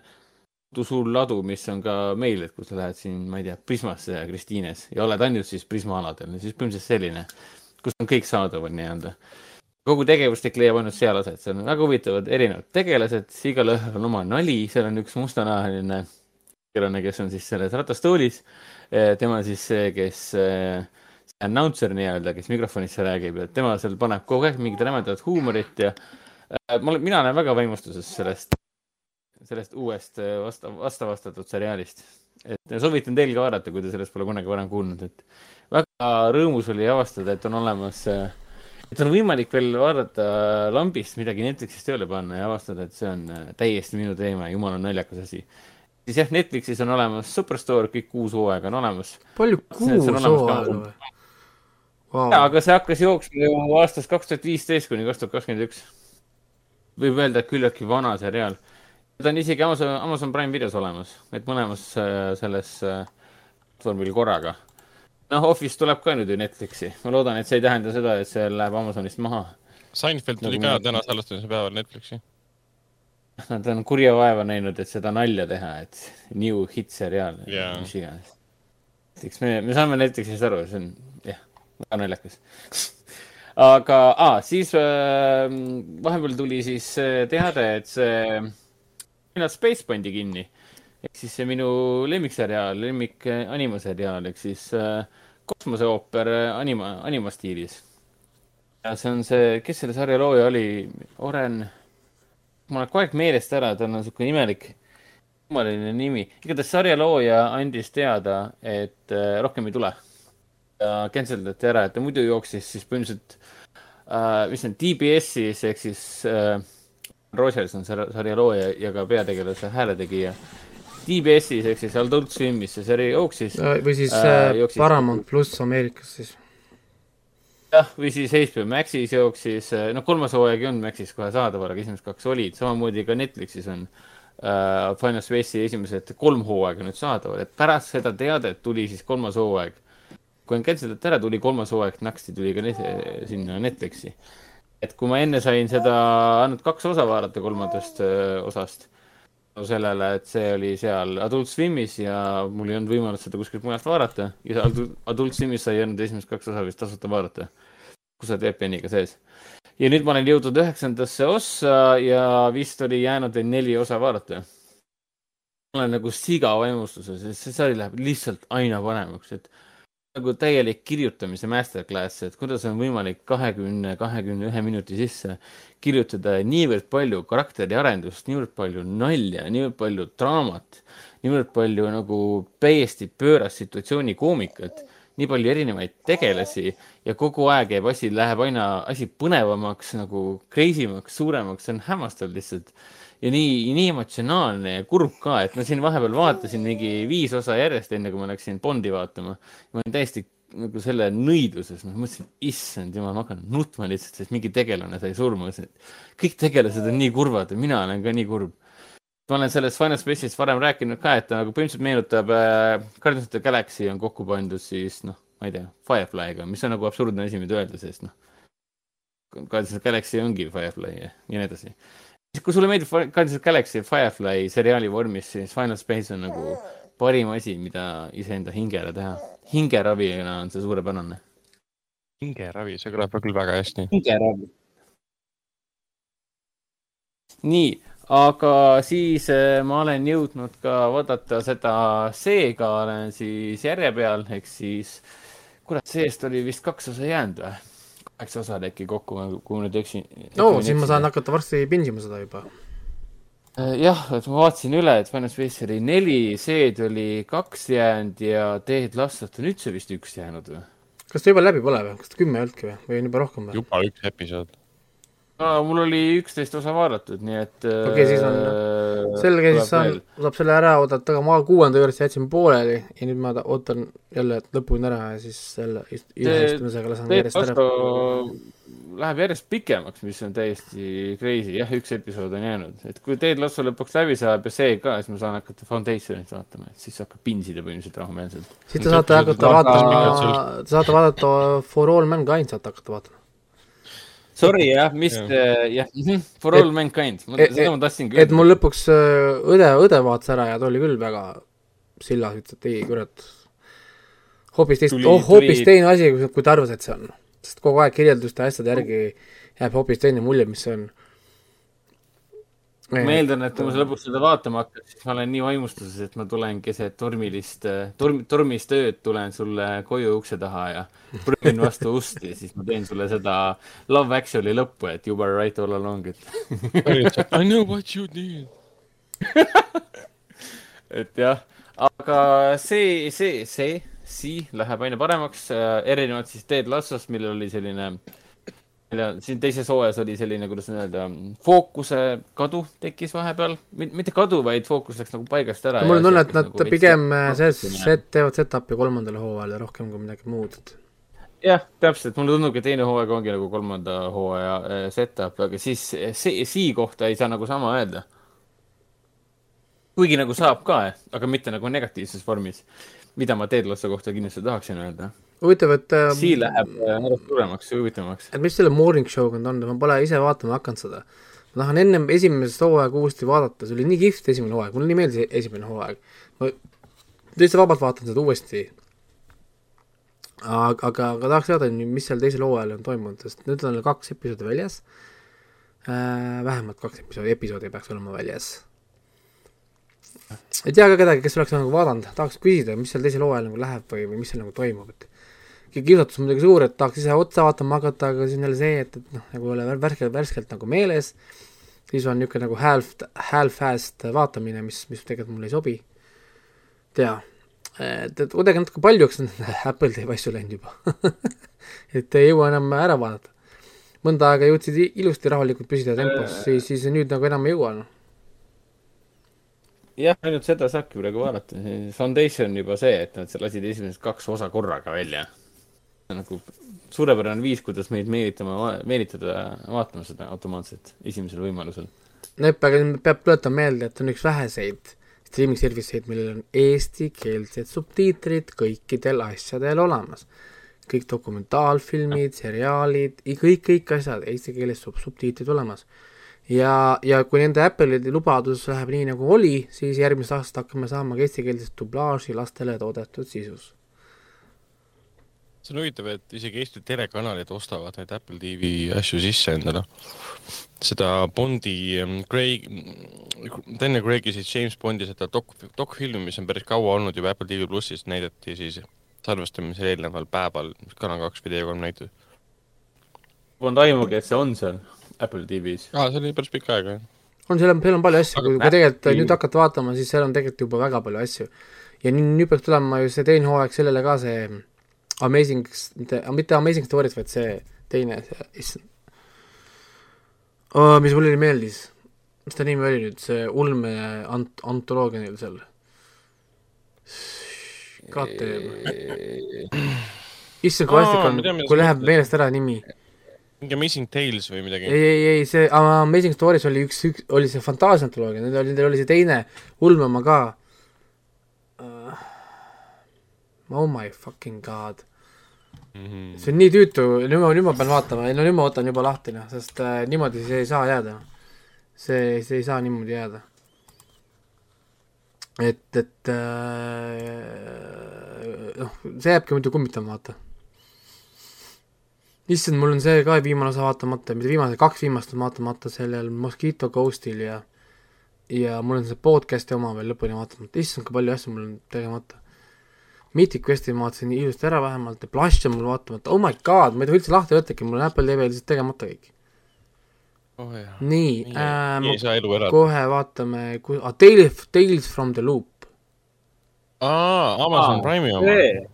suur ladu, mis on ka meil, et kui sa lähed siin, ma ei tea, Prismasse ja Kristiines ja oled ainult siis Prisma aladel, siis põhimõtteliselt selline, kus on kõik saadaval nii-öelda kogu tegevustik leiab ainult seal aset, seal on väga huvitavad erinevad tegelased, igalühel on oma nali, seal on üks mustanahaline tegelane, kes on siis selles ratastoolis. Tema on siis see, kes, see announcer nii-öelda, kes mikrofonisse räägib ja tema seal paneb kogu aeg mingit rämedat huumorit ja äh, ma olen, mina olen väga vaimustuses sellest, sellest uuest vasta, vastavastatud seriaalist. et soovitan teil ka vaadata, kui te sellest pole kunagi varem kuulnud, et väga rõõmus oli avastada, et on olemas äh, et on võimalik veel vaadata lambist midagi Netflixis tööle panna ja avastada, et see on täiesti minu teema jumala naljakas asi. Siis jah, Netflixis on olemas Superstore, kõik kuus hooaega on olemas. palju kuus hooaega või? jaa, aga see hakkas jooksma ju aastast kaks tuhat viisteist kuni kaks tuhat kakskümmend üks. võib öelda, et küllaltki vana seriaal. ta on isegi Amazon, Amazon Prime videos olemas, et mõlemas äh, selles äh, platvormil korraga. noh, Office tuleb ka nüüd ju Netflixi, ma loodan, et see ei tähenda seda, et see läheb Amazonist maha Seinfeld tuli Nagu ka täna salvestamise päeval Netflixi. (laughs) Nad on kurja vaeva näinud, et seda nalja teha, et new hit seriaal Jaa. mis iganes. eks me, me saame Netflixist aru, see on jah, väga naljakas. (laughs) aga ah, siis äh, vahepeal tuli siis teade, et see, millal Space pandi kinni. ehk siis see minu lemmikseriaal, lemmik äh, animaseriaal ehk siis äh, kosmoseooper äh, anima, animastiilis. ja see on see, kes selle sarja looja oli, Oren mul läheb kogu aeg meelest ära, tal on niisugune imelik, kummaline nimi. igatahes sarja looja andis teada, et äh, rohkem ei tule. ja cancel dati ära, et ta muidu jooksis siis põhimõtteliselt äh,, mis on, DBS-is ehk siis äh, Rogers on selle sarja looja ja ka peategelase hääletegija. DBS-is ehk siis Adult Swimis see sari jooksis. või siis Äh, äh, jooksis- Paramount pluss Ameerikas siis. jah, või siis HBO Maxis jooksis, noh, kolmas hooaeg ei olnud Maxis kohe saadaval, aga esimesed kaks olid, samamoodi ka Netflixis on äh, Final Space'i esimesed kolm hooaega nüüd saadaval, et pärast seda teadet tuli siis kolmas hooaeg. kui on cancel datud ära, tuli kolmas hooaeg, naksti tuli ka net, sinna Netflixi. et kui ma enne sain seda ainult kaks osa vaadata kolmandast äh, osast, tänu sellele, et see oli seal Adult Swimis ja mul ei olnud võimalust seda kuskilt mujalt vaadata ja Adult, Swimis sai ainult esimesed kaks osa vist tasuta vaadata, kus sa oled VPN-iga sees. ja nüüd ma olen jõudnud üheksandasse ossa ja vist oli jäänud veel neli osa vaadata. ma olen nagu siga vaimustuses, sest see sari läheb lihtsalt aina paremaks, et nagu täielik kirjutamise masterclass, et kuidas on võimalik kahekümne, kahekümne ühe minuti sisse kirjutada niivõrd palju karakteriarendust, niivõrd palju nalja, niivõrd palju draamat, niivõrd palju nagu täiesti pöörast situatsiooni koomikat, nii palju erinevaid tegelasi ja kogu aeg jääb asi, läheb aina asi põnevamaks nagu crazy maks, suuremaks, see on hämmastav lihtsalt ja nii, nii emotsionaalne ja kurb ka, et ma siin vahepeal vaatasin mingi viis osa järjest, enne kui ma läksin Bondi vaatama. ma olin täiesti nagu selle nõiduses, ma mõtlesin, issand jumal, ma hakkan nutma lihtsalt, sest mingi tegelane sai surma. kõik tegelased on nii kurvad ja mina olen ka nii kurb. ma olen sellest Final Space'ist varem rääkinud ka, et ta nagu põhimõtteliselt meenutab äh, Guardians of the Galaxy on kokku pandud siis noh, ma ei tea, Firefly'ga, mis on nagu absurdne asi, mida öelda, sest noh, Guardians of the Galaxy ongi Firefly ja nii edasi kui sulle meeldib Guardians of Galaxy Firefly seriaali vormis, siis Final Space on nagu parim asi, mida iseenda hingele teha. hingeravina on see suurepärane. hingeravi, see kõlab küll väga hästi. hingeravi. nii, aga siis äh, ma olen jõudnud ka vaadata seda seega olen siis järje peal, ehk siis kurat, seest oli vist kaks osa jäänud või? Kaheksa osa äkki kokku, kui ma nüüd eksin. no siis ma saan hakata varsti pindima seda juba. Äh, jah, et ma vaatasin üle, et Final Space oli neli, Seed oli kaks jäänud ja Dead Last'ist on üldse vist üks jäänud või? kas ta juba läbi pole või, kas ta kümme ei olnudki või, või on juba rohkem või? juba üks episood no mul oli üksteist osa vaadatud, nii et. okei okay,, siis on äh, selge, siis saan, saab selle ära oodata, aga ma kuuenda juures jätsin pooleli ja nüüd ma ootan jälle lõpuni ära ja siis selle istumisega lasen järjest ära. Läheb järjest pikemaks, mis on täiesti crazy, jah, üks episood on jäänud, et kui Ted Lasso lõpuks läbi saab ja see ka, siis ma saan hakata Foundationit vaatama, et siis hakkab pinsida põhimõtteliselt rahumeelselt. siis te saate hakata vaatama, te saate vaadata For All Mankind saate hakata vaatama Sorry jah, mis yeah. jah -hmm, For all mankind, seda ma tahtsin küll. et mul lõpuks äh, õde, õde vaatas ära ja ta oli küll väga sillas, ütles, et ei kurat, hoopis teist, oh, hoopis teine asi, kui ta arvas, et see on. sest kogu aeg kirjelduste asjade järgi jääb hoopis teine mulje, mis see on ma eeldan, et kui ma lõpuks seda vaatama hakkan, siis ma olen nii vaimustuses, et ma tulen keset tormilist, torm, tormist ööd tulen sulle koju ukse taha ja prõmin vastu (laughs) ust ja siis ma teen sulle seda Love Actually lõppu, et you were right all along, et (laughs) I know what you did. (laughs) Et jah, aga see, see, see, see läheb aina paremaks, erinevalt siis Ted Lassost, millel oli selline äh, siin teises hooajas oli selline, kuidas öelda, fookuse kadu tekkis vahepeal, mitte kadu, vaid fookus läks nagu paigast ära. mul on tunne, et nad nagu pigem see, set, teevad setup'i kolmandale hooajale rohkem kui midagi muud. jah, täpselt, mulle tundubki, et teine hooaeg ongi nagu kolmanda hooaja äh, setup, aga siis see, sii kohta ei saa nagu sama öelda. kuigi nagu saab ka, aga mitte nagu negatiivses vormis, mida ma Ted Lasso kohta kindlasti tahaksin öelda huvitav, et äh, Sii läheb järjest suuremaks ja huvitavamaks. et mis selle morning show'ga on olnud, ma pole ise vaatama hakanud seda. ma tahan ennem esimesest hooaega uuesti vaadata, see oli nii kihvt esimene hooaeg, mulle nii meeldis e-, esimene hooaeg. ma täitsa vabalt vaatan seda uuesti. aga, aga, aga tahaks teada, mis seal teisel hooajal on toimunud, sest nüüd on kaks episoodi väljas äh,. vähemalt kaks episoodi, episoodi peaks olema väljas ei tea ka kedagi, kes oleks nagu vaadanud, tahaks küsida, mis seal teisel hooajal nagu läheb või, või mis seal nagu toimub, et kiusatus muidugi suur, et tahaks ise otsa vaatama hakata, aga siis on jälle see, et, et noh, nagu ei ole värskelt, värskelt nagu meeles, siis on niisugune nagu half, half-fast vaatamine, mis, mis tegelikult mulle ei sobi. tea, et, et kuidagi natuke paljuks on (laughs) Apple teeb asju läinud juba (laughs) et ei jõua enam ära vaadata. mõnda aega jõudsid ilusti rahulikult püsida tempos, siis, siis nüüd nagu enam ei jõua, noh jah, ainult seda saabki praegu vaadata. Foundation juba see, et nad lasid esimesed kaks osa korraga välja nagu suurepärane viis, kuidas meid meelitama, meelitada vaatama seda automaatselt esimesel võimalusel. Nepp, aga peab tuletama meelde, et on üks väheseid streaming service eid, millel on eestikeelsed subtiitrid kõikidel asjadel olemas. kõik dokumentaalfilmid, seriaalid, kõik, kõik asjad eesti keeles sub-, subtiitrid olemas. ja, ja kui nende Apple'i lubadus läheb nii, nagu oli, siis järgmisest aastast hakkame saama ka eestikeelset dublaaži lastele toodetud sisus see on huvitav, et isegi Eesti telekanalid ostavad neid Apple TV asju sisse endale. seda Bondi ähm, Craig, Daniel Craig'i siis James Bondi seda dok-, dokfilmi, mis on päris kaua olnud juba Apple TV plussis, näidati siis salvestamisel eelneval päeval, Kanal kaks Tele3 näitas. on Raimugi, et see on seal Apple TV-s. aa, see oli päris pikka aega, jah. on, seal on, seal on palju asju, kui kui tegelikult Apple- nüüd hakata vaatama, siis seal on tegelikult juba väga palju asju. ja nüüd, nüüd peaks tulema ju see teine hooaeg sellele ka see Amazing, mitte, mitte Amazing Stories, vaid see teine, see, issand oh,. mis mulle meeldis, mis ta nimi oli nüüd, see ulme ant-, antoloogia neil seal. KTM, issand kui vastik on kui läheb meelest ära nimi mingi Amazing Tales või midagi. ei, ei, ei, see Amazing Stories oli üks, üks, oli see fantaasiaantoloogia, nendel oli, nendel oli see teine ulme oma ka. Oh my fucking god, Mhm. see on nii tüütu, nüüd ma, nüüd ma pean vaatama, no nüüd ma võtan juba lahti noh, sest äh, niimoodi see ei saa jääda. see, see ei saa niimoodi jääda. et, et äh, noh, see jääbki muidu kummitama, vaata issand, mul on see ka viimane osa vaatamata, mitte viimane, kaks viimast on vaatamata sellel Mosquito Ghostil ja ja mul on see podcast'i oma veel lõpuni vaatamata, issand, kui palju asju mul on tegemata. Mythic Questi ma vaatasin ilusti ära vähemalt ja Blush on mul vaatamata, oh my god, ma ei tohi üldse lahti võttagi, mul on Apple TV lihtsalt tegemata kõik. oh nii äh,, elada. kohe vaatame, ku- ah,, Tales, Tales from the Loop. aa, Amazon Aa, Prime'i oma. see,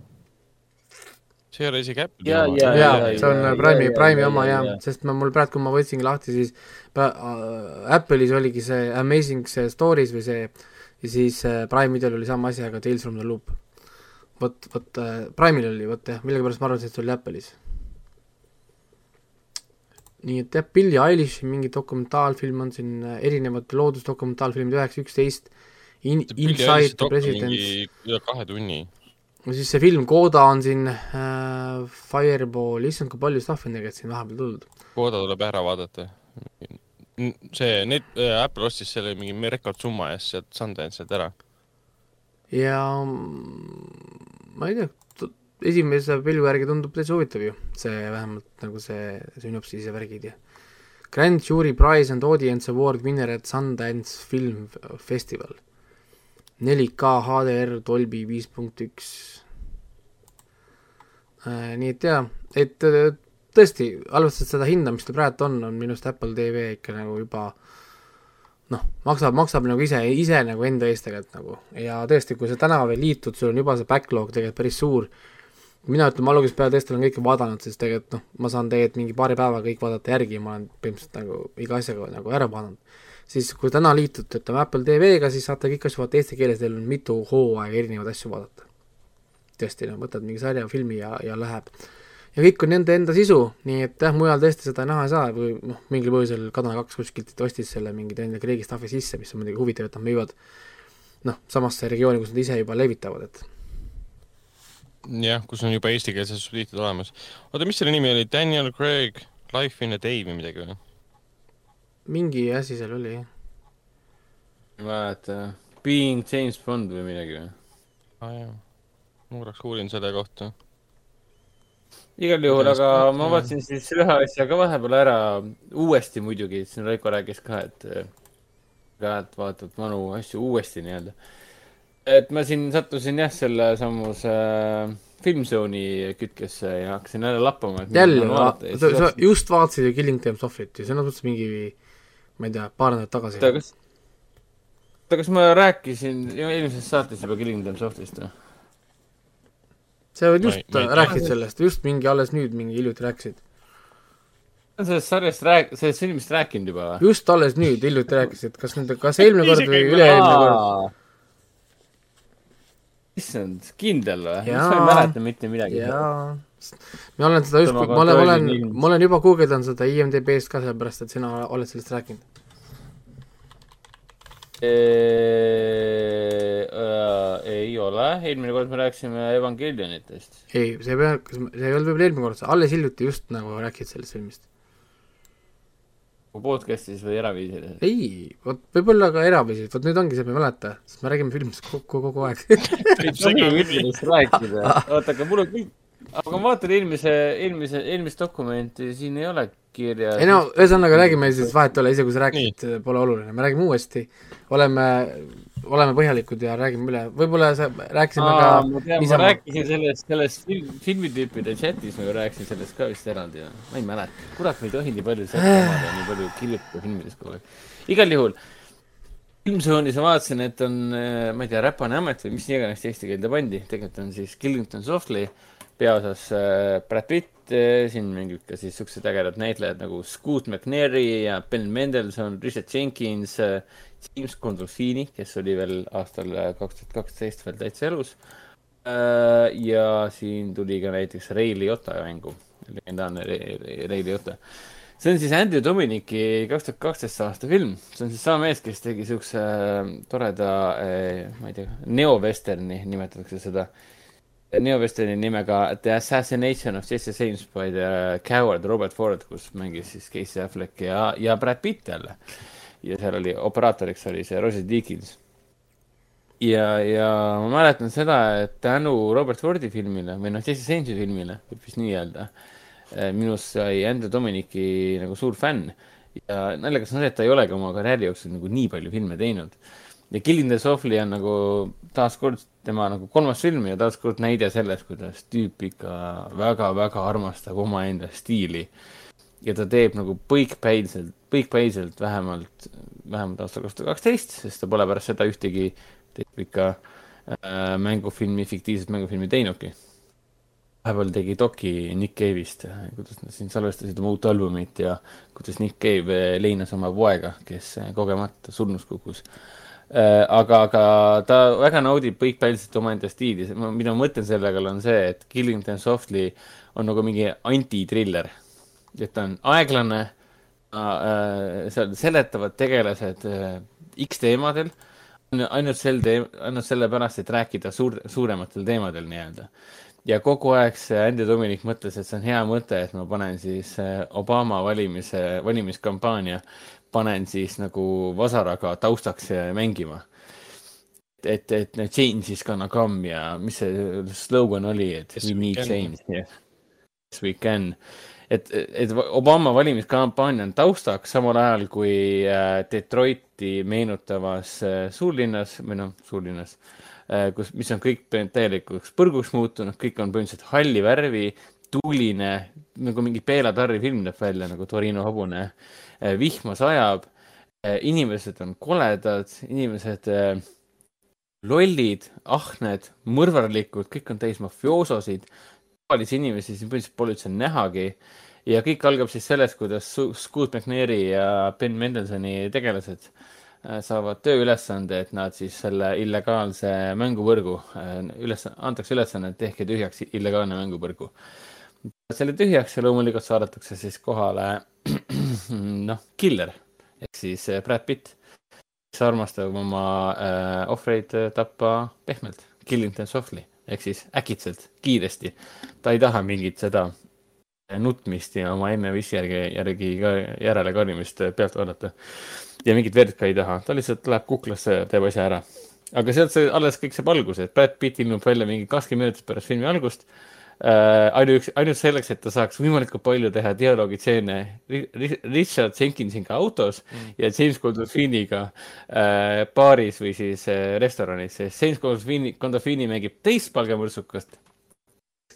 see ei ole isegi Apple'i Jaa, oma. jaa, jaa jaa,, see on jaa, Prime'i, Prime'i oma jaa, jah sest ma, mul praegu, kui ma võtsingi lahti, siis pra- äh, Apple'is oligi see Amazing see Stories või see ja siis äh, Prime'idel oli sama asi, aga Tales from the Loop. vot, vot äh, Prime'il oli, vot jah, millegipärast ma arvasin, et see oli Apple'is. nii et jah, Billie Eilishi mingi dokumentaalfilm on siin, erinevad loodusdokumentaalfilmid üheksa, üksteist, In-, Inside the President, üle kahe tunni. ja siis see film Coda on siin äh,, Fireball, issand, kui palju stuff'i on tegelikult siin vahepeal tulnud. Kooda tuleb ära vaadata. see, need, Apple ostis selle mingi rekordsumma eest sealt Sundance'ilt ära. Ja mm, ma ei tea, esimese pilgu järgi tundub täitsa huvitav ju, see vähemalt nagu see sünopsis ja värgid ja Grand Jury Prize and Audience Award winner at Sundance Film Festival. 4K HDR Dolby viis punkt üks. nii et jaa, et äh, tõesti, arvestades seda hinda, mis ta praegu on, on minu arust Apple TV ikka nagu juba noh, maksab, maksab nagu ise, ise nagu enda eest tegelikult nagu ja tõesti, kui sa täna veel liitud, sul on juba see backlog tegelikult päris suur mina ütlen, ma algusest peale tõesti olen kõike vaadanud, sest tegelikult noh, ma saan tegelikult mingi paari päevaga kõik vaadata järgi ja ma olen põhimõtteliselt nagu iga asjaga nagu ära vaadanud. siis kui täna liitute, ütleme Apple TV-ga, siis saate kõiki asju vaadata eesti keeles, teil on mitu hooaega erinevaid asju vaadata. tõesti, noh, võtad mingi sarja, filmi ja, ja läheb. Ja kõik on nende enda sisu, nii et jah, mujal tõesti seda näha ei saa, või noh, mingil põhjusel Kadana kaks kuskilt ostis selle mingi Daniel Craig'i stuff'i sisse, mis on muidugi huvitav, et nad müüvad noh, samasse regiooni, kus nad ise juba levitavad, et jah, kus on juba eestikeelsed subtiitrid olemas. oota, mis selle nimi oli, Daniel Craig Life in a Day või midagi või? mingi asi seal oli, jah. ma ei mäleta, Being James Bond või midagi või? aa ah, jaa, ma korraks uurin selle kohta. Igal juhul, aga ma vaatasin siis ühe asja ka vahepeal ära, uuesti muidugi, siin Raiko rääkis ka, et ka, et vaatad vanu asju uuesti nii-öelda. et ma siin sattusin jah, selle samuse äh, Filmzone'i kütkesse ja hakkasin jälle lappama. jälle, sa, sa just vaatasid ju Killing Softly't ju, selles mõttes mingi ma ei tea, paar nädalat tagasi. oota, kas, oota, kas ma rääkisin eelmises saates juba Killing Them Softist või? Sa Ma just ei- ma ei rääkisid sellest, just mingi alles nüüd mingi hiljuti rääkisid. sellest sarjast rääk-, sellest filmist rääkinud juba või? just alles nüüd hiljuti rääkisid, kas nende, kas eelmine kord või üle-eelmine kord. issand, kindel või? Ma ei mäleta mitte midagi. ma olen seda just, Ma ma olen, ma olen ma olen juba guugeldanud seda IMDB-st ka sellepärast, et sina oled sellest rääkinud. Ei ole, eelmine kord me rääkisime Evangelionitest. ei, see ei pea, kas, see ei olnud võib-olla eelmine kord, alles hiljuti just nagu rääkisid sellest filmist. podcast'is või eraviisilis. ei, vot võib-olla ka eraviisil, vot nüüd ongi see, ma ei mäleta, sest me räägime filmist kogu, kogu aeg. (laughs) oota, aga mul on kõik, aga ma vaatan eelmise, eelmise, eelmist dokumenti, siin ei ole kirjas. ei no ühesõnaga räägime siis, vahet ei ole, isegi kui sa rääkisid, pole oluline, me räägime uuesti, oleme, oleme põhjalikud ja räägime üle, võib-olla sa rääkisime Aa, ka ma tean, ma rääkisin sellest, sellest film, filmitüüpide chatis, ma ju rääkisin sellest ka vist eraldi, ma ei mäleta. kurat, me ei tohi nii palju sealt omada, nii palju kirjutada filmidest kogu aeg. igal juhul, Filmzoonis ma vaatasin, et on, ma ei tea, Räpane amet või mis iganes eesti keelde pandi, tegelikult on siis Killington Softly peaosas äh, Brad Pitt, siin mängib ka siis siuksed ägedad näitlejad nagu Scoot McNairy ja Ben Mendelsohn, Richard Jenkins, James Gandolfini, kes oli veel aastal äh, kaks tuhat kaksteist veel täitsa elus. ja siin tuli ka näiteks Ray Liotta mängu, legendaarne Ray, Liotta. see on siis Andrew Dominiki kaks tuhat kaksteist aasta film, see on siis sama mees, kes tegi siukse toreda, ma ei tea, neovesterni nimetatakse seda neovesterni nimega The Assassination of Jesse James by the Coward Robert Ford, kus mängis siis Casey Affleck ja, ja Brad Pitt jälle. ja seal oli, operaatoriks oli see Roger Deakins. ja, ja ma mäletan seda, et tänu Robert Fordi filmile või noh, Jesse Jamesi filmile, võib vist nii öelda, minust sai Andrew Dominiki nagu suur fänn. ja naljakas on see, et ta ei olegi oma karjääri jooksul nagu nii palju filme teinud ja Killing the Softly on nagu taaskord tema nagu kolmas film ja taaskord näide sellest, kuidas tüüp ikka väga-väga armastab omaenda stiili. ja ta teeb nagu põikpäiselt, põikpäiselt vähemalt, vähemalt aastal kaks tuhat kaksteist, sest ta pole pärast seda ühtegi teist pikka äh, mängufilmi, fiktiivset mängufilmi teinudki. vahepeal tegi doki Nick Cave'ist, kuidas nad siin salvestasid oma uut albumit ja kuidas Nick Cave leinas oma poega, kes kogemata surnuks kukkus aga, aga ta väga naudib põikpäiselt omaenda stiili, mida ma mõtlen selle peale on see, et Killington Softly on nagu mingi antitriller. et ta on aeglane äh,, seal seletavad tegelased äh, X teemadel, ainult sel teem-, ainult sellepärast, et rääkida suur, suurematel teemadel nii-öelda. ja kogu aeg see Andy Dominik mõtles, et see on hea mõte, et ma panen siis äh, Obama valimise, valimiskampaania panen siis nagu vasaraga taustaks mängima. et, et need change is gonna come ja mis see slogan oli, et Yes, we need change, yes. We can. et, et Obama valimiskampaania on taustaks, samal ajal kui äh, Detroiti meenutavas äh, suurlinnas või noh, suurlinnas, kus, mis on kõik täielikuks põrguks muutunud, kõik on põhimõtteliselt halli värvi, tuuline, nagu mingi Bela Tarri film näeb välja nagu Torino hobune vihma sajab, inimesed on koledad, inimesed äh, lollid, ahned, mõrvarlikud, kõik on täis mafioososid, tavalisi inimesi siin põhimõtteliselt pole üldse nähagi ja kõik algab siis sellest, kuidas Scoot McNairy ja Ben Mendelsoni tegelased äh, saavad tööülesande, et nad siis selle illegaalse mänguvõrgu äh, üles, antakse ülesanne, et tehke tühjaks illegaalne mänguvõrgu. Selle tühjaks ja loomulikult saadetakse siis kohale (clears throat) noh, killer ehk siis äh, Brad Pitt, kes armastab oma äh, ohvreid äh, tappa pehmelt, Killington softly ehk siis äkitselt, kiiresti. ta ei taha mingit seda nutmist ja oma emme vissi järgi, järgi ka järele karjumist äh, pealt vaadata. ja mingit verd ka ei taha, ta lihtsalt läheb kuklasse teeb asja ära. aga sealt see alles kõik saab alguse, et Brad Pitt ilmub välja mingi kakskümmend minutit pärast filmi algust äh,. ainuüksi, ainult selleks, et ta saaks võimalikult palju teha dialoogitseene Ri- Ri- Richard Jenkinsiga autos mm. ja James Gandolfiniga äh, baaris või siis äh, restoranis, sest James Gandolfini, Gandolfini mängib teist palgamõrtsukast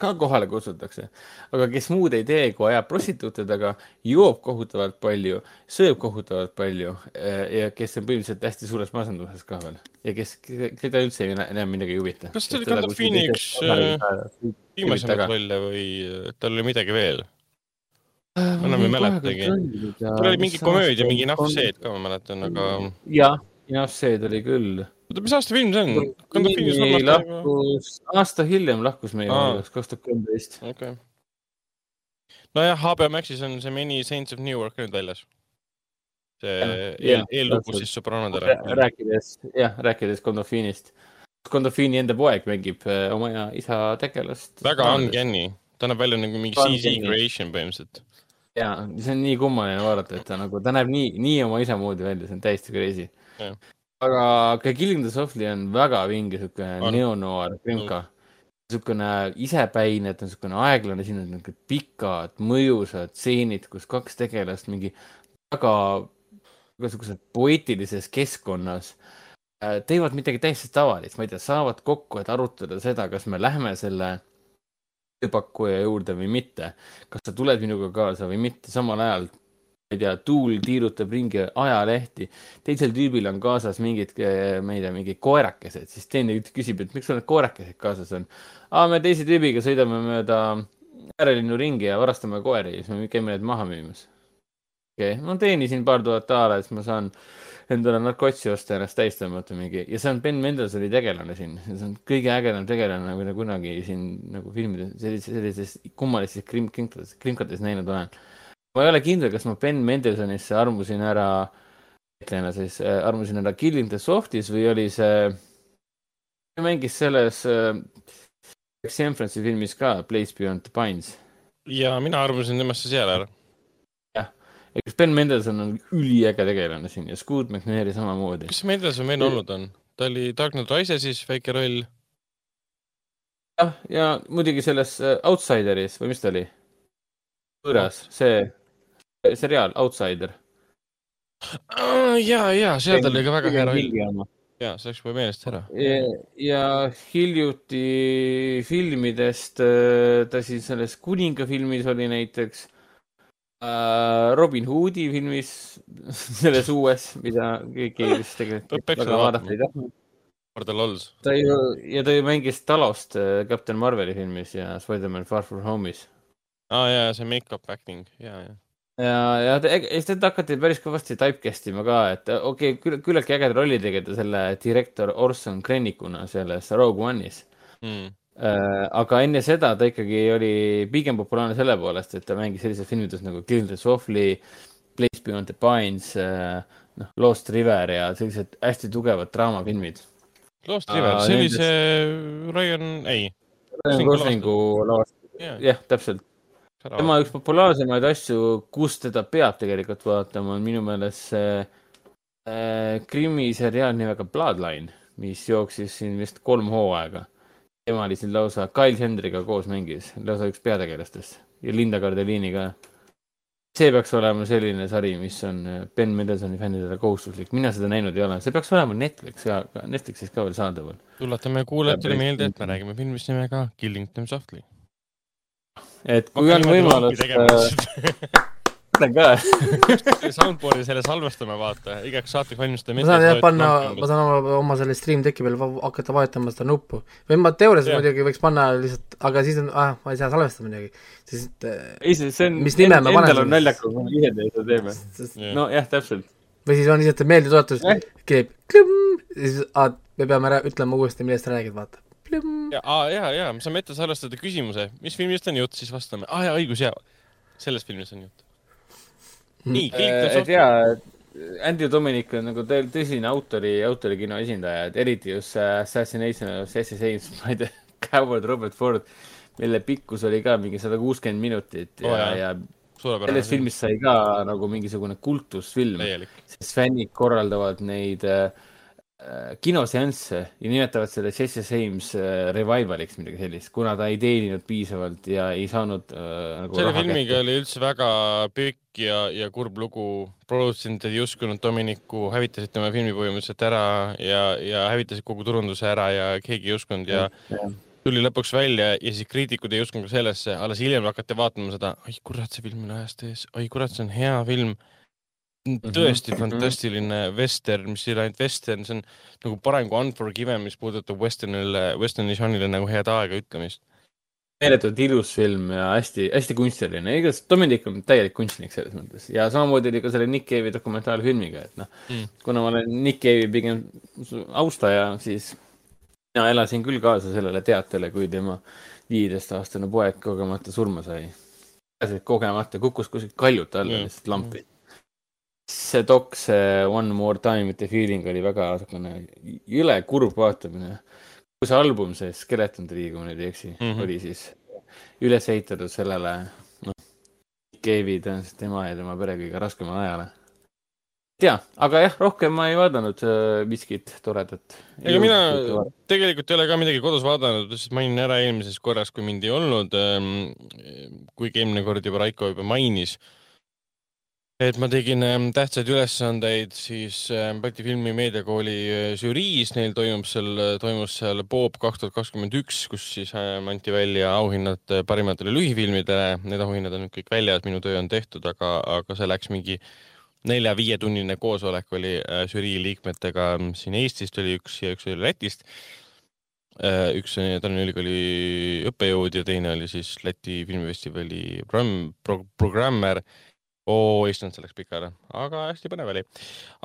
ka kohale kutsutakse, aga kes muud ei tee, kui ajab prostituute taga, joob kohutavalt palju, sööb kohutavalt palju äh, ja kes on põhimõtteliselt hästi suures masenduses ka veel ja kes, keda üldse ei- enam midagi ei huvita. Kas see oli Gandolfini üks, viimasemaid rolle või äh, tal oli midagi veel? enam ei mäletagi. tal oli mingi komöödia, mingi nahkseed ka, ma mäletan, aga jah, jah, see tuli küll. oota, mis aasta film see on? Lahkus, aasta hiljem lahkus meie Aa. maailmas, kaks tuhat kolmteist. okei. nojah, HBO Maxis on see Many Saints of Newark nüüd väljas. see eel eellugu siis Sopranodele. rääkides, jah, rääkides Gandolfinist. Gandolfini enda poeg mängib äh, oma isa tegelast. väga uncanny, ta näeb välja nagu mingi CG creation põhimõtteliselt. ja see on nii kummaline vaadata, et ta nagu, ta näeb nii, nii oma isa moodi välja, see on täiesti crazy. Aga ka Killing the Softly on väga vinge siuke On. neonoir krimka. niisugune isepäine, ta on niisugune aeglane, siin on niisugune pikad mõjusad stseenid, kus kaks tegelast mingi väga, niisuguses poeetilises keskkonnas äh, teevad midagi täiesti tavalist, ma ei tea, saavad kokku, et arutada seda, kas me lähme selle tööpakkuja juurde või mitte. kas sa tuled minuga kaasa või mitte, samal ajal ma ei tea, tuul tiirutab ringi ajalehti, teisel tüübil on kaasas mingid, ma ei tea, mingid koerakesed, siis teine küsib, et miks sul need koerakesed kaasas on. aa, me teise tüübiga sõidame mööda äärelinnu ringi ja varastame koeri siis me käime need maha müümas. okei okay., ma teenisin paar tuhat daala, siis ma saan endale narkotsi osta, ennast täis tõmmata mingi ja see on Ben Mendelsoni tegelane siin, see on kõige ägedam tegelane, mida kunagi siin nagu filmides, sellises, sellises kummalistes krim-, krimkades, krimkades näinud olen. Ma ei ole kindel, kas ma Ben Mendelsonisse armusin ära, ütleme siis äh, armusin ära Killing the Softis või oli see, mängis selles äh, Sienfrance'i filmis ka Place Beyond the Pines. ja mina arvasin temast seal ära. eks Ben Mendelson on üliäge tegelane siin ja Scoot McNairi samamoodi. kas Mendelson meil olnud on? ta oli Dark Knight Risesis väike roll. jah, ja muidugi selles äh, Outsideris või mis ta oli? võõras, see seriaal Outsider. ja, ja seal ta oli ka väga hea roll. ja, see läks juba meelest ära. ja, ja hiljuti filmidest äh, ta siis selles Kuninga filmis oli näiteks äh, Robin Hoodi filmis, (laughs) selles uues, mida keegi vist tegelikult väga vaadata ei tahtnud. Marta Lols. ta ju, ja ta ju mängis Talost äh, Captain Marveli filmis ja Spider-man Far From Home'is. aa ah, jaa, see make-up acting, ja, ja. ja, ja siis teda hakati päris kõvasti typecast ima ka, et okei okay,, küllaltki ägeda rolli tegi ta selle direktor Orson Krennicuna selles Rogue One'is Mm. äh,. aga enne seda ta ikkagi oli pigem populaarne selle poolest, et ta mängis sellises filmides nagu Kill the Softly, Place Beyond the Pines äh,, noh, Lost River ja sellised hästi tugevad draamafilmid. Lost River, see oli see Ryan, ei. Ryan Goslingu lavast, jah, täpselt. Tema üks populaarsemaid asju, kus teda peab tegelikult vaatama, on minu meelest see äh, krimiseriaal nimega Bloodline, mis jooksis siin vist kolm hooaega. tema oli siin lausa Kyle Hendriga koos mängis, lausa üks peategelastest ja Linda Cardellini ka. see peaks olema selline sari, mis on äh, Ben Mendelsoni fännidele kohustuslik, mina seda näinud ei ole, see peaks olema Netflix ja Netflixis ka veel saadaval. tuletame kuulajatele Ja meelde, et me räägime filmist nimega Killing them softly. Et kui on võimalus, (laughs) ütlen ka, (laughs) Soundboard'i selle salvestame, vaata, igaks saateks valmistame. ma saan jah panna, ma saan oma, oma selle Stream Decki peal hakata vajutama seda nuppu. või ma teoorias Jah. muidugi võiks panna lihtsalt, aga siis on ah,, ma ei saa salvestada midagi, siis äh, ei see, see on, Mis nime ma panen endal on naljakas, kui me ise seda teeme. nojah, täpselt. või siis on lihtsalt meeldetuletus Jah., keeb klõmm, siis ah, me peame rää- ütlema uuesti, millest sa räägid, vaata. ja, ja, ja me saame ette salvestada küsimuse, mis filmist on jutt, siis vastame. aa jaa, õigus, jaa. sellest filmist on jutt. nii, Killing them et jaa, Andy Dominic on nagu tõ- tõsine autori, autorikino esindaja, et eriti just Assassination of Jesse James, ma ei tea, Coward Robert Ford, mille pikkus oli ka mingi sada kuuskümmend minutit ja oh, ja sellest. filmist sai ka nagu mingisugune kultusfilm, täielik. sest fännid korraldavad neid äh, äh, kinoseansse ja nimetavad selle Jesse James äh, revivaliks midagi sellist, kuna ta ei teeninud piisavalt ja ei saanud äh, nagu selle filmiga kätte. oli üldse väga pikk ja, ja kurb lugu. produtsendid ei uskunud Dominiku, hävitasid tema filmi põhimõtteliselt ära ja, ja hävitasid kogu turunduse ära ja keegi ei uskunud ja Jah. tuli lõpuks välja ja siis kriitikud ei uskunud ka sellesse, alles hiljem hakati vaatama seda, oi kurat, see film on ajast ees, oi kurat, see on hea film. Tõesti Mhm. fantastiline western, mis ei ole ainult western, see on nagu parem kui Unforgiven, mis puudutab westernile, western'i žanrile nagu head aega ütlemist. meeletult ilus film ja hästi-hästi kunstiline, igatahes Dominic on täielik kunstnik selles mõttes ja samamoodi oli ka selle Nick Cave'i dokumentaalfilmiga, et noh Mm. mm., kuna ma olen Nick Cave'i pigem austaja, siis mina elasin küll kaasa sellele teatele, kui tema viieteistaastane poeg kogemata surma sai. kogemata kukkus kuskilt kaljute alla yeah. lihtsalt lampi. See dok, see One More Time with the Feeling oli väga niisugune jõle kurb vaatamine kui see album, see Skeleton Tree, kui ma nüüd ei eksi mm. -hmm. oli siis üles ehitatud sellele, noh, Cave'i tõenäoliselt tema ja tema pere kõige raskemale ajale. tea, aga jah, rohkem ma ei vaadanud äh, miskit toredat. ega mina tegelikult ei ole ka midagi kodus vaadanud, sest mainin ära eelmises korras, kui mind ei olnud. kuigi eelmine kord juba Raiko juba mainis, et ma tegin ähm, tähtsaid ülesandeid siis ähm, Balti Filmi Meediakooli äh, žüriis, neil toimub seal, toimus seal Bob kaks tuhat kakskümmend üks, kus siis ähm, anti välja auhinnad äh, parimatele lühifilmidele. Need auhinnad on nüüd kõik väljas, minu töö on tehtud, aga, aga see läks mingi nelja-viietunnine koosolek oli äh, žürii liikmetega siin Eestist oli üks ja üks oli Lätist. üks on Tallinna Ülikooli õppejõud ja teine oli siis Läti filmifestivali programm pro,, programmer oo, issand, see läks ära, aga hästi põnev oli.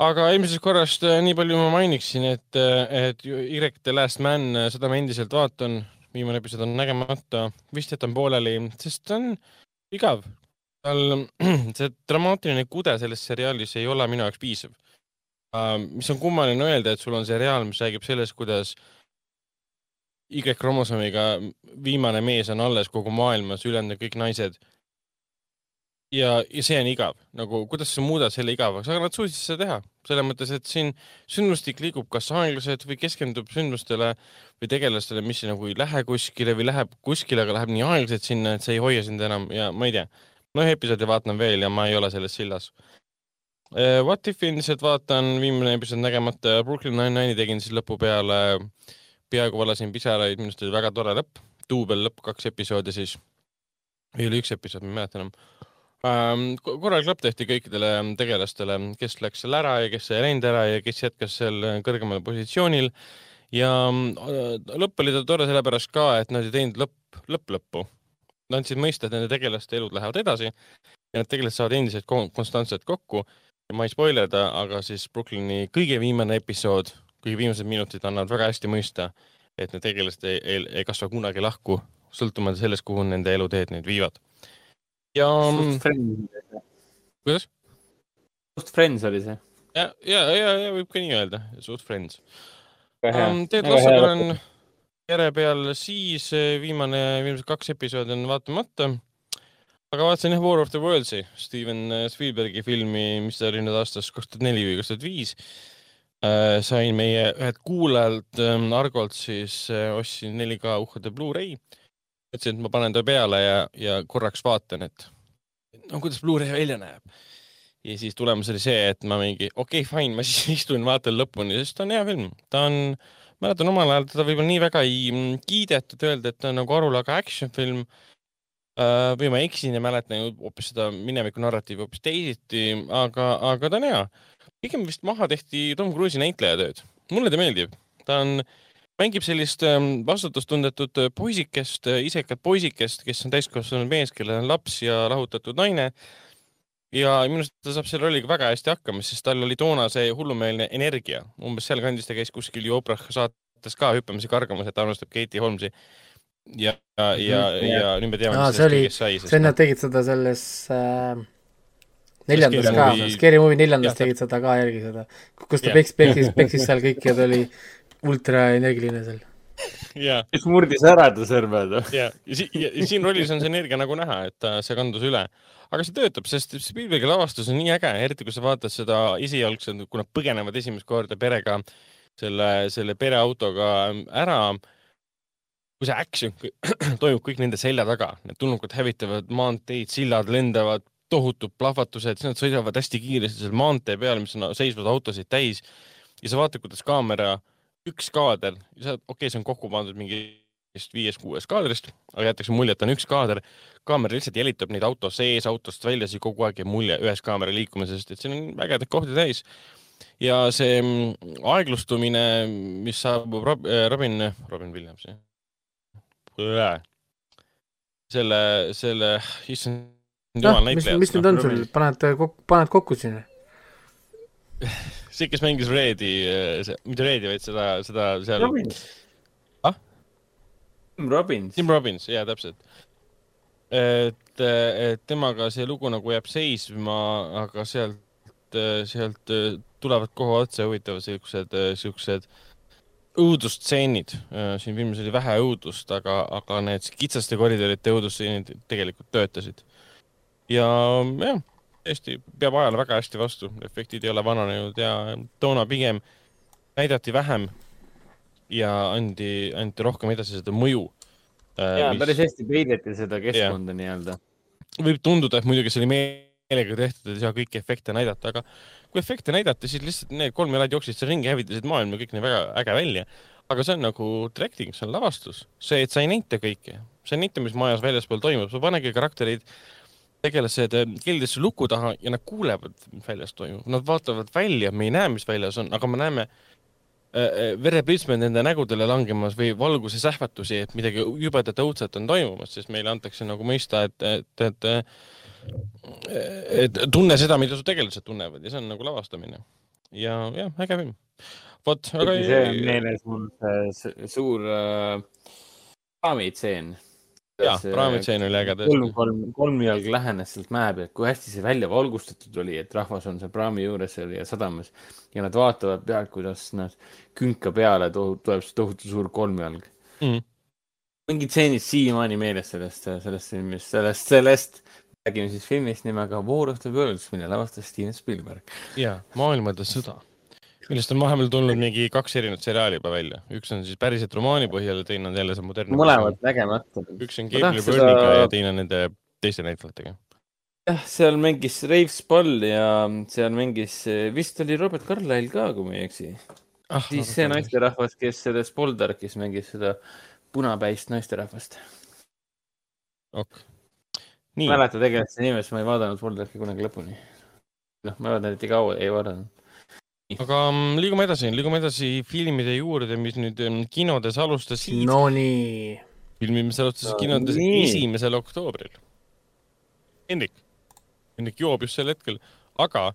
aga eelmisest korrast äh, nii palju ma mainiksin, et, et Irek The Last Man, seda ma endiselt vaatan, viimane episood on nägemata, vist jätan pooleli, sest ta on igav. tal, (clears throat) see dramaatiline kude selles seriaalis ei ole minu jaoks piisav. mis on kummaline öelda, et sul on seriaal, mis räägib sellest, kuidas Y-kromosoomiga viimane mees on alles kogu maailmas, ülejäänud on kõik naised ja, ja see on igav, nagu kuidas sa muudad selle igavaks, aga nad suutsid seda teha, selles mõttes, et siin sündmustik liigub kas aeglaselt või keskendub sündmustele või tegelastele, mis nagu ei lähe kuskile või läheb kuskile, aga läheb nii aeglaselt sinna, et see ei hoia sind enam ja ma ei tea. ma ühe episoodi vaatan veel ja ma ei ole selles sillas. What If'i endiselt vaatan, viimane episood nägemata, Brooklyn Nine-Nine'i tegin siis lõpu peale, peaaegu valasin pisaraid, minu arust oli väga tore lõpp, duubel lõpp, kaks episoodi siis. või oli üks episood, ma ei mäleta enam. Korralik lõpp tehti kõikidele tegelastele, kes läks seal ära ja kes ei läinud ära ja kes jätkas seal kõrgemal positsioonil. ja lõpp oli tore sellepärast ka, et nad ei teinud lõpp, lõpp-lõppu. Nad andsid mõista, et nende tegelaste elud lähevad edasi ja need tegelased saavad endiselt kon- konstantselt kokku ma ei spoilerda, aga siis Brooklyni kõige viimane episood, kõige viimased minutid annavad väga hästi mõista, et need tegelased ei, ei, ei kasva kunagi lahku, sõltumata sellest, kuhu nende eluteed neid viivad. Ja kuidas? Just Friends oli see. ja, ja, ja, ja võib ka nii öelda, suht friends. um,. Ted lõpp. on järje peal siis eh, viimane, viimased kaks episoodi on vaatamata. aga vaatasin jah War of the Worlds'i, Steven eh, Spielbergi filmi, mis ta oli nüüd aastast kaks tuhat neli või kaks tuhat viis. sain meie ühelt kuulajalt Argolt siis ostsin 4K UHD Blu-ray. mõtlesin, et ma panen ta peale ja, ja korraks vaatan, et no kuidas Blu-ray välja näeb. ja siis tulemus oli see, et ma mingi okei okay,, fine, ma (laughs) siis istun, vaatan lõpuni, sest ta on hea film, ta on, mäletan omal ajal teda võib-olla nii väga ei mm, kiidetud, öelda, et ta on nagu arulaga action film. või ma eksin ja mäletan hoopis seda mineviku narratiivi hoopis teisiti, aga, aga ta on hea. pigem vist maha tehti Tom Cruise'i näitlejatööd, mulle ta meeldib, ta on, mängib sellist ähm, vastutustundetut äh, poisikest, isekat poisikest, kes on täiskasvanud mees, kellel on laps ja lahutatud naine. Ja minu arust ta saab selle rolliga väga hästi hakkama, sest tal oli toona see hullumeelne energia, umbes sealkandis ta käis kuskil ju Oprah saates ka hüppamas ja kargamas, et ta armastab Katie Holmesi. ja, ja, ja, Mhm, ja nüüd me teame, Aa, mis see sellest oli- kõigest sai, see sest nad tegid seda selles äh, neljandas ka. Scary Movie neljandas tegid seda ka järgi seda, kus ta Jah. peksis, peksis, peksis seal kõiki ja ta oli (laughs) ultraenergiline seal. ja, kes murdis ära ta sõrmed. ja, ja, ja, ja siin rollis on see energia nagu näha, et ta, see kandus üle. aga see töötab, sest Spielbergi lavastus on nii äge, eriti kui sa vaatad seda esialgselt, kui nad põgenevad esimest korda perega selle, selle pereautoga ära. kui see action (clears throat) toimub kõik nende selja taga, need tulnukad hävitavad maanteid, sillad lendavad, tohutud plahvatused, siis nad sõidavad hästi kiiresti seal maantee peal, mis on seisvaid autosid täis ja sa vaatad, kuidas kaamera, üks kaader, okei okay,, see on kokku pandud mingi viiest-kuuest kaadrist, aga jäetakse mulje, et on üks kaader. kaamera lihtsalt jälitab neid auto sees, autost väljas ja kogu aeg jääb mulje ühes kaamera liikumisest, et siin on vägedaid kohti täis. ja see mm, aeglustumine, mis saabub Rob, äh, Robin, Robin Williams, jah. selle, selle, issand noh jumal, näitleja. mis nüüd on sul, paned kokku, paned kokku siin? see, kes mängis Reedi, mitte Reedi, vaid seda, seda seal. Ah?. Tim Robbins. Tim Robbins, jaa, täpselt. et, et temaga see lugu nagu jääb seisma, aga sealt, sealt tulevad kohe otsa huvitavad siuksed, siuksed õudusstseenid. siin filmis oli vähe õudust, aga, aga need kitsaste koridoride õudusstseenid tegelikult töötasid. ja jah, tõesti peab ajale väga hästi vastu, efektid ei ole vananenud ja toona pigem näidati vähem ja andi, anti rohkem edasi seda mõju. ja mis... päris hästi peideti seda keskkonda nii-öelda. võib tunduda, et muidugi see oli meelega tehtud, et ei saa kõiki efekte näidata, aga kui efekte näidati, siis lihtsalt need kolm jalad jooksid seal ringi, hävitasid maailma, kõik näeb väga äge välja. aga see on nagu directing, see on lavastus, see, et sa ei näita kõike, sa ei näita, mis majas väljaspool toimub, sa panegi karakterid tegelased keldrisse luku taha ja nad kuulevad, mis väljas toimub, nad vaatavad välja, me ei näe, mis väljas on, aga me näeme äh, äh verepritsmed nende nägudele langemas või valguse sähvatusi, et midagi jubedat õudset on toimumas, sest meile antakse nagu mõista, et, et, et et tunne seda, mida su tegelased tunnevad ja see on nagu lavastamine. ja jah, äge film. vot, aga. see on meeles mul see suur äh, praamitseen. Jah, praamitseen oli äge tõesti. kolm, kolm, kolmjalg lähenes sealt mäe pealt, kui hästi see välja valgustatud oli, et rahvas on seal praami juures seal ja sadamas ja nad vaatavad pealt, kuidas nad künka peale tuleb see tohutu suur kolmjalg mm mingid stseenid siiamaani meeles sellest, sellest filmist, sellest, sellest räägime siis filmist nimega War of the Worlds, mille lavastas Steven Spielberg. ja, Maailmade sõda, millest on vahepeal tulnud mingi kaks erinevat seriaali juba välja, üks on siis päriselt romaani põhjal ja teine on jälle see modernne. mõlemad nägemata. üks on Gabriel Byrne'iga seda... ja teine nende teiste näitlejatega. jah, seal mängis Rave Spall ja seal mängis, vist oli Robert Carlyle ka, kui ma ei eksi ah,. siis see naisterahvas, kes selles Poldarkis mängis seda punapäist naisterahvast. ok Nii. mäletan tegelikult seda nime, sest ma ei vaadanud Folderki kunagi lõpuni. noh, ma vaatan, et ei kaua ei vaadanud. Aga um, liigume edasi, liigume edasi filmide juurde, mis nüüd um, kinodes alustasid. Nonii. filmi, mis alustas no, kinodes esimesel oktoobril. Hendrik, Hendrik joob just sel hetkel, aga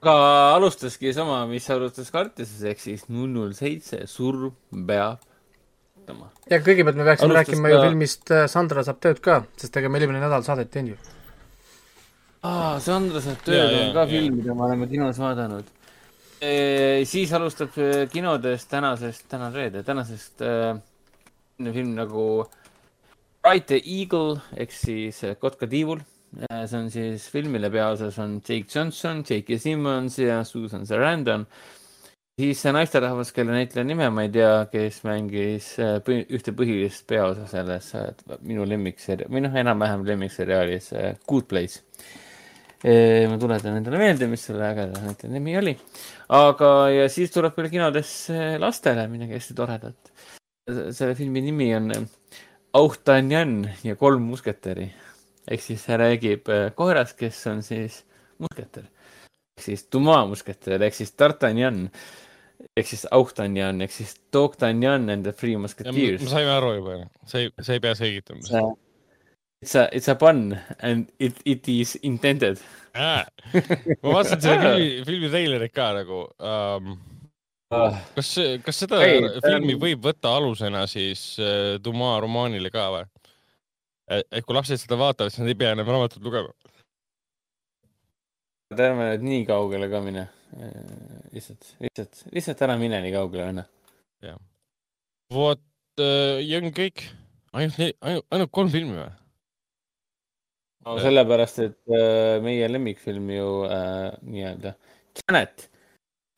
aga alustaski sama, mis alustas Kartises ehk siis null null seitse, surm peab vaatama. ja kõigepealt me peaksime Alustas rääkima ka... ju filmist äh, Sandra saab tööd ka, sest ega me eelmine nädal saadet teinud ju. aa, Sandra saab tööd ja, on ka ja. film, mida me oleme kinos vaadanud. Siis alustab kinodes tänasest, täna on reede, tänasest äh, film nagu Bright the Eagle ehk siis Kotka tiivul. see on siis film, mille peaosas on Jake Johnson, J.K. Simmons ja Susan Sarandon siis see naisterahvas, kelle näitleja nime ma ei tea, kes mängis põhi, ühte põhilist peaosa selles minu lemmikseri-, või noh, enam-vähem lemmikseriaalis Good Place. ma tuletan endale meelde, mis selle ägeda näitleja nimi oli. Aga, ja siis tuleb veel kinodesse lastele midagi hästi toredat. selle filmi nimi on Auhtanjan ja kolm musketäri. ehk siis see räägib koerast, kes on siis musketär ehk siis Dumas musketär ehk siis D'Artagnan ehk siis Auhtanjan ehk siis Dogtanjan and the Three Musketeers. me saime aru juba, ei, sa ei pea selgitama. It's a, it's a pun and it, it is intended äh,. ma vaatasin selle filmi, filmi treilerit ka nagu um, uh, kas, kas seda hey, filmi um, võib võtta alusena siis uh, Dumas romaanile ka või? et kui lapsed seda vaatavad, siis nad ei pea enam raamatut lugema. ärme nüüd nii kaugele ka mine Äh, lihtsalt, lihtsalt, lihtsalt ära mine nii kaugele, onju. jah. vot äh, ja on kõik, ainult, ainult, ainult kolm filmi või? No sellepärast, et äh, meie lemmikfilm ju äh, nii-öelda, Janet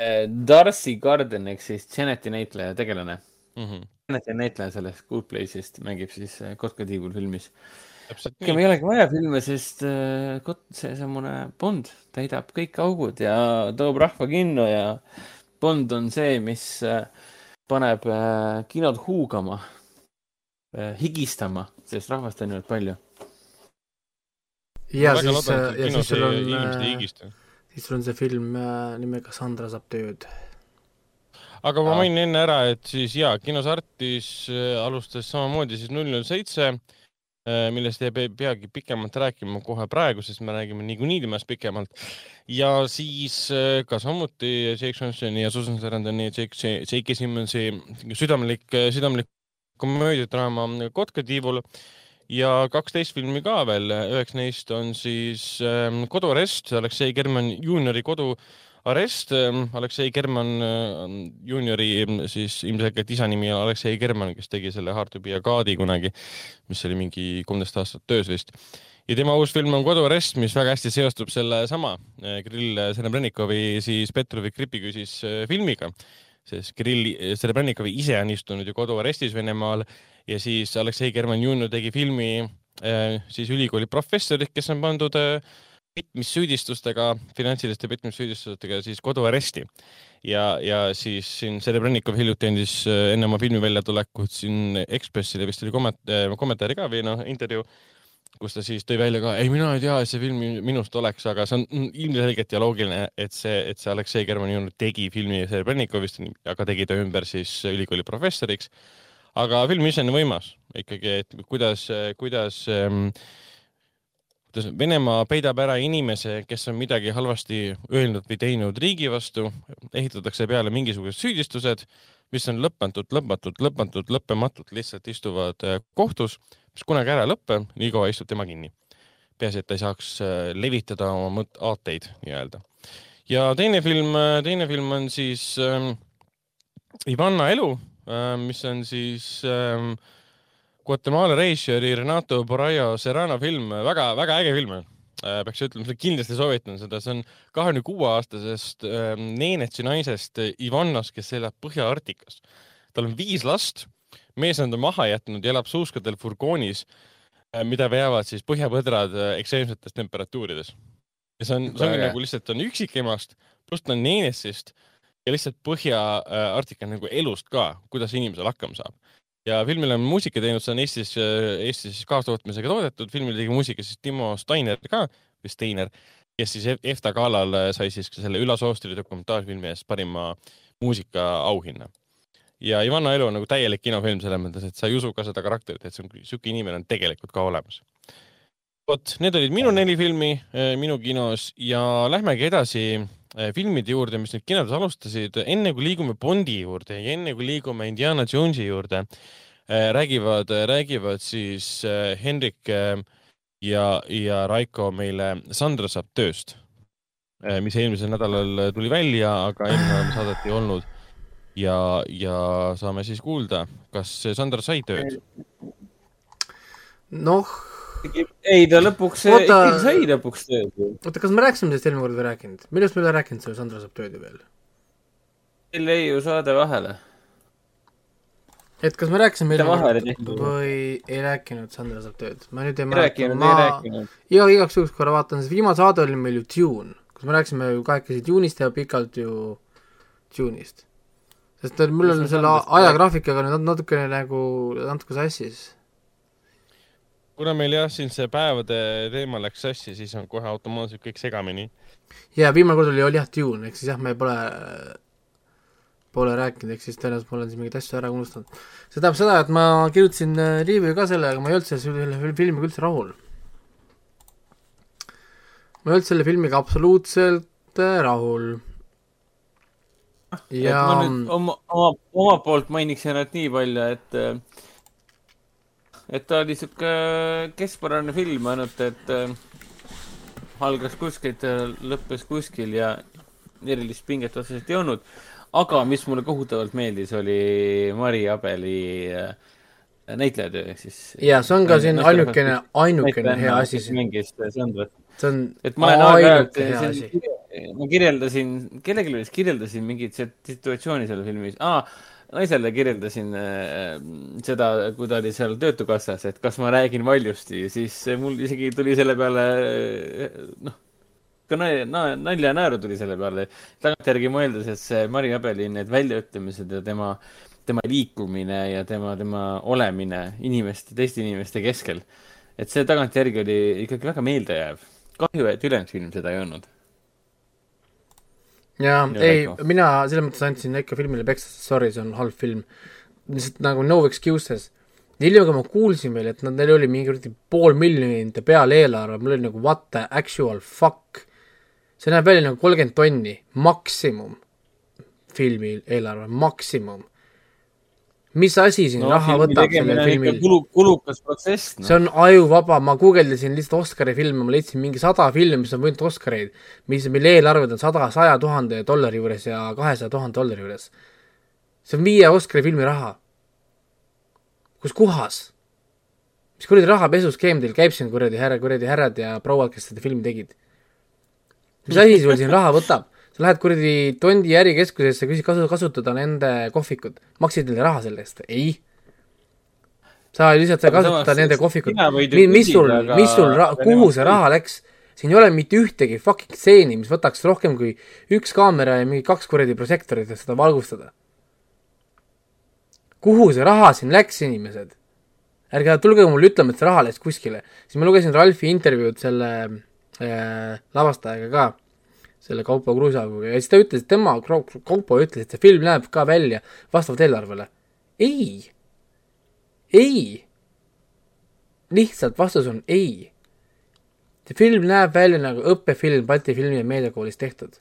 äh,, Darcy Garden ehk siis Janeti näitleja, tegelane mm. -hmm. Janeti näitleja sellest Good Place'ist mängib siis äh, Kotka-tiibul filmis äh, rohkem ei olegi vaja filme, sest äh, seesamune Bond täidab kõik augud ja toob rahva kinno ja Bond on see, mis äh, paneb äh, kinod huugama, higistama, sest rahvast on niivõrd palju. Ja siis, ja siis sul on, siis sul on see film nimega Sandra saab tööd. Aga ma mainin enne ära, et siis jaa, kinos Artis alustas samamoodi siis null null seitse Äh, millest ei peagi pikemalt rääkima kohe praegu, sest me räägime niikuinii temast pikemalt. ja siis äh, ka samuti Jake Johnsoni ja Susan Sarandoni ja Jake, Jake Simmonsi südamlik, südamlik komöödiadraama Kotka tiivul ja kaksteist filmi ka veel, üheks neist on siis ähm, Koduarest, Aleksei German juuniori kodu arest. Ähm, Aleksei German ähm, juuniori ähm, siis ilmselgelt isa nimi on Aleksei German, kes tegi selle Hard to be a God'i kunagi, mis oli mingi kolmteist aastat töös vist. ja tema uus film on Koduarest, mis väga hästi seostub sellesama Kirill Serebrennikovi siis Petrovi gripiküsis filmiga, sest Kirill Serebrennikovi ise on istunud ju koduarestis Venemaal ja siis Aleksei Germanjunov tegi filmi siis ülikooli professorid, kes on pandud petmissüüdistustega, finantsiliste petmissüüdistustega siis koduaresti. ja, ja siis siin Serebrennikov hiljuti andis enne oma filmi väljatulekut siin Ekspressile vist oli kommentaar, kommentaari ka või noh, intervjuu, kus ta siis tõi välja ka, ei, mina ei tea, et see film minust oleks, aga see on ilmselgelt ja loogiline, et see, et see Aleksei Germanjunov tegi filmi Serebrennikovist, aga tegi ta ümber siis ülikooli professoriks. aga film ise on võimas ikkagi, et kuidas, kuidas ähm, kuidas Venemaa peidab ära inimese, kes on midagi halvasti öelnud või teinud riigi vastu, ehitatakse peale mingisugused süüdistused, mis on lõpmatult, lõpmatult, lõpmatult, lõppematult lihtsalt istuvad äh, kohtus, mis kunagi ära ei lõpe, niikaua istub tema kinni. peaasi, et ta ei saaks äh, levitada oma mõt-, aateid nii-öelda. ja teine film, äh, teine film on siis ähm, Ivanna elu äh,, mis on siis ähm, Guatemala reisijari Renato Borraio Serrano film väga,, väga-väga äge film. Äh, peaks ütlema, kindlasti soovitan seda, see on kahekümne kuue aastasest äh, neenetsi naisest Ivannas, kes elab Põhja-Arktikas. tal on viis last, mees on ta maha jätnud ja elab suuskadel furgoonis, äh, mida veavad siis põhjapõdrad ekstreemsetes temperatuurides. ja see on, see ongi nagu lihtsalt on üksikemast, pluss ta on neenetsist ja lihtsalt Põhja-Arktika nagu elust ka, kuidas inimesel hakkama saab ja filmile on muusika teinud, see on Eestis, Eestis kaastootmisega toodetud, filmile tegi muusika siis Timo Steiner ka, või Steiner, kes siis EFTA galal sai siis selle Ülla Soostri dokumentaalfilmi eest parima muusikaauhinna. Ja Ivanna elu on nagu täielik kinofilm selles mõttes, et sa ei usu ka seda karakterit, et see on, sihuke inimene on tegelikult ka olemas. vot, need olid minu neli filmi eh, minu kinos ja lähmegi edasi eh, filmide juurde, mis nüüd kinodes alustasid, enne kui liigume Bondi juurde ja enne kui liigume Indiana Jonesi juurde, eh, räägivad, räägivad siis Henrik ja, ja Raiko meile Sandra saab tööst, mis eelmisel nädalal tuli välja, aga eelmine nädal saadet ei olnud. Ja, ja saame siis kuulda, kas Sandra sai tööd? noh ei, ta lõpuks ikkagi sai lõpuks tööd. oota, kas me rääkisime sellest eelmine kord või rääkinud? millest me ei ole rääkinud seal Sandra saab tööd ju veel? meil jäi ju saade vahele. et kas me rääkisime eelmine kord või ei rääkinud Sandra saab tööd? ma nüüd ei mäleta. ma iga, igaks juhuks korra vaatan, sest viimane saade oli meil ju Dune, kus me rääkisime ju kahekesi Dune'ist ja pikalt ju Dune'ist. Sest mul on selle ajagraafikaga nüüd natukene nagu natuke sassis kuna meil jah, siin see päevade teema läks sassi, siis on kohe automaatselt kõik segamini. ja viimane kord oli, oli jah Dune, ehk siis jah, me pole, pole rääkinud, ehk siis tõenäoliselt ma olen siin mingeid asju ära unustanud. see tähendab seda, et ma kirjutasin äh, review ka selle, aga ma ei olnud selle filmiga üldse rahul. ma ei olnud selle filmiga absoluutselt äh, rahul. Ja ma nüüd oma, oma, oma poolt mainiks ainult nii palju, et äh, et ta oli sihuke keskpärane film, ainult et äh, algas kuskilt ja lõppes kuskil ja erilist pinget otseselt ei olnud. aga mis mulle kohutavalt meeldis, oli Mari Abeli äh, näitlejatöö, ehk siis. ja see on ka siin ainukene, ainukene hea asi mängis Sandrat. See on et ma hea asi. ma kirjeldasin, kellelegi vist kirjeldasin mingit situatsiooni seal filmis ah,, naisele kirjeldasin äh, seda, kui ta oli seal Töötukassas, et kas ma räägin valjusti, siis mul isegi tuli selle peale äh, noh, ka nalja ja naeru tuli selle peale. tagantjärgi mõeldes, et see Mari Abeli need väljaütlemised ja tema, tema liikumine ja tema, tema olemine inimeste, teiste inimeste keskel, et see tagantjärgi oli ikkagi väga meeldejääv. Kahju, et ülejäänud film seda ei olnud jaa, ei, mina selles mõttes andsin ikka filmile peksa, sorry, see on halb film. lihtsalt nagu no excuses. hiljem, kui ma kuulsin veel, et nad, neil oli mingi kuradi pool miljonit peale eelarve, mul oli nagu what the actual fuck. see näeb välja nagu kolmkümmend tonni, maksimum filmi eelarve, maksimum mis asi siin no, raha võtab sellel filmil? kulu, kulukas protsess no.. see on ajuvaba, ma guugeldasin lihtsalt Oscari filme, ma leidsin mingi sada filmi, mis on võitnud Oscareid, mis, mille eelarved on sada, saja tuhande dollari juures ja kahesaja tuhande dollari juures. see on viie Oscari filmi raha. kus kohas? mis kuradi rahapesuskeem teil käib siin kuradi härra, kuradi härrad ja prouad, kes seda filmi tegid? mis asi sul siin raha võtab? Sa lähed kuradi Tondi ärikeskusesse, küsid kasu, kasutada nende kohvikut, maksid neile raha selle eest? ei. sa lihtsalt Aga kasutada nende kohvikut mis sul mis sul, kuhu see raha läks? siin ei ole mitte ühtegi fucking stseeni, mis võtaks rohkem kui üks kaamera ja mingi kaks kuradi prožektorit, et seda valgustada. kuhu see raha siin läks, inimesed? ärge tulge mulle ütlema, et see raha läks kuskile. siis ma lugesin Ralfi intervjuud selle äh, lavastajaga ka, selle Kaupo Kruusaga ja siis ta ütles, et tema, Kaupo ütles, et see film näeb ka välja vastavalt eelarvele. ei, ei, lihtsalt vastus on ei. see film näeb välja nagu õppefilm Balti Filmi- ja Meediakoolis tehtud.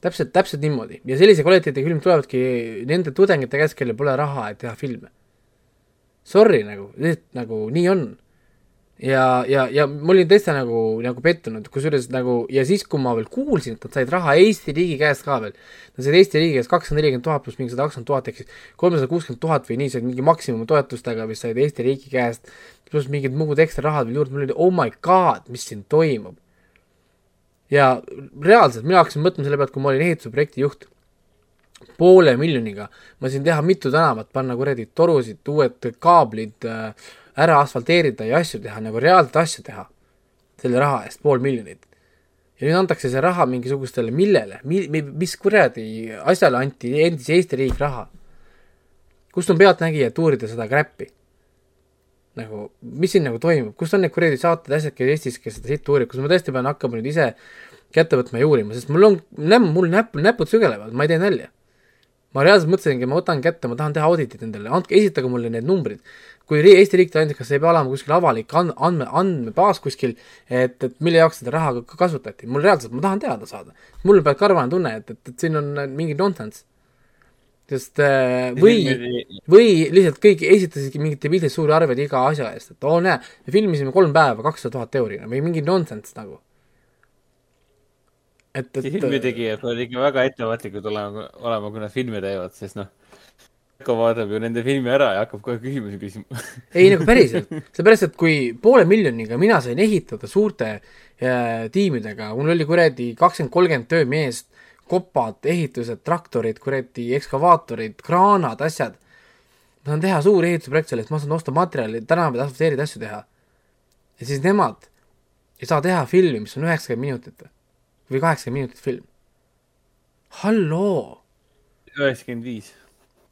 täpselt, täpselt niimoodi ja sellise kvaliteediga filmid tulevadki nende tudengite käest, kellel pole raha, et teha filme. Sorry nagu, nagu nii on. ja, ja, ja ma olin täitsa nagu, nagu pettunud, kusjuures nagu ja siis, kui ma veel kuulsin, et nad said raha Eesti riigi käest ka veel. Nad said Eesti riigi käest kakssada nelikümmend tuhat pluss mingi sada kakskümmend tuhat ehk siis kolmsada kuuskümmend tuhat või nii, said mingi maksimumtoetustega, mis said Eesti riigi käest, pluss mingid muud ekstra rahad veel juurde, mul oli oh my god, mis siin toimub. ja reaalselt mina hakkasin mõtlema selle pealt, kui ma olin ehitusprojekti juht poole miljoniga ma sain teha mitu tänavat, panna kuradi torusid, uued kaablid äh, ära asfalteerida ja asju teha, nagu reaalselt asju teha selle raha eest, pool miljonit. ja nüüd antakse see raha mingisugustele, millele mi,, mi, mis kuradi asjale anti endise Eesti riik raha? kust on pealtnägija, et uurida seda kräppi? nagu, mis siin nagu toimub, kus on need kuradi saated, asjad, kes Eestis, kes seda siit uurib, kas ma tõesti pean hakkama nüüd ise kätte võtma ja uurima, sest mul on nämm, mul näpp, näpud sügelevad, ma ei tee nalja ma reaalselt mõtlesingi, ma võtan kätte, ma tahan teha auditit endale, andke, esitage mulle need numbrid. kui Eesti riik tõendab, kas ei pea olema kuskil avalik and-, andme, andmebaas kuskil, et, et mille jaoks seda raha ka- kasutati, mul reaalselt, ma tahan teada saada. mul peab karvane tunne, et, et, et siin on äh, mingi nonsense. sest äh, või, või lihtsalt kõik esitasidki mingeid debiilseid suuri arveid iga asja eest, et oo näe, me filmisime kolm päeva, kakssada tuhat euri, või mingi nonsense nagu. et, et filmitegijad peavad ikka väga ettevaatlikud olema, olema, kui nad filme teevad, sest noh, Veiko vaatab ju nende filmi ära ja hakkab kohe küsimusi küsima. ei nagu päriselt, seepärast, et kui poole miljoniga mina sain ehitada suurte äh, tiimidega, mul oli kuradi kakskümmend, kolmkümmend töömeest, kopad, ehitused, traktorid, kuradi ekskavaatorid, kraanad, asjad. ma saan teha suuri ehitusprojekte sellest, ma saan osta materjali, tänavaid asfalteerida, asju teha. ja siis nemad ei saa teha filmi, mis on üheksakümmend minutit või kaheksakümmend minutit film. halloo, üheksakümmend viis.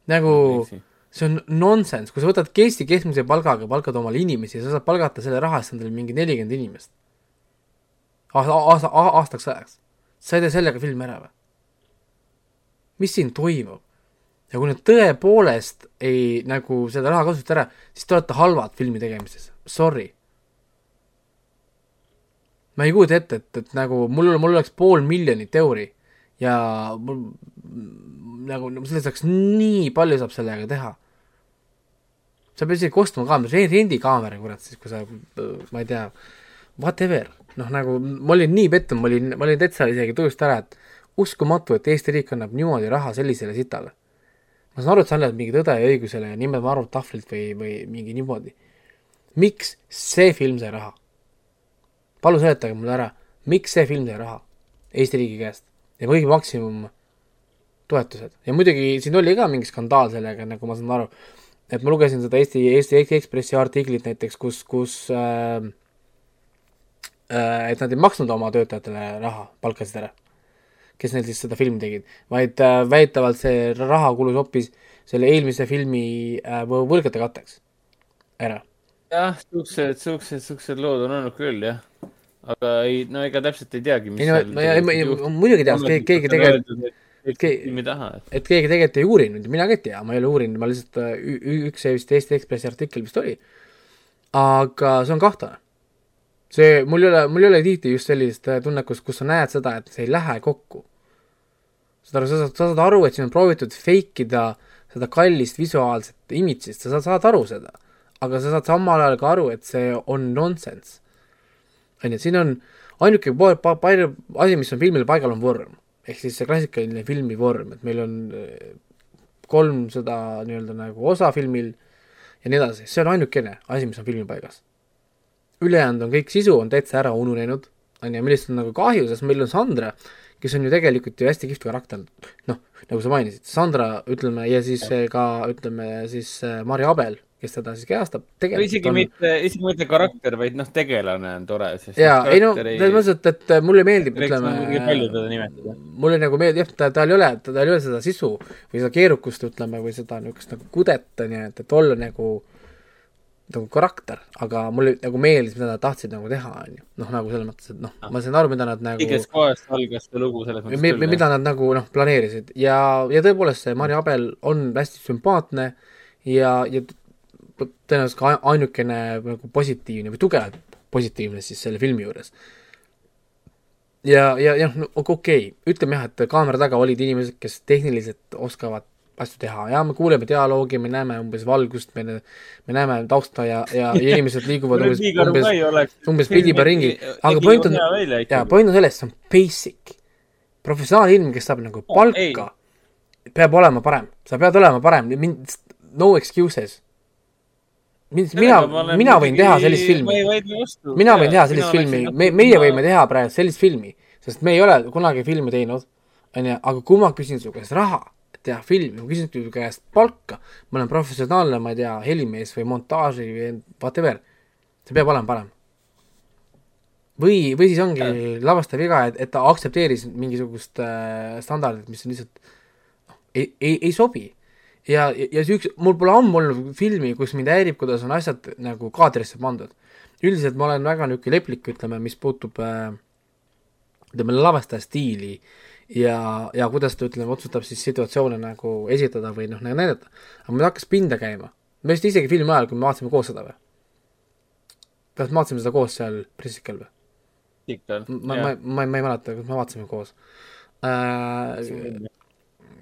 nagu see on nonsense, kui sa võtad Eesti keskmise palgaga, palkad omale inimesi sa saad palgata selle raha eest endale mingi nelikümmend inimest. aasta, aasta, aastaks ajaks. sa ei tee sellega filmi ära või? mis siin toimub? ja kui nad tõepoolest ei nagu seda raha kasuta ära, siis te olete halvad filmi tegemises, sorry. Ma ei kujuta ette, et, et nagu mul, mul oleks pool miljonit euri ja mul nagu nagu sellest saaks nii palju saab sellega teha. sa pead isegi ostma kaamera, rendikaamera, kurat, siis kui sa, ma ei tea, whatever, noh nagu ma olin nii pettunud, ma olin, ma olin täitsa isegi tujust ära, et uskumatu, et Eesti riik annab niimoodi raha sellisele sitale. ma saan aru, et sa annad mingi Tõde ja õigusele ja nimetame Arvo Tahvlit või, või mingi niimoodi. miks see film sai raha? Palun seletage mulle ära, miks see film sai raha Eesti riigi käest? Ja kõigi maksimum toetused. Ja muidugi siin oli ka mingi skandaal sellega, nagu ma saan aru, et ma lugesin seda Eesti, Eesti Ekspressi artiklit näiteks, kus, kus äh, äh, et nad ei maksnud oma töötajatele raha, palkasid ära, kes neil siis seda filmi tegid, vaid äh, väidetavalt see raha kulus hoopis selle eelmise filmi äh, võ- võlgade katteks ära. jah, siuksed, siuksed, siuksed lood on olnud küll, jah. aga ei, no ega täpselt ei teagi, mis ei no, ma, ma, ma muidugi tean, keegi, keegi tegelikult, filmi taha, et et keegi tegelikult ei uurinud ja mina ka ei tea, ma ei ole uurinud, ma lihtsalt üks see vist Eesti Ekspressi artikkel vist oli. aga see on kahtlane. see, mul ei ole, mul ei ole tihti just sellist äh, tunnekust, kus sa näed seda, et see ei lähe kokku. saad aru, sa saad, sa saad aru, et siin on proovitud fake ida seda kallist visuaalset image'ist, sa saad, saad aru seda. Aga sa saad samal ajal ka aru, et see on nonsense. on ju, siin on ainuke pa- pa- palju asi, mis on filmil paigal, on vorm. ehk siis see klassikaline filmi vorm, et meil on eh, kolmsada nii-öelda nagu osa filmil ja nii edasi, see on ainukene asi, mis on filmi paigas. ülejäänud on kõik sisu on täitsa ära ununenud, on ju, millest on nagu kahju, sest meil on Sandra, kes on ju tegelikult ju hästi kihvt karakter, noh, nagu sa mainisid, Sandra, ütleme, ja siis ka ütleme siis eh, Marju Abel, kes teda siis kehastab, no isegi mitte, isegi mitte karakter, vaid noh, tegelane on tore, jaa, ei no selles mõttes, et, et mulle meeldib, ütleme. mulle nagu meeldib jah, ta, tal ei ole, tal ei ole seda sisu või seda keerukust, ütleme, või seda niisugust nagu kudet, on ju, et, et olla nagu nagu karakter, aga mulle nagu meeldis, mida nad tahtsid nagu teha, on ju. noh, nagu selles mõttes, et noh, ma sain aru, mida nad nagu õigest kohast algas see lugu selles mõttes mi- mi- mida nad nagu noh, planeerisid. Ja, ja tõepoolest see Marju Abel on hästi sümpaatne ja, ja tõenäoliselt ka ai- ainukene nagu positiivne või tugevalt positiivne siis selle filmi juures. ja, ja jah no,, okei okay., ütleme jah, et kaamera taga olid inimesed, kes tehniliselt oskavad asju teha ja me kuuleme dialoogi, me näeme umbes valgust, me, me näeme tausta ja, ja (laughs) inimesed liiguvad umbes, umbes, umbes pildi peal ringi, aga point on, jaa, point on selles, see on basic. professionaalilm, kes saab nagu palka, peab olema parem, sa pead olema parem, mind, no excuses. mind, mina, mina võin teha sellist filmi, mina võin teha sellist filmi, me, meie võime teha praegu sellist filmi, sest me ei ole kunagi filmi teinud, onju, aga kui ma küsin su käest raha, et teha filmi, ma küsin su käest palka, ma olen professionaalne, ma ei tea, helimees või montaaži või whatever, see peab olema parem. Või, või siis ongi lavastaja viga, et, et ta aktsepteeris mingisugust äh, standardit, mis on lihtsalt noh, ei, ei, ei sobi. ja, ja see üks, mul pole ammu olnud filmi, kus mind häirib, kuidas on asjad nagu kaadrisse pandud. üldiselt ma olen väga niisugune leplik, ütleme, mis puutub äh, ütleme, lavastaja stiili ja, ja kuidas ta, ütleme, otsustab siis situatsioone nagu esitada või noh, nagu näidata. aga mul hakkas pinda käima. me vist isegi filmi ajal, kui me vaatasime koos seda või? kas me vaatasime seda koos seal pressikal või? ikka. ma, ma, ma, ma ei mäleta, kas me vaatasime koos äh,.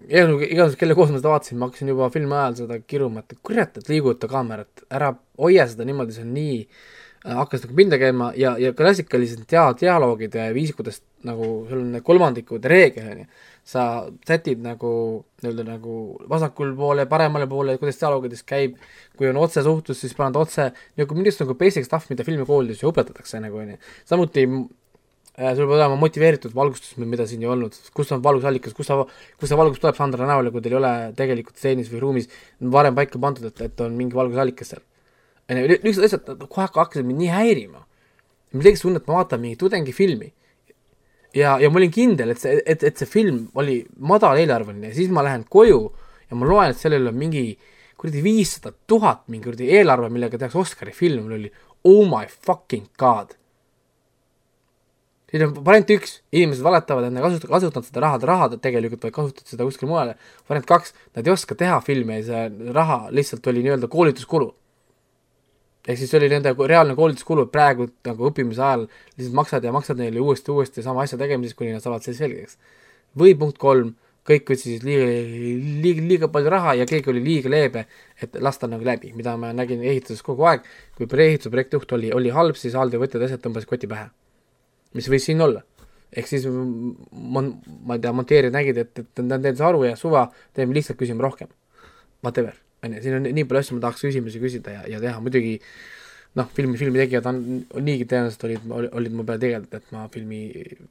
igatahes, kelle koos ma seda vaatasin, ma hakkasin juba filmi ajal seda kiruma, et kurat, et liiguta kaamerat, ära hoia seda niimoodi, see on nii äh, hakkas nagu pinda käima ja, ja klassikalised dia-, dialoogid ja viis, kuidas nagu sul on need kolmandikud reegel, on ju, sa sätid nagu nii-öelda nagu vasakul poole, paremale poole, kuidas dialoogides käib, kui on otsesuhtlus, siis paned otse, nagu minu arust nagu basic stuff, mida filmikoolides ju õpetatakse nagu onju, samuti äh, sul peab olema motiveeritud valgustus, mida siin ei olnud, kus on valgusallikas, kus sa, kus see valgus tuleb Sandra näole, kui teil ei ole tegelikult stseenis või ruumis varem paika pandud, et, et on mingi valgusallikas seal. niisugused asjad kohe hakkasid mind nii häirima. mul tekkis tunne, et ma vaatan mingit tudengifilmi. ja, ja ma olin kindel, et see, et, et see film oli madaleelarveline ja siis ma lähen koju ja ma loen, et sellel on mingi kuradi viissada tuhat mingi kuradi eelarve, millega tehakse Oscari film, mul oli oh my fucking god siin on variant üks, inimesed valetavad, et nad kasutavad, kasutavad seda raha, raha tegelikult, vaid kasutavad seda kuskile mujale. variant kaks, nad ei oska teha filmi ja see raha lihtsalt oli nii-öelda koolituskulu. ehk siis see oli nende reaalne koolituskulu, praegu nagu õppimise ajal lihtsalt maksad ja maksad neile uuesti, uuesti sama asja tegemiseks, kuni nad saavad selle selgeks. või punkt kolm, kõik võtsid liiga, liiga, liiga palju raha ja keegi oli liiga leebe, et lasta nagu läbi, mida ma nägin ehituses kogu aeg, kui ehitus-, projektijuht oli, oli halb, siis alltöövõtjad asjad tõmbasid koti pähe mis võis siin olla. ehk siis mon-, ma ei tea, monteerijad nägid, et, et nad teevad aru ja suva, teeme lihtsalt, küsime rohkem. Whatever, on ju, siin on nii palju asju, ma tahaks küsimusi küsida ja, ja teha, muidugi noh, filmi, filmi tegijad on, niigi tõenäoliselt olid, olid mu peal tegelikult, et ma filmi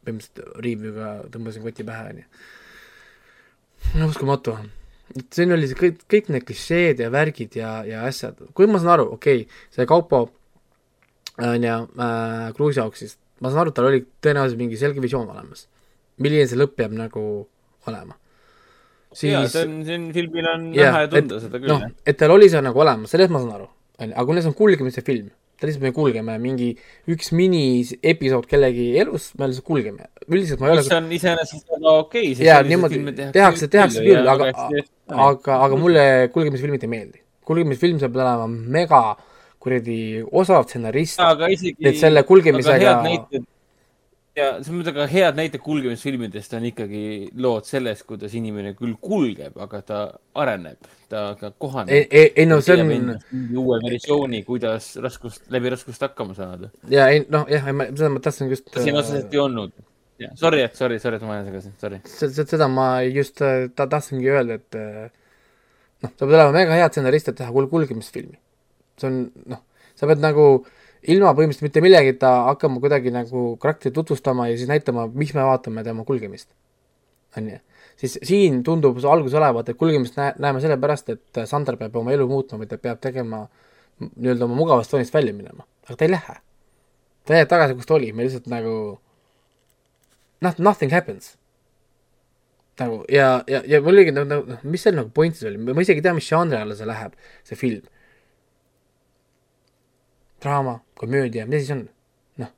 põhimõtteliselt review'ga tõmbasin koti pähe, on ju. no uskumatu. et siin oli see kõik, kõik need klišeed ja värgid ja, ja asjad, kui ma saan aru, okei okay,, see Kaupo on ju äh, Kruusiauksist, ma saan aru, et tal oli tõenäoliselt mingi selge visioon olemas, milline see lõpp peab nagu olema. jaa, see on, siin filmil on Jaa, näha ja tunda et- seda küll noh jah., et tal oli see nagu olemas, sellest ma saan aru, on ju, aga kuna see on kulgemise film, ta lihtsalt me kulgeme mingi üks miniepisood kellegi elus, me lihtsalt kulgeme, üldiselt ma ei mis ole, on iseenesest väga okei okay,. Jaa, niimoodi tehakse- tehakse küll, aga- aga, aga mulle kulgemisfilmid ei meeldi. kulgemisfilm saab olema mega kuradi osav stsenarist, et selle kulgemisega ja selles mõttes, aga head näited kulgemisfilmidest on ikkagi lood sellest, kuidas inimene küll kulgeb, aga ta areneb, ta ka kohaneb. ei, ei, ei no see on, uue versiooni, kuidas raskust, läbi raskust hakkama saada. ja ei noh, jah, seda ma tahtsin just siin otseselt ei olnud. Sorry, et sorry, sorry, et ma ajan segasin, sorry. seda, seda ma just äh, ta tahtsingi öelda, et äh, noh, sa pead olema mega hea stsenarist, et teha kul-, kulgemisfilmi. See on noh, sa pead nagu ilma põhimõtteliselt mitte millegita hakkama kuidagi nagu karakterit tutvustama ja siis näitama, miks me vaatame tema kulgemist. on ju, siis siin tundub see algus olevat, et kulgemist näe-, näeme sellepärast, et Sander peab oma elu muutma või ta peab tegema nii-öelda oma mugavast tsoonist välja minema, aga ta ei lähe. ta jääb tagasi, kus ta oli, me lihtsalt nagu noh, nothing happens nagu ja, ja, ja mul oligi nagu, nagu, mis seal nagu point siis oli, ma isegi ei tea, mis žanri alla see läheb, see film. Draama, komöödia, mis asi see on? noh.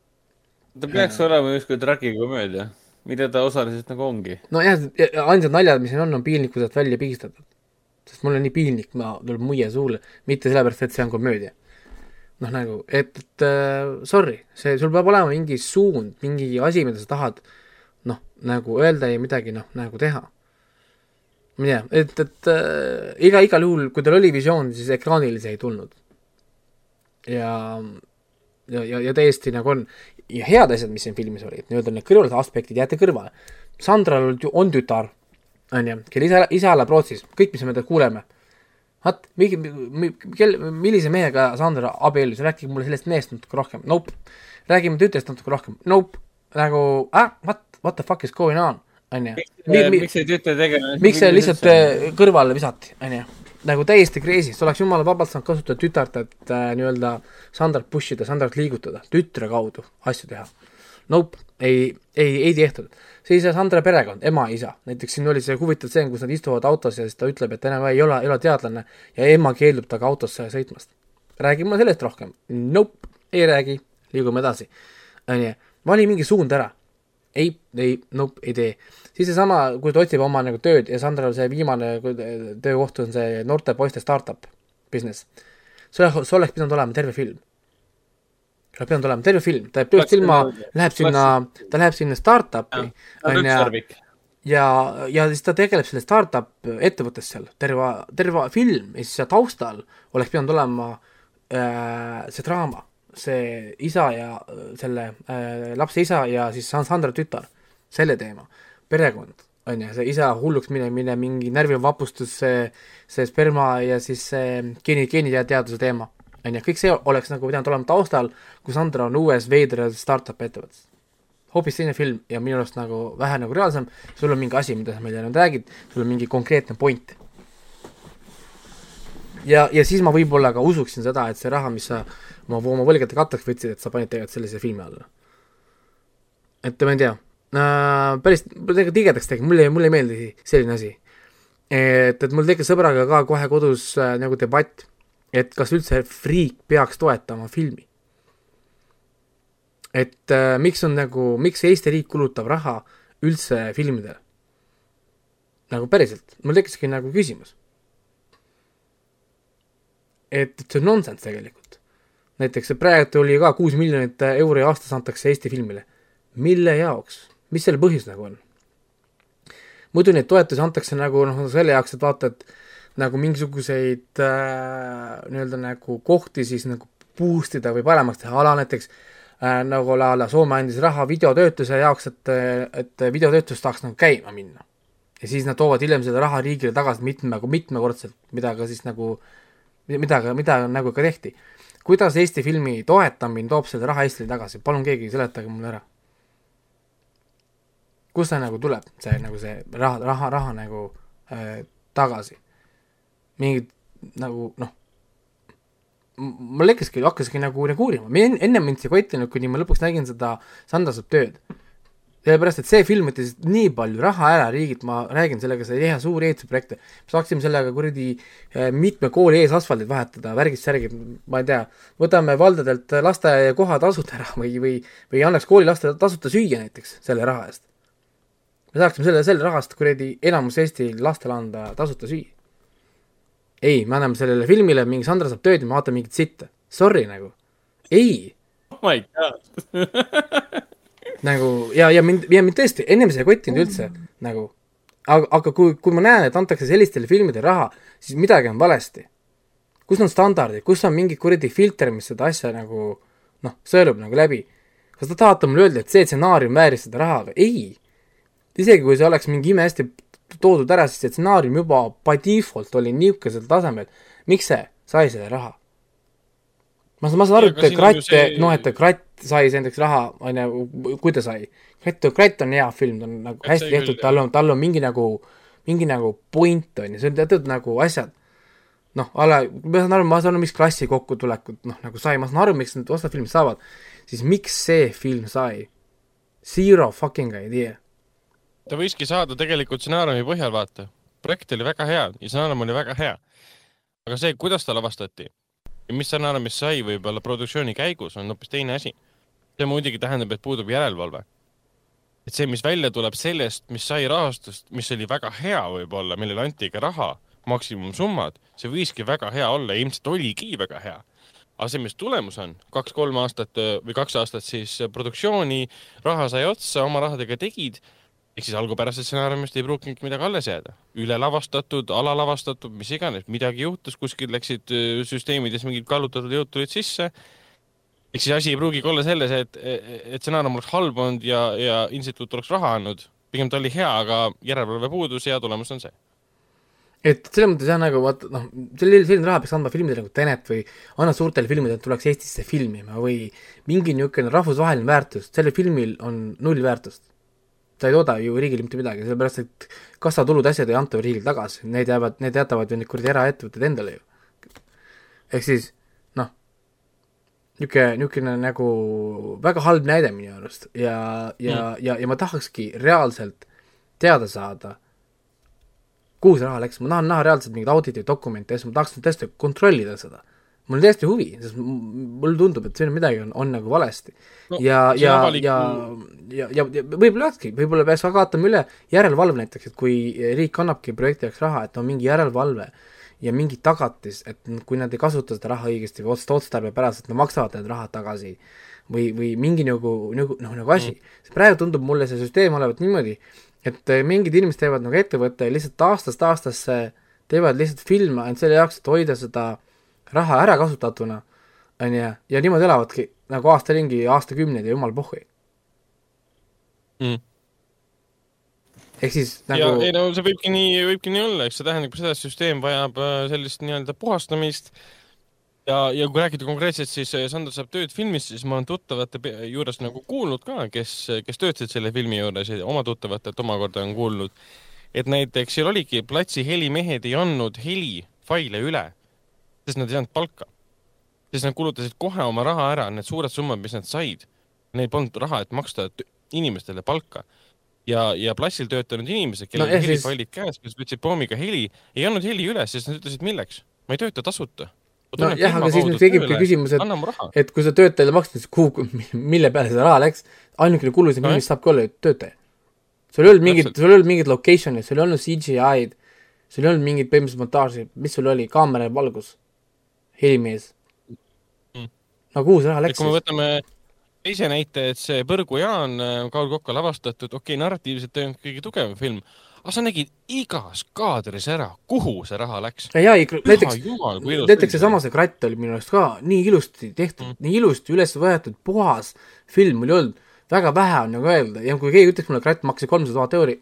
ta peaks olema justkui tragikomöödia, mida ta osaliselt nagu ongi. nojah, ainsad naljad, mis siin on, on piinlikkusest välja pigistatud. sest mul on nii piinlik, ma, tuleb muie suule, mitte sellepärast, et see on komöödia. noh, nagu, et, et uh, sorry, see, sul peab olema mingi suund, mingi asi, mida sa tahad noh, nagu öelda ja midagi noh, nagu teha. ma ei tea, et, et äh, iga, igal juhul, kui tal oli visioon, siis ekraanile see ei tulnud. Ja, ja, ja, ja täiesti nagu on, ja head asjad, mis siin filmis olid, nii-öelda need kõrvalised aspektid, jäete kõrvale. Sandral on tütar, on ju, kelle isa, isa elab Rootsis, kõik, mis me teda kuuleme vaat, mingi, kel-, millise mehega Sandra abiellus, rääkige mulle sellest mehest natuke rohkem, nope. räägime tütrest natuke rohkem, nope. nagu, ah, what, what the fuck is going on, onju. miks see tütar tegelane miks see lihtsalt äh, kõrvale visati, onju. Nagu täiesti crazy, sa oleks jumala vabalt saanud kasutada tütart, et äh, nii-öelda Sandrat push ida, Sandrat liigutada, tütre kaudu asju teha. Nope, ei, ei, ei tehtud. siis Sandra perekond, ema, isa, näiteks siin oli see huvitav stseen, kus nad istuvad autos ja siis ta ütleb, et enam ei ole, ei ole teadlane ja ema keeldub temaga autosse sõitmast. räägi mulle sellest rohkem. Nope, ei räägi, liigume edasi. onju, vali mingi suund ära ei, ei, nope, ei tee. Siis seesama, kui ta otsib oma nagu tööd ja Sandral see viimane töökoht on see noorte poiste startup business. see, see oleks pidanud olema terve film. see oleks pidanud olema terve film, ta jääb tööst ilma, läheb sinna, ta läheb sinna startup'i, on ju, ja, ja siis ta tegeleb selle startup ettevõttes seal, terve, terve film ja siis seal taustal oleks pidanud olema äh, see draama. See isa ja selle äh, lapse isa ja siis Sandra tütar, selle teema, perekond, on ju, see isa hulluks minemine, mingi närvivapustus, see, see sperma ja siis see geeni, geeniteaduse teema, on ju, kõik see oleks nagu pidanud olema taustal, kui Sandra on uues veidras startup ettevõttes. hoopis teine film ja minu arust nagu vähe nagu reaalsem, sul on mingi asi, mida sa meile nüüd räägid, sul on mingi konkreetne point ja, ja siis ma võib-olla ka usuksin seda, et see raha, mis sa oma, oma võlgade katteks võtsid, et sa panid tegelikult sellise filmi alla. et ma ei tea päris, tegelikult tigedaks tegi, mulle, mulle ei meeldi selline asi. et, et mul tekkis sõbraga ka kohe kodus äh, nagu debatt, et kas üldse Freak peaks toetama filmi. et äh, miks on nagu, miks Eesti riik kulutab raha üldse filmidele? nagu päriselt, mul tekkiski nagu küsimus et, et see on nonsense tegelikult. näiteks praegu oli ka kuus miljonit euri aastas antakse Eesti filmile. mille jaoks, mis selle põhjus nagu on? muidu neid toetusi antakse nagu noh, selle jaoks, et vaata, et nagu mingisuguseid äh, nii-öelda nagu kohti siis nagu boost ida või paremaks teha, ala näiteks äh, nagu a la Soome andis raha videotöötluse jaoks, et, et videotöötlus tahaks nagu käima minna. ja siis nad toovad hiljem seda raha riigile tagasi mitme, mitmekordselt, mida ka siis nagu mida, mida nagu ka tehti. kuidas Eesti filmi toetamine toob selle raha Eestile tagasi, palun keegi seletage mulle ära. Kust see nagu tuleb, see nagu see raha, raha, raha nagu äh, tagasi? mingid nagu noh, mul tekkiski, hakkaski nagu, nagu uurima, enne mind see ei olnud, kuni ma lõpuks nägin seda Sandased tööd. Sellepärast, et see film võttis nii palju raha ära riigilt, ma räägin, sellega sai teha suuri ehitusprojekte, me saaksime sellega kuradi eh, mitme kooli ees asfaldit vahetada, värgist särgi, ma ei tea, võtame valdadelt lasteaiakoha tasuta ära või, või, või annaks koolilastele tasuta süüa näiteks selle raha eest. Me saaksime selle, selle raha eest kuradi enamus Eesti lastele anda tasuta süüa. ei, me anname sellele filmile, mingi Sandra saab tööd ja me vaatame mingit sitta. Sorry nagu, ei. oh my god (laughs) nagu ja, ja mind, ja mind tõesti, ennem see ei kottinud üldse nagu, aga, aga kui, kui ma näen, et antakse sellistele filmidele raha, siis midagi on valesti. kus on standardid, kus on mingi kuradi filter, mis seda asja nagu noh, sõelub nagu läbi. kas te tahate mulle öelda, et see stsenaarium vääris seda raha või? ei. Isegi kui see oleks mingi imehästi toodud ära, siis see stsenaarium juba by default oli niisugusel tasemel, miks see sai selle raha? ma saan, ma saan aru, et Kratt see-, noh, et Kratt sai näiteks raha, on ju, kui ta sai. Kratt, Kratt on hea film, ta on nagu Et hästi tehtud tal on, tal on mingi nagu, mingi nagu point on ju, see on teatud nagu asjad. noh, a la, ma saan aru, ma saan aru, miks klassi kokkutulekut noh, nagu sai, ma saan aru, miks need osad filmid saavad, siis miks see film sai? Zero fucking idea. Ta võiski saada tegelikult stsenaariumi põhjal, vaata. projekt oli väga hea ja stsenaarium oli väga hea. aga see, kuidas ta lavastati ja mis stsenaariumist sai võib-olla produktsiooni käigus, on hoopis teine asi. see muidugi tähendab, et puudub järelevalve. et see, mis välja tuleb sellest, mis sai rahastust, mis oli väga hea võib-olla, millele anti ka raha, maksimumsummad, see võiski väga hea olla ja ilmselt oligi väga hea aga see, mis tulemus on, kaks-kolm aastat öö, või kaks aastat siis produktsiooni, raha sai otsa, oma rahadega tegid, ehk siis algupärasest stsenaariumist ei pruukinud midagi alles jääda. ülelavastatud, alalavastatud, mis iganes, midagi juhtus, kuskil läksid öö, süsteemides mingid kallutatud jõud tulid sisse. ehk siis asi ei pruugigi olla selles, et, et stsenaarium oleks halb olnud ja, ja instituut oleks raha andnud. pigem ta oli hea, aga järelevalve puudus ja tulemus on see. et selles mõttes jah, nagu vaata noh, selline, selline raha peaks andma filmidele nagu Tenet või anna suurtele filmidele, tuleks Eestisse filmima või mingi niisugune rahvusvaheline väärtus, sellel filmil on null väärtust. Ta ei tooda ju riigile mitte midagi, sellepärast et kassatulud, asjad ei anta ju riigile tagasi, need jäävad, need jätavad ju need kuradi eraettevõtted endale ju. ehk siis noh, niisugune, niisugune nagu väga halb näide minu arust ja, ja mm., ja, ja ma tahakski reaalselt teada saada kuhu see raha läks, ma tahan näha reaalselt mingeid auditi dokumente ja siis ma tahaks tõesti kontrollida seda. Mul on täiesti huvi, sest mulle tundub, et siin midagi on, on nagu valesti No, ja, ja ja, ja, ja, ja võib-olla olekski, võib-olla peaks vaatama üle järelevalve näiteks, et kui riik annabki projekti jaoks raha, et on mingi järelevalve ja mingi tagatis, et kui nad ei kasuta seda raha õigesti või ots-, otstarbepäraselt, nad maksavad need rahad tagasi või, või mingi nagu, nagu noh, nagu asi mm.. praegu tundub mulle see süsteem olevat niimoodi, et eh, mingid inimesed teevad nagu ettevõtte lihtsalt aastast aastasse teevad lihtsalt filme ainult selle jaoks, et hoida seda raha ära kasutatuna, on ju, ja niimoodi elavadki nagu aasta ringi, aastakümneid ja jumal pohhui. Mm. ehk siis ja nagu ei no see võibki nii, võibki nii olla, eks see tähendab seda, et süsteem vajab äh, sellist nii-öelda puhastamist. ja, ja kui rääkida konkreetselt, siis äh, Sander saab tööd filmis, siis ma olen tuttavate juures nagu kuulnud ka, kes, kes töötasid selle filmi juures ja oma tuttavatelt omakorda on kuulnud, et näiteks seal oligi platsi helimehed ei andnud helifaile üle, sest nad ei saanud palka. sest nad kulutasid kohe oma raha ära, need suured summad, mis nad said, neil polnud raha, et maksta inimestele palka ja, ja plassil töötanud inimesed, kellel No no, ehk siis- käes, kes võtsid pommiga heli, ei andnud heli üles, sest nad ütlesid, milleks, ma ei tööta tasuta. nojah, aga siis nüüd tekibki küsimus, et et kui sa töötajale maksad, siis kuhu, mille peale seda raha läks, ainukene kulu siin Nojah. filmis saabki olla ju töötaja. sul ei olnud mingit, sul ei olnud mingit location'it, sul ei olnud CGI-d, sul ei olnud mingit põhimõtteliselt montaaži, mis sul oli, kaamera ja valgus, helimees Mm. no kuhu see raha läks kui me võtame teise näite, et see Põrgu Jaan, Kaul Kokka lavastatud, okei okay,, narratiivselt ei olnud kõige tugevam film, aga sa nägid igas kaadris ära, kuhu see raha läks. ja, ja näiteks, näiteks seesama see kratt oli minu arust ka nii ilusti tehtud mm., nii ilusti üles võetud, puhas film mul ei olnud, väga vähe on nagu öelda ja kui keegi ütleks mulle, kratt maksis kolmsada tuhat euri,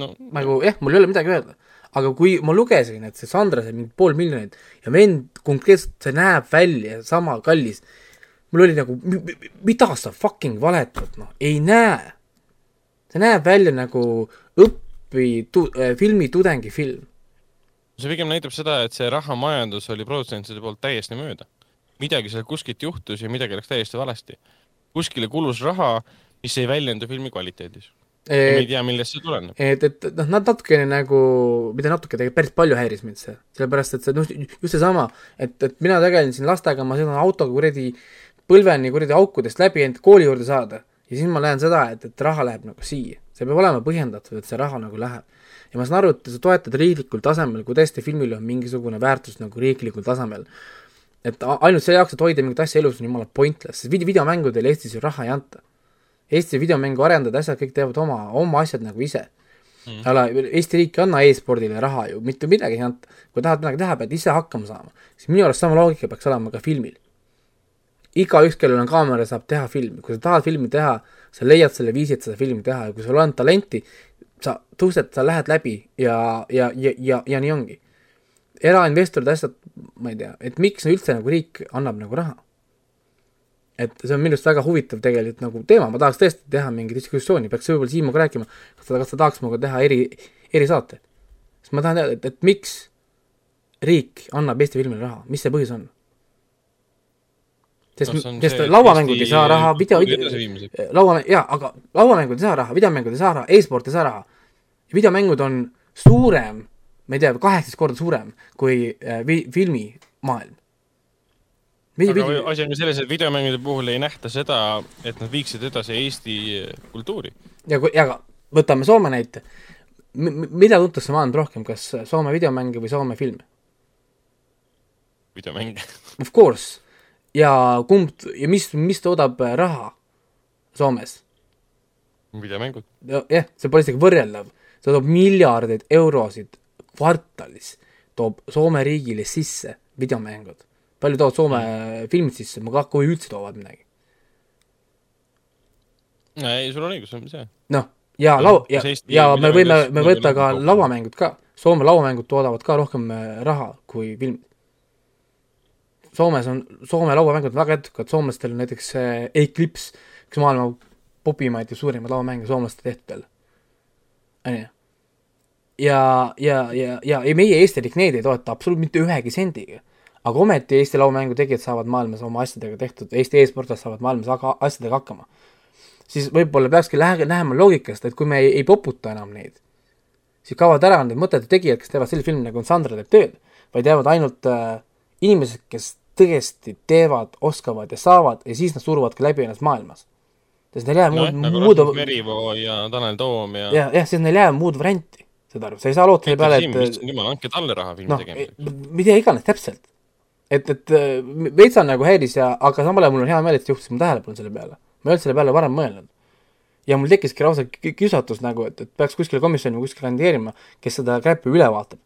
no, nagu jah, mul ei ole midagi öelda. Aga kui ma lugesin, et see Sandra sai mingi pool miljonit ja vend konkreetselt, see näeb välja sama kallis, mul oli nagu, mida sa fucking valetad, noh, ei näe. see näeb välja nagu õpi-, tu-, filmitudengi film. see pigem näitab seda, et see rahamajandus oli produtsentide poolt täiesti mööda. midagi seal kuskilt juhtus ja midagi läks täiesti valesti. kuskile kulus raha, mis ei väljendu filmi kvaliteedis. Ja me ei tea, millest see tuleneb. et, et noh, nad natukene nagu, mitte natuke, tegelikult päris palju häiris mind see, sellepärast et see noh, just seesama, et, et mina tegelen siin lastega, ma sõidan autoga kuradi põlveni kuradi aukudest läbi, et kooli juurde saada ja siis ma näen seda, et, et raha läheb nagu siia, see peab olema põhjendatud, et see raha nagu läheb. ja ma saan aru, et sa toetad riiklikul tasemel, kui tõesti filmil on mingisugune väärtus nagu riiklikul tasemel, et ainult selle jaoks, et hoida mingit asja elus, on jumala pointless, sest video, videomängudel Eestis ju raha ei anta. Eesti videomängu arendajad, asjad kõik teevad oma, oma asjad nagu ise mm.. ala, Eesti riik ei anna e-spordile raha ju, mitte midagi anta. kui tahad midagi teha, pead ise hakkama saama. siis minu arust sama loogika peaks olema ka filmil. igaüks, kellel on kaamera, saab teha filmi, kui sa tahad filmi teha, sa leiad selle viisi, et seda filmi teha ja kui sul on talenti, sa tõused, sa lähed läbi ja, ja, ja, ja, ja nii ongi. erainvestorid, asjad, ma ei tea, et miks üldse nagu riik annab nagu raha. Et see on minu arust väga huvitav tegelikult nagu teema, ma tahaks tõesti teha mingi diskussiooni, peaks võib-olla Siimuga rääkima, kas ta, kas ta tahaks minuga teha eri, erisaate. sest ma tahan teada, et, et miks riik annab Eesti filmile raha, mis see põhjus on? sest sest lauamängud ei saa raha, video, edasiviimiseks? laua, jaa, aga lauamängud ei saa raha, videomängud ei saa raha, e-sport ei saa raha. videomängud on suurem, ma ei tea, kaheksateist korda suurem kui äh, vi-, filmimaailm. Aga asi on ju selles, et videomängude puhul ei nähta seda, et nad viiksid edasi Eesti kultuuri. ja kui, aga võtame Soome näite. mida tuntakse maailmas rohkem, kas Soome videomänge või Soome filme? videomänge. Of course. ja kumb ja mis, mis toodab äh, raha Soomes? videomängud. jah, see pole isegi võrreldav. see toob miljardeid eurosid kvartalis, toob Soome riigile sisse videomängud. Palju toovad Soome mm. filmid sisse, ma ka, kui üldse toovad midagi. ei, sul on õigus, see on see. noh, ja lau-, ja ja me võime, me võtta ka rohkem? lauamängud ka, Soome lauamängud toodavad ka rohkem äh, raha kui filmid. Soomes on, Soome lauamängud on väga edukad, soomlastel on näiteks see Eclipse, üks maailma popimaid ja suurimaid lauamänge soomlaste tehtud jälle. onju. ja, ja, ja, ja, ja meie Eesti riik neid ei toeta absoluutselt mitte ühegi sendiga. Aga ometi Eesti lauamängu tegijad saavad maailmas oma asjadega tehtud, Eesti e-sportlased saavad maailmas aga asjadega hakkama siis võib-olla peakski lähe-, lähema loogikast, et kui me ei, ei poputa enam neid, siis kaovad ära need mõttetud tegijad, kes teevad sellist filmi nagu Sandra teeb tööd, vaid jäävad ainult äh, inimesed, kes tõesti teevad, oskavad ja saavad ja siis nad suruvad ka läbi ennast maailmas. sest neil ei jää muud, nagu muud, Merivoo ja Tanel Toom ja. jah, jah, sest neil ei jää muud varianti, saad aru, sa ei saa loota selle peale, et jumal, andke talle raha filmi noh, tegemiseks. mida iganes täpselt. et, et äh, veits on nagu häiris ja, aga samal ajal mul on hea meel, et sa juhtisid mu tähelepanu selle peale. ma ei olnud selle peale varem mõelnud. ja mul tekkiski lausa ki- kiusatus nagu, et, et peaks kuskile komisjoni või kuskile kandideerima, kes seda kräppi üle vaatab.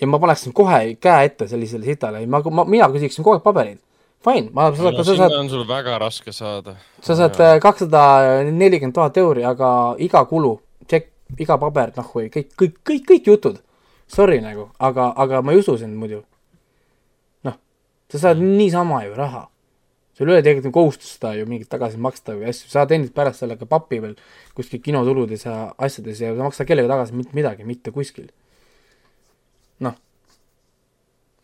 ja ma paneksin kohe käe ette sellisele sitale, ma, ma, mina küsiksin kogu aeg pabereid. Fine, ma, sa, no sa saad, on sul väga raske saada. sa saad äh, kakssada nelikümmend tuhat euri, aga iga kulu, tšekk, iga paber, noh, või kõik, kõik, kõik, kõik jutud. Sorry nagu, aga, aga ma ei usu sind muidu. Sa saad niisama ju raha. sul ei ole tegelikult kohustust seda ju mingit tagasi maksta või asju, sa teenid pärast sellega pappi veel kuskil kinotuludes ja asjades ja sa maksad kellega tagasi mitte midagi, mitte kuskil. noh.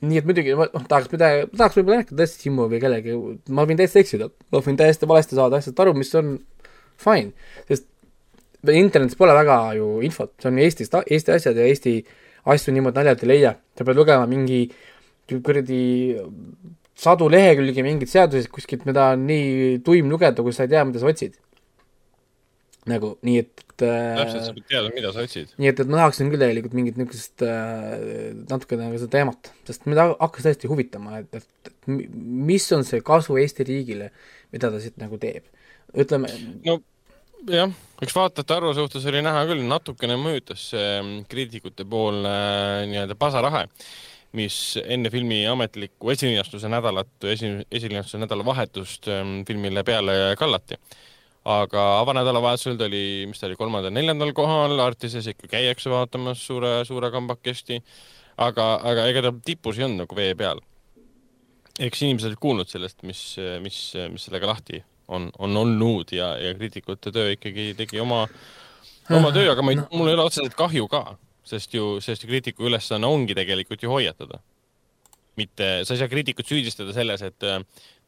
nii et muidugi noh, tahaks midagi, tahaks võib-olla rääkida tõesti Simmu või kellegi, ma võin täiesti eksida, ma võin täiesti valesti saada asjast aru, mis on fine, sest internetis pole väga ju infot, see on Eestis, Eesti asjad ja Eesti asju niimoodi naljalt ei leia, sa pead lugema mingi kuradi sadu lehekülgi mingeid seaduseid kuskilt, mida on nii tuim lugeda, kui sa ei tea, mida sa otsid. nagu nii, et täpselt, sa äh, pead teadma, mida sa otsid. nii et, et ma tahaksin küll tegelikult mingit niisugust äh, natukene nagu seda teemat, sest mind ha- hakkas tõesti huvitama, et, et, et mi- mis on see kasu Eesti riigile, mida ta siit nagu teeb. ütleme, no jah, eks vaatajate arvu suhtes oli näha küll, natukene mõjutas see mm, kriitikute poolne äh, nii-öelda pasarahe, mis enne filmi ametlikku esilinastuse nädalat, esi, esilinastuse nädalavahetust ähm, filmile peale kallati. aga avanädalavahetusel ta oli, mis ta oli, kolmandal-neljandal kohal, Artises ikka käiakse vaatamas suure, suure kambakesti, aga, aga ega ta tipus ei olnud nagu vee peal. eks inimesed olid kuulnud sellest, mis, mis, mis sellega lahti on, on olnud ja, ja kriitikute töö ikkagi tegi oma, oma töö, aga ma ei, mul ei ole otseselt kahju ka, sest ju, sest ju kriitiku ülesanne ongi tegelikult ju hoiatada. mitte, sa ei saa kriitikut süüdistada selles, et äh,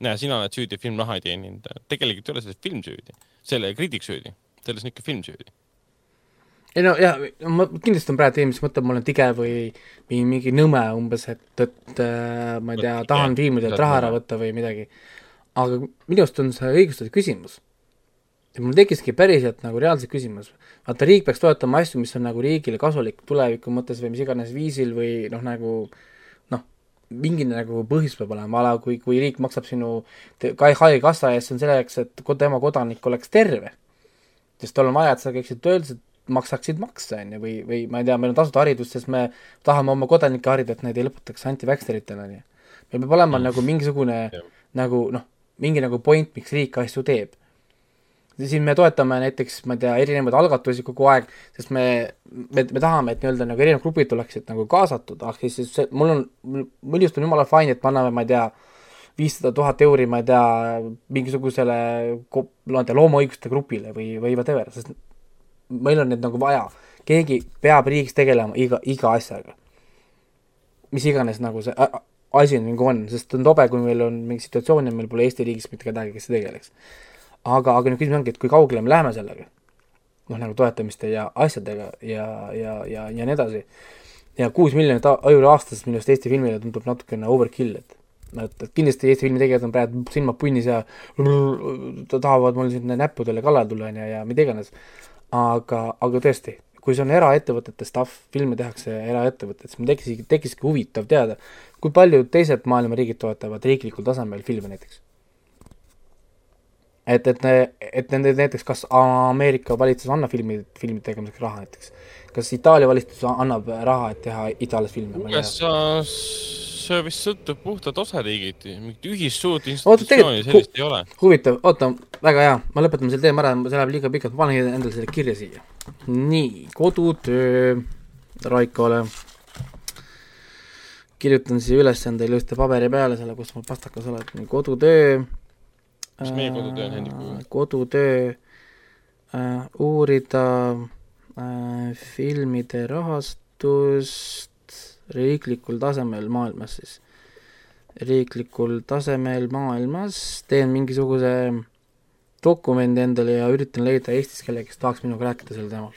näe, sina oled süüdi, film raha ei teeninud. tegelikult ei ole selles film süüdi, selle kriitik süüdi, selles on ikka film süüdi. ei no jah, ma kindlasti on praegu inimesed mõtleb, ma olen tige või, või mingi nõme umbes, et, et äh, ma ei tea, tahan filmidelt raha ära võtta või midagi. aga minu arust on see õigustatud küsimus. Ja mul tekkiski päriselt nagu reaalselt küsimus. vaata, riik peaks toetama asju, mis on nagu riigile kasulik tuleviku mõttes või mis iganes viisil või noh, nagu noh, mingi nagu põhjus peab olema, ala kui, kui riik maksab sinu haigekassa eest, see on selleks, et ko- tema kodanik oleks terve. sest tal on vaja, et sa käiksid tööl, maksaksid makse, on ju, või, või ma ei tea, meil on tasuta haridus, sest me tahame oma kodanikke harida, et neid ei lõpetaks anti-vaxxeritena, on ju. meil peab olema nagu mingisugune Jah. nagu noh, mingi nagu point, miks riik asju teeb. Siin me toetame näiteks, ma ei tea, erinevaid algatusi kogu aeg, sest me, me, me tahame, et nii-öelda nagu erinevad grupid oleksid nagu kaasatud, ah siis see, mul on, mul just on jumala fine, et me anname, ma ei tea, viissada tuhat euri, ma ei tea, mingisugusele, ma ei tea, loomaõiguste grupile või, või whatever, sest meil on neid nagu vaja. keegi peab riigis tegelema iga, iga asjaga. mis iganes nagu see asi nagu on, sest on tobe, kui meil on mingi situatsioon ja meil pole Eesti riigis mitte kedagi, kes tegeleks aga, aga nüüd küsimus ongi, et kui kaugele me läheme sellega. noh, nagu toetamiste ja asjadega ja, ja, ja, ja nii edasi. ja kuus miljonit euri aastas minu arust Eesti filmile tundub natukene overkill, et et, et kindlasti Eesti filmitegijad on praegu silmad punnis ja tahavad mul siin näppudele kallale tulla, on ju, ja mida iganes. aga, aga tõesti, kui see on eraettevõtete stuff, filme tehakse eraettevõtted, siis mul tekkiski, tekkiski huvitav teada, kui palju teised maailma riigid toetavad riiklikul tasemel filme näiteks et, et, et nende näiteks, kas Ameerika valitsus annab filmi, filmide tegemiseks raha näiteks, kas Itaalia valitsus annab raha, et teha Itaalias filme? USA-s see vist sõltub puhtalt osariigiti, mingit ühist suurt institutsiooni sellist ei ole. huvitav, oota, väga hea, ma lõpetan selle teema ära, see läheb liiga pikalt, ma panen endale selle kirja siia. nii, kodutöö Raikole. kirjutan siia üles endale ilusti paberi peale selle, kus mul pastakas oled, kodutöö mis meie kodutöö on, Hendrik? Äh, kodutöö äh, uurida äh, filmide rahastust riiklikul tasemel maailmas siis. riiklikul tasemel maailmas teen mingisuguse dokumendi endale ja üritan leida Eestis kellegi, kes tahaks minuga rääkida sel teemal.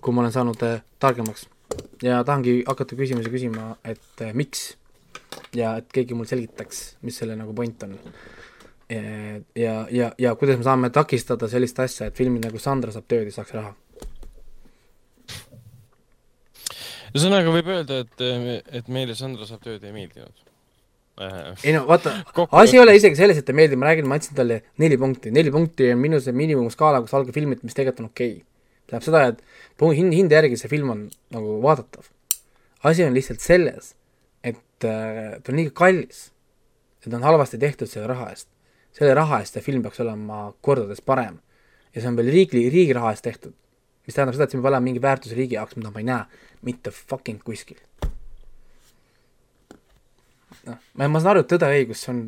kui ma olen saanud äh, targemaks ja tahangi hakata küsimusi küsima, et äh, miks ja et keegi mul selgitaks, mis selle nagu point on ja, ja, ja kuidas me saame takistada sellist asja, et filmid nagu Sandra saab tööd ja saaks raha? ühesõnaga võib öelda, et, et meile Sandra saab tööd ei meeldinud. ei no vaata, asi ei ole isegi selles, et ei meeldi, ma räägin, ma andsin talle neli punkti, neli punkti on minu see miinimumskaala, kus algab filmid, mis tegelikult on okei okay.. tähendab seda, et hind, hinde järgi see film on nagu vaadatav. asi on lihtsalt selles, et äh, ta on liiga kallis. et ta on halvasti tehtud selle raha eest selle raha eest see film peaks olema kordades parem. ja see on veel riigi, riigi raha eest tehtud. mis tähendab seda, et siin peab olema mingi väärtus riigi jaoks, mida ma ei näe mitte fucking kuskil. noh, ma, ma saan aru, et Tõde ja õigus, see on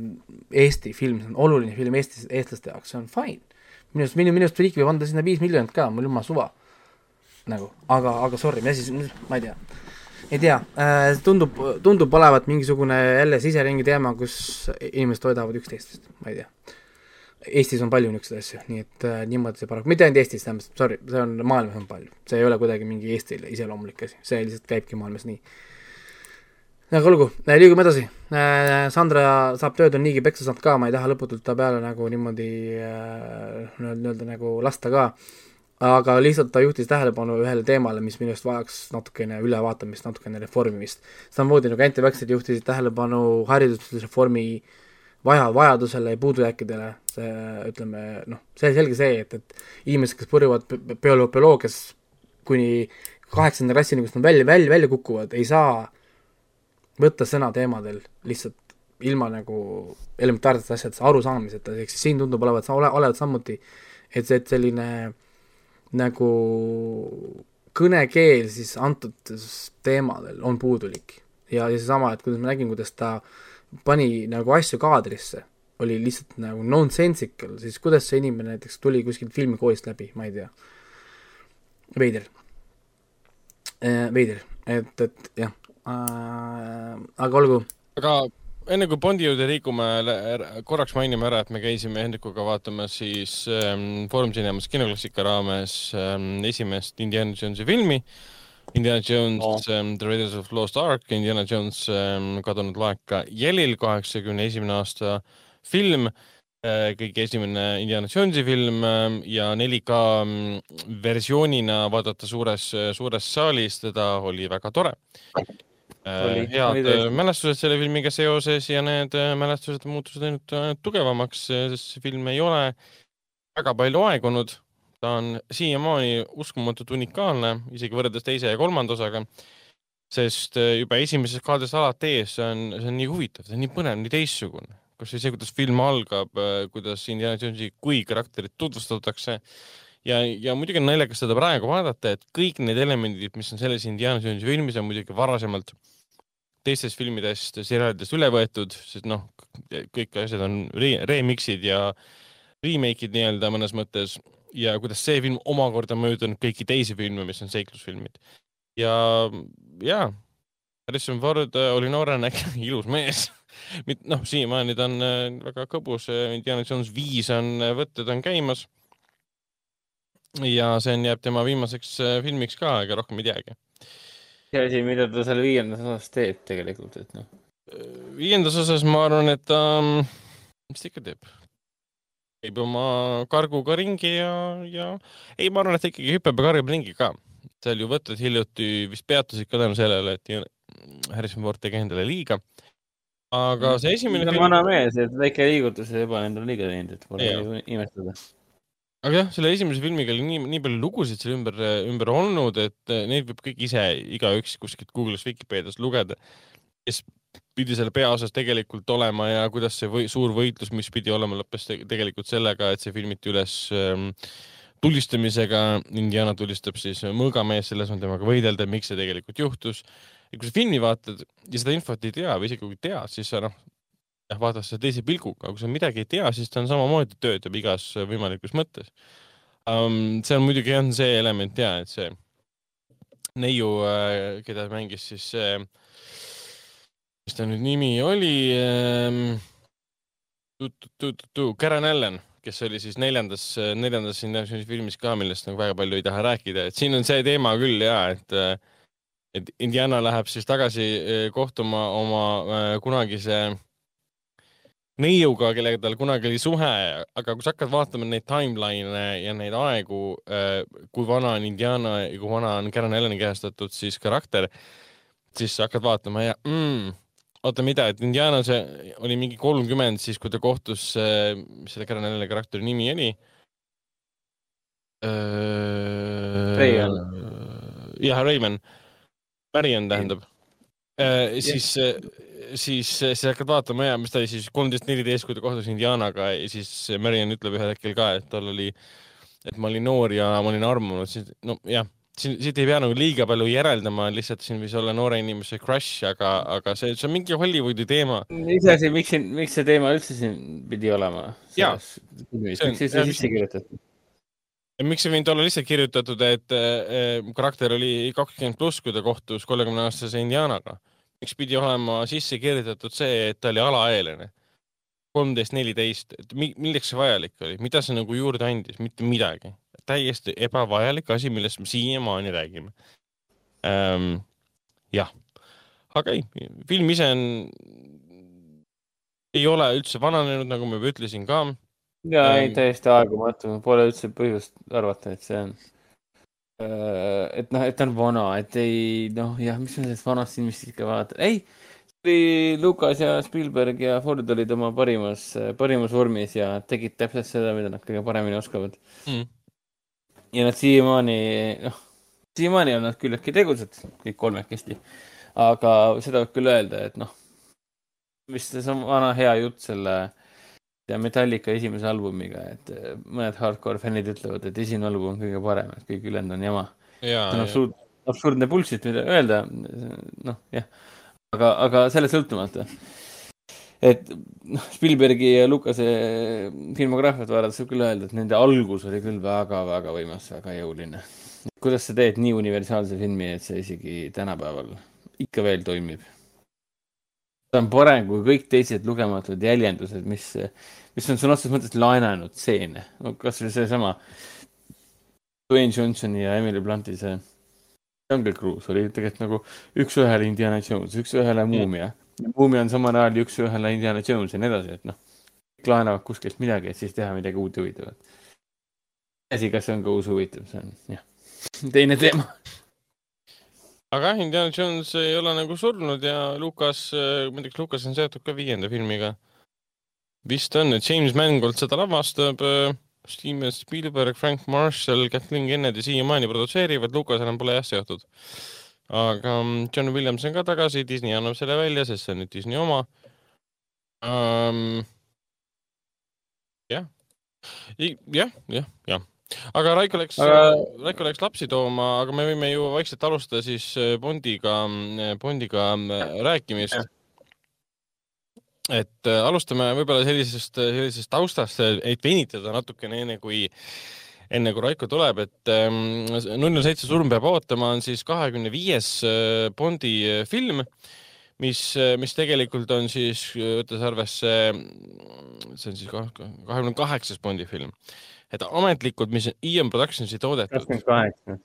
Eesti film, see on oluline film Eestis, eestlaste jaoks, see on fine. minu arust, minu, minu arust riik võib anda sinna viis miljonit ka, mul jumala suva. nagu, aga, aga sorry, me siis, ma ei tea ei tea, äh, tundub, tundub olevat mingisugune jälle siseringi teema, kus inimesed toidavad üksteist, ma ei tea. Eestis on palju niisuguseid asju, nii et äh, niimoodi see paraku, mitte ainult Eestis, tähendab, sorry, see on, maailmas on palju. see ei ole kuidagi mingi Eestile iseloomulik asi, see lihtsalt käibki maailmas nii. aga olgu, äh, liigume edasi äh,. Sandra saab tööd, on niigi peksa saanud ka, ma ei taha lõputult ta peale nagu niimoodi äh, nii-öelda nagu lasta ka äh, aga lihtsalt ta juhtis tähelepanu ühele teemale, mis minu arust vajaks natukene ülevaatamist, natukene reformimist. samamoodi nagu anti-vaxxerid juhtisid tähelepanu haridusreformi vaja, vajadusele ja puudujääkidele, see ütleme noh, see selge see, et, et inimesed, kes purjuvad biolo-, bioloogias kuni kaheksanda klassini, kus nad välja, välja, välja kukuvad, ei saa võtta sõna teemadel lihtsalt ilma nagu elementaarsetest asjadest arusaamiseta, ehk siis siin tundub olevat, olevat samuti, et see, et selline äh, nagu kõnekeel siis antud teemadel on puudulik. ja, ja seesama, et kuidas ma nägin, kuidas ta pani nagu asju kaadrisse, oli lihtsalt nagu nonsensical, siis kuidas see inimene näiteks tuli kuskilt filmikoolist läbi, ma ei tea. veider äh,. veider, et, et jah äh,, aga olgu. aga enne kui Bondi juurde liigume, korraks mainime ära, et me käisime Hendrikuga vaatamas siis ähm, Foorum Cinemas kinoklassika raames ähm, esimest Indiana Jonesi filmi. Indiana Jones no. ähm, The Raiders of Lost Ark, Indiana Jones ähm, kadunud laeka jälil, kaheksakümne esimene aasta film äh,. kõige esimene Indiana Jonesi film äh, ja 4K mm, versioonina vaadata suures, suures saalis, teda oli väga tore Äh, head äh, mälestused selle filmiga seoses ja need äh, mälestused muutusid ainult tugevamaks, sest see film ei ole väga palju aegunud. ta on siiamaani uskumatult unikaalne, isegi võrreldes teise ja kolmanda osaga. sest juba esimesest kaadrist alati ees, see on, see on nii huvitav, see on nii põnev, nii teistsugune. kasvõi see, kuidas film algab, kuidas Indiana Jonesi kui karakterit tutvustatakse ja, ja muidugi on naljakas seda praegu vaadata, et kõik need elemendid, mis on selles Indiana Jonesi filmis, on muidugi varasemalt teistest filmidest, seriaalidest üle võetud, sest noh, kõik asjad on re remix'id ja remake'id nii-öelda mõnes mõttes ja kuidas see film omakorda mõjutanud kõiki teisi filme, mis on seiklusfilmid. ja, ja Harrison Ford oli noorena (laughs) äkki ilus mees noh, siiamaani ta on äh, väga kõbus, Indiana Jones viis on äh, võtted on käimas ja see on, jääb tema viimaseks äh, filmiks ka, ega rohkem ei teagi. See asi, mida ta seal viiendas osas teeb tegelikult, et noh. viiendas osas ma arvan, et ta, mis ta ikka teeb? käib oma karguga ringi ja, ja ei, ma arvan, et ta ikkagi hüppab ja karjub ringi ka. seal ju võtted hiljuti vist peatusid ka tänu sellele, et Harrison Ford tegi endale liiga. aga see esimene. ta on vana mees, et väike liigutus ei pane endale liiga teinud, et pole imestada aga jah, selle esimese filmiga oli nii, nii palju lugusid selle ümber, ümber olnud, et eh, neid võib kõik ise igaüks kuskilt Google'is, Vikipeedias lugeda, kes pidi selle peaosas tegelikult olema ja kuidas see või, suur võitlus, mis pidi olema, lõppes te tegelikult sellega, et see filmiti üles ähm, tulistamisega. Indiana tulistab siis mõõgamees, selles on temaga võidelda, miks see tegelikult juhtus. ja kui sa filmi vaatad ja seda infot ei tea või isegi kui tead, siis sa noh, jah, vaatad seda teise pilguga, kui sa midagi ei tea, siis ta on samamoodi töötab igas võimalikus mõttes um,. on muidugi on see element ja, et see neiu, äh, keda mängis siis see, mis ta nüüd nimi oli um,? Karen Allen, kes oli siis neljandas, neljandas filmis ka, millest nagu väga palju ei taha rääkida, et siin on see teema küll ja, et et Indiana läheb siis tagasi äh, kohtuma oma äh, kunagise neiuga, kellega tal kunagi oli suhe, aga kui sa hakkad vaatama neid timeline'e ja neid aegu, äh, kui vana on Indiana ja kui vana on Karen Elleni kehastatud siis karakter, siis sa hakkad vaatama ja mm, oota, mida, et Indiana see oli mingi kolmkümmend, siis kui ta kohtus, mis selle Karen Elleni karakteri nimi oli? Rayman. jah, Rayman. Marion tähendab. Siis siis, siis hakkad vaatama ja mis ta oli siis kolmteist, neliteist, kui ta kohtus Indianaga ja siis Marion ütleb ühel hetkel ka, et tal oli, et ma olin noor ja ma olin armunud, siis no jah, siin, siit ei pea nagu liiga palju järeldama, lihtsalt siin võis olla noore inimese crush, aga, aga see, see on mingi Hollywoodi teema. iseasi, miks siin, miks see teema üldse siin pidi olema? miks see sisse kirjutati? Miks ei võinud olla lihtsalt kirjutatud, et äh, karakter oli kakskümmend pluss, kui ta kohtus kolmekümne aastase Indianaga miks pidi olema sisse kirjutatud see, et ta oli alaealine? kolmteist, neliteist, et milleks see vajalik oli, mida see nagu juurde andis, mitte midagi. täiesti ebavajalik asi, millest me siiamaani räägime ähm,. jah, aga ei, film ise on, ei ole üldse vananenud, nagu ma juba ütlesin ka. Ja ei, täiesti aegumatu, pole üldse põhjust arvata, et see on Äh, et noh, et ta on vana, et ei noh, jah, mis me sellest vanast filmist ikka vaatame, ei. Lukas ja Spielberg ja Ford olid oma parimas, parimas vormis ja tegid täpselt seda, mida nad kõige paremini oskavad mm.. ja nad siiamaani, noh, siiamaani on nad küllaltki tegusad, kõik kolmekesti. aga seda võib küll öelda, et noh, vist see vana hea jutt selle äh, ja Metallica esimese albumiga, et äh, mõned hardcore fännid ütlevad, et esimene album on kõige parem, et kõik ülejäänud on jama. see on absurd, absurdne bullshit, mida öelda, noh, jah. aga, aga sellest sõltumata. et noh, Spielbergi ja Lukase filmograafiat vaadates võib küll öelda, et nende algus oli küll väga-väga võimas, väga jõuline. kuidas sa teed nii universaalse filmi, et see isegi tänapäeval ikka veel toimib ta on parem kui kõik teised lugematud jäljendused, mis, mis on sõna otseses mõttes laenanud stseene. no kasvõi seesama Dwayne Johnsoni ja Emily Blunti see Jungle Cruise oli tegelikult nagu üks-ühele Indiana Jones, üks-ühele Muumia. Muumia on samal ajal üks-ühele Indiana Jones ja nii edasi, et noh, kõik laenavad kuskilt midagi, et siis teha midagi uut ja huvitavat. asi, kas see on ka uus huvitav, see on jah, (laughs) teine teema aga jah, Indiana Jones ei ole nagu surnud ja Lukas, tea, kas Lukas on seotud ka viienda filmiga. vist on, James Mangold seda lavastab. Steven Spielberg, Frank Marshall, Kathleen Kennedy siiamaani produtseerivad, Lukas enam pole jah seotud. aga mm, John Williams on ka tagasi, Disney annab selle välja, sest see on nüüd Disney oma. um,. jah, jah, jah, jah, aga Raiko läks Aga- Raiko läks lapsi tooma, aga me võime ju vaikselt alustada siis äh, Bondiga, Bondiga äh, rääkimist. et äh, alustame võib-olla sellisest, sellisest taustast, et venitada natukene enne kui, enne kui Raiko tuleb, et ähm, null seitse surm peab ootama, on siis kahekümne viies äh, Bondi äh, film, mis, mis tegelikult on siis, võttes arvesse, see on siis kahekümne kaheksas Bondi film, et ametlikult, mis on Ian Productionsi toodetud, kakskümmend kaheksa.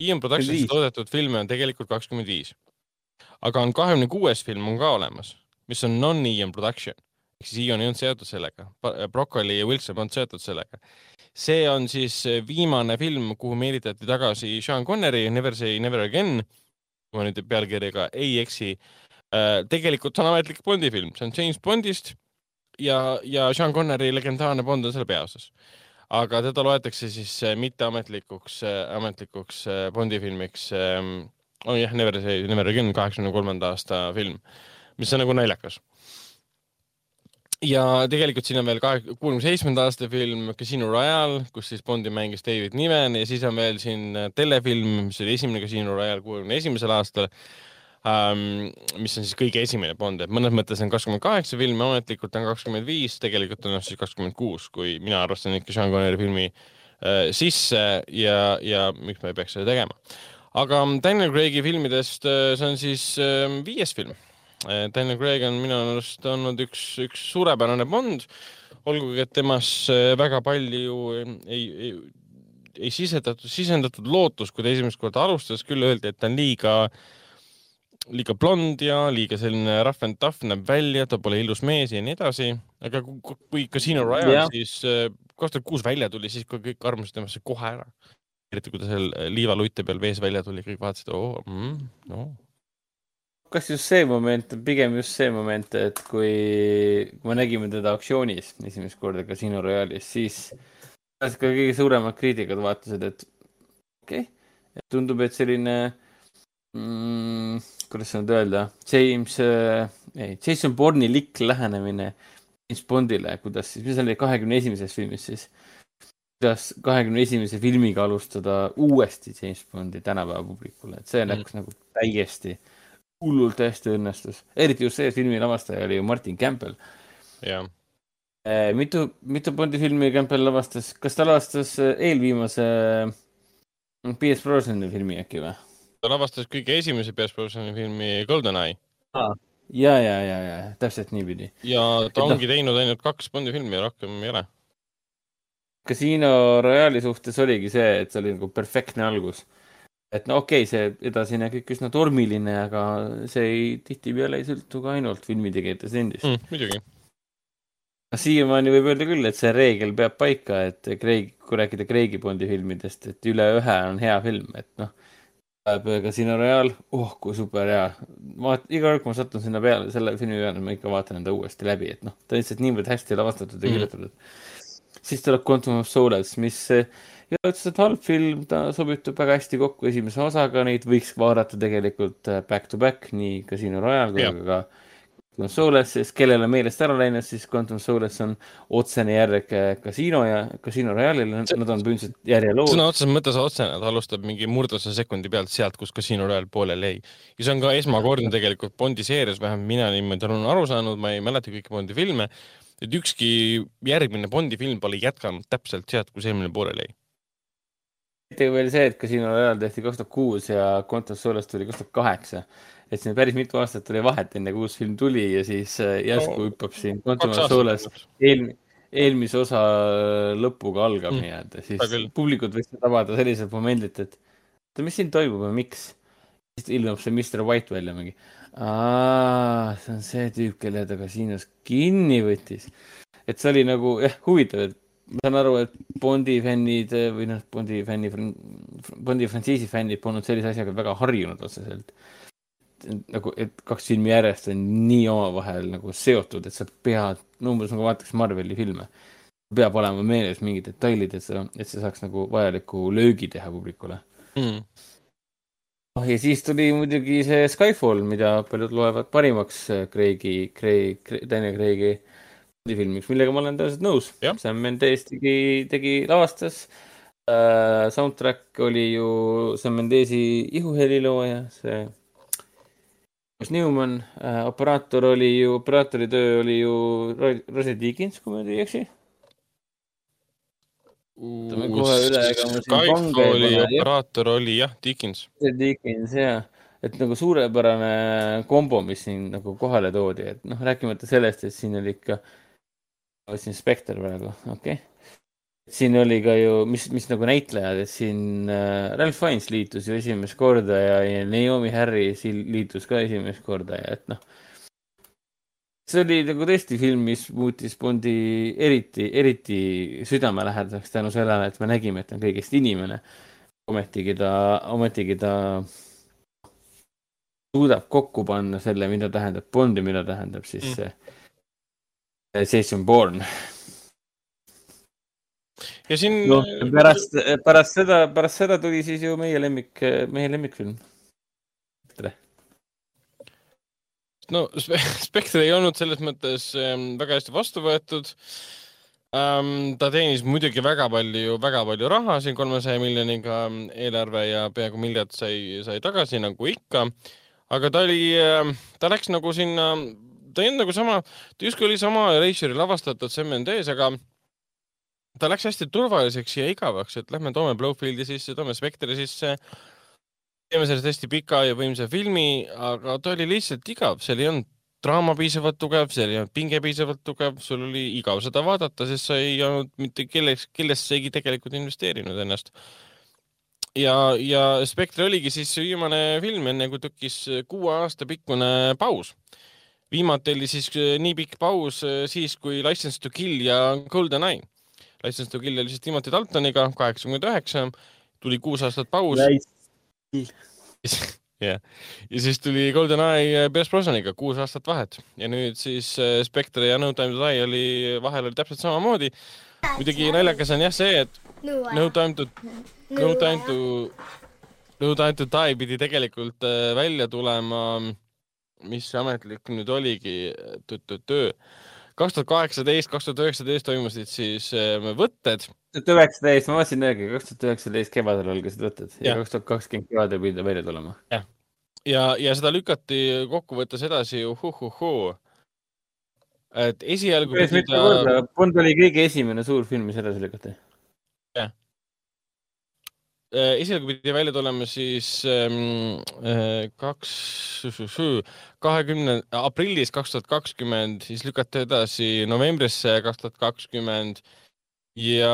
Ian Productionsi 25. toodetud filme on tegelikult kakskümmend viis. aga on kahekümne kuues film on ka olemas, mis on non-Ian Production ehk siis Ian ei olnud seotud sellega, Broccoli ja Wilson polnud seotud sellega. see on siis viimane film, kuhu meelitati tagasi Sean Connery, Never say never again. kui ma nüüd pealkirjaga ei eksi. tegelikult see on ametlik Bondi film, see on James Bondist ja, ja Sean Connery legendaarne Bond on selle peaosas aga teda loetakse siis äh, mitteametlikuks, ametlikuks äh, Bondi filmiks. on jah, Never say never again, kaheksakümne kolmanda aasta film, mis on nagu naljakas. ja tegelikult siin on veel kahe, kuuekümne seitsmenda aasta film Casino Royale, kus siis Bondi mängis David Niven ja siis on veel siin äh, telefilm, mis oli esimene Casino Royale kuuekümne esimesel aastal mis on siis kõige esimene Bond, et mõnes mõttes on kakskümmend kaheksa filmi, ametlikult on kakskümmend viis, tegelikult on noh siis kakskümmend kuus, kui mina arvestan ikka Sean Connery filmi äh, sisse ja, ja miks me ei peaks seda tegema. aga Daniel Craig'i filmidest äh, see on siis äh, viies film. Daniel Craig on minu arust olnud üks, üks suurepärane Bond, olgugi et temas äh, väga palju ei, ei, ei sisendatud, sisendatud lootus, kui ta esimest korda alustas, küll öeldi, et ta on liiga liiga blond ja liiga selline rough and tough näeb välja, ta pole ilus mees ja nii edasi. aga ku- ku- kui Casino Royale Jah. siis äh, kaks tuhat kuus välja tuli, siis kui kõik armasid temasse kohe ära. eriti kui ta seal äh, liivaluite peal vees välja tuli, kõik vaatasid, oo mm,, no kas just see moment, pigem just see moment, et kui, kui me nägime teda aktsioonis esimest korda Casino Royale'is, siis ka kõige suuremad kriitikad vaatasid, et okei okay., tundub, et selline mm,, kuidas seda nüüd öelda, James äh,, ei, Jason Bourne'i likk lähenemine James Bondile, kuidas siis, mis oli kahekümne esimeses filmis siis, kuidas kahekümne esimese filmiga alustada uuesti James Bondi tänapäeva publikule, et see Mm. läks nagu täiesti hullult hästi õnnestus, eriti just see filmi lavastaja oli ju Martin Campbell. ja mitu, mitu Bondi filmi Campbell lavastas, kas ta lavastas äh, eelviimase äh, Pierce Brosnani filmi äkki või? Ta lavastas kõige esimese Brosnani filmi GoldenEye ja, ja, ja, ja täpselt niipidi. ja ta Et noh- ongi teinud ainult kaks Bondi filmi ja rohkem ei ole. Casino Royale'i suhtes oligi see, et see oli nagu perfektne algus. et no okei okay,, see edasine kõik üsna tormiline, aga see ei, tihtipeale ei sõltu ka ainult filmitegijatest endist. Mm, muidugi, siiamaani võib öelda küll, et see reegel peab paika, et Craig, kui rääkida Craig'i Bondi filmidest, et üle ühe on hea film, et noh. Tuleb Casino Royale, oh kui super hea. ma iga kord, kui ma satun sinna peale, selle filmi peale, ma ikka vaatan enda uuesti läbi, et noh, ta lihtsalt niivõrd hästi lavastatud ja Mhm. kirjutatud. siis tuleb Quantum of Solace, mis eh, ei ole otseselt halb film, ta sobitub väga hästi kokku esimese osaga, neid võiks vaadata tegelikult eh, back to back, nii Casino Royale kui ka Quantum Solace, sest kellel on meelest ära läinud, siis Quantum Solace on otsene järg Casino ja Casino Royale'ile, nad on põhimõtteliselt järjelood. sõna otseses mõttes otsene, ta alustab mingi murdose sekundi pealt sealt, kus Casino Royale pooleli jäi. ja see on ka esmakordne tegelikult Bondi seerias, vähemalt mina niimoodi olen aru saanud, ma ei mäleta kõiki Bondi filme, et ükski järgmine Bondi film pole jätkanud täpselt sealt, kus eelmine pooleli jäi. eriti veel see, et Casino Royale tehti kaks tuhat kuus ja Quantum Solace tuli kaks tuhat kaheksa. Et siin päris mitu aastat oli vahet, enne kui uus film tuli ja siis eh, järsku No, hüppab siin Quantum kaks of Solace aastat. eelmi-, eelmise osa lõpuga algab Mm, nii-öelda, siis publikut võiks tabada selliselt momendilt, et oota, mis siin toimub ja miks? siis ilmub see Mr White välja mingi. see on see tüüp, kelle ta kasiinos kinni võttis. et see oli nagu jah, huvitav, et ma saan aru, et Bondi fännid eh, või noh, Bondi fänni, Bondi frantsiisi fännid polnud sellise asjaga väga harjunud otseselt. nagu, et kaks filmi järjest on nii omavahel nagu seotud, et sa pead, no umbes nagu vaataks Marveli filme. peab olema meeles mingid detailid, et sa, et sa saaks nagu vajaliku löögi teha publikule. Mm. oh, ja siis tuli muidugi see Skyfall, mida paljud loevad parimaks Craig'i, Craig, Craig, Daniel Craig'i filmiks, millega ma olen tõenäoliselt nõus. Sam Mendes tegi, tegi, lavastas äh,. Soundtrack oli ju Sam Mendesi ihuhelilooja, see Newman äh,, operaator oli ju, operaatori töö oli ju Roger Deakins, kui ma ei eksi. Ütleme kohe üle, ega ma siin pange oli operaator oli jah, Dickens. Dickens jah, et nagu suurepärane kombo, mis siin nagu kohale toodi, et noh, rääkimata sellest, et siin oli ikka, otsin Spectre praegu, okei. okay.. Siin oli ka ju, mis, mis nagu näitlejad, et siin äh, Ralph Fiennes liitus ju esimest korda ja, ja Naomi Harris liitus ka esimest korda ja et noh see oli nagu tõesti film, mis muutis Bondi eriti, eriti südamelähedaseks tänu sellele, et me nägime, et ta on kõigest inimene. ometigi ta, ometigi ta suudab kokku panna selle, mida tähendab Bond ja mida tähendab siis mm. Jason Bourne. Ja siin no,. pärast, pärast seda, pärast seda tuli siis ju meie lemmik, meie lemmikfilm no Spectre ei olnud selles mõttes ähm, väga hästi vastu võetud ähm,. ta teenis muidugi väga palju, väga palju raha siin kolmesaja miljoniga eelarve ja peaaegu miljard sai, sai tagasi nagu ikka. aga ta oli äh,, ta läks nagu sinna, ta ei olnud nagu sama, ta justkui oli sama reisijari lavastatud CMND-s, aga ta läks hästi turvaliseks ja igavaks, et lähme toome Blowfieldi sisse, toome Spectre'i sisse teeme sellest hästi pika ja võimsa filmi, aga ta oli lihtsalt igav, seal ei olnud draama piisavalt tugev, seal ei olnud pinge piisavalt tugev, sul oli igav seda vaadata, sest sa ei olnud mitte kelleks, kellessegi tegelikult investeerinud ennast. ja, ja Spectre oligi siis viimane film, enne kui tekkis kuue aasta pikkune paus. viimati oli siis nii pikk paus siis, kui License to Kill ja Golden Eye. License to Kill oli siis Timothy Daltoniga kaheksakümmend üheksa, tuli kuus aastat paus. (laughs) Jah, ja siis tuli GoldenEye Pierce Brosnaniga kuus aastat vahet. Ja nüüd siis äh, Spectre ja No Time to Die oli, vahel oli täpselt samamoodi. muidugi naljakas on jah see, et No Time to, No Time to, No Time to Die pidi tegelikult äh, välja tulema, mis ametlik nüüd oligi, töö kaks tuhat kaheksateist, kaks tuhat üheksateist toimusid siis äh, võtted. kaks tuhat üheksateist, ma vaatasin järgi, kaks tuhat üheksateist kevadel algasid võtted ja kaks tuhat kakskümmend kevadel pidi välja tulema. jah, ja, ja, ja seda lükati kokkuvõttes edasi ju huh-huh-huu. et esialgu. Bond oli kõige esimene suur film, mis edasi lükati. Äh, esialgu pidi välja tulema siis ähm, äh, kaks, kahekümne, aprillis kaks tuhat kakskümmend, siis lükati edasi novembrisse kaks tuhat kakskümmend ja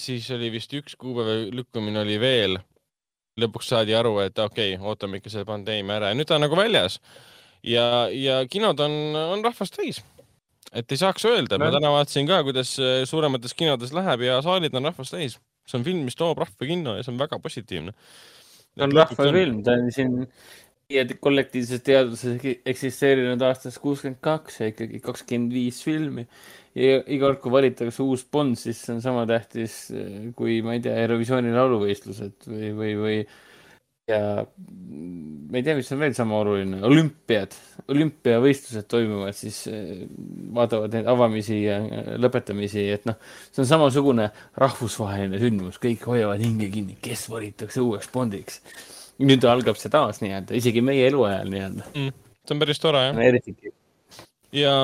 siis oli vist üks kuupäeva lükkumine oli veel. lõpuks saadi aru, et okei okay,, ootame ikka selle pandeemia ära ja nüüd ta on nagu väljas. ja, ja kinod on, on rahvast täis et ei saaks öelda, ma täna vaatasin ka, kuidas suuremates kinodes läheb ja saalid on rahvast täis see on film, mis toob rahva kinno ja see on väga positiivne. see on rahvafilm, ta on siin kollektiivses teaduses eksisteerinud aastast kuuskümmend kaks ja ikkagi kakskümmend viis filmi. ja iga kord, kui valitakse uus Bond, siis see on sama tähtis kui, ma ei tea, Eurovisiooni lauluvõistlused või, või, või ja ma ei tea, mis on veel sama oluline, olümpiad, olümpiavõistlused toimuvad, siis eh, vaatavad neid avamisi ja eh, lõpetamisi, et noh, see on samasugune rahvusvaheline sündmus, kõik hoiavad hinge kinni, kes valitakse uueks Bondiks. nüüd algab see taas nii-öelda, isegi meie eluajal nii-öelda mm,. see on päris tore jah. eriti ja,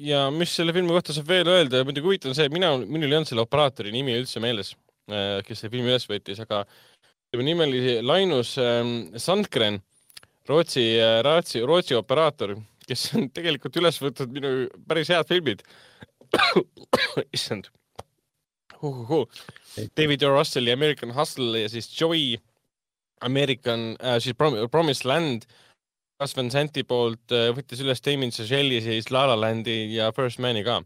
ja mis selle filmi kohta saab veel öelda ja muidugi huvitav on see, et mina, minul ei olnud selle operaatori nimi üldse meeles, eh, kes selle filmi üles võttis, aga tema nimi oli Lainus ähm, Sandgren, Rootsi, äh, Rootsi, Rootsi operaator, kes on tegelikult üles võtnud minu päris head filmid. (coughs) issand uh,. Uh. David O. Russelli American Hustle ja siis Joy, American äh,, siis Prom Promised Land. Gus Van Santi poolt äh, võttis üles Damien Chazelle siis La La Landi ja First Man'i ka.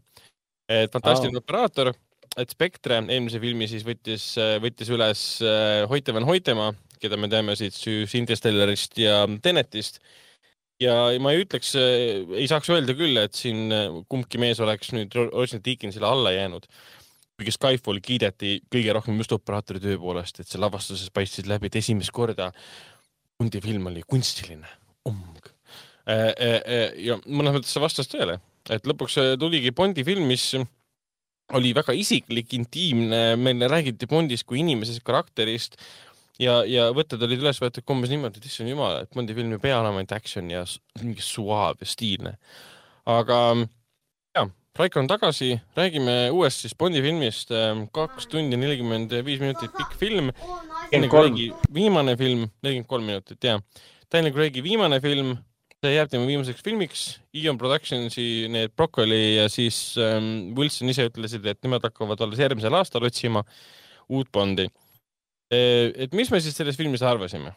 et fantastiline oh. operaator et Spektre eelmise filmi siis võttis, võttis üles äh, Hoite van Hoitemaa, keda me teame siis Interstellarist ja Tenetist. ja ma ei ütleks, äh, ei saaks öelda küll, et siin äh, kumbki mees oleks nüüd Roger Deakinsile alla jäänud. kuigi Skyfall kiideti kõige rohkem just operaatori töö poolest, et see lavastuses paistis läbi, et esimest korda Bondi film oli kunstiline ja mõnes mõttes see vastas tõele, et lõpuks tuligi Bondi film, mis oli väga isiklik, intiimne, meile räägiti Bondist kui inimesest, karakterist ja, ja võtted olid üles võetud ka umbes niimoodi, et issand jumal, et Bondi filmi peaelement action ja mingi suaab ja stiilne. aga ja, Raiko on tagasi, räägime uuest siis Bondi filmist, kaks tundi nelikümmend viis minutit pikk film. Viimane film, nelikümmend kolm minutit, jah. Daniel Craig'i viimane film, see jääb tema viimaseks filmiks. Eon Productionsi need Broccoli ja siis ähm, Wilson ise ütlesid, et nemad hakkavad alles järgmisel aastal otsima uut Bondi. et mis me siis sellest filmist arvasime?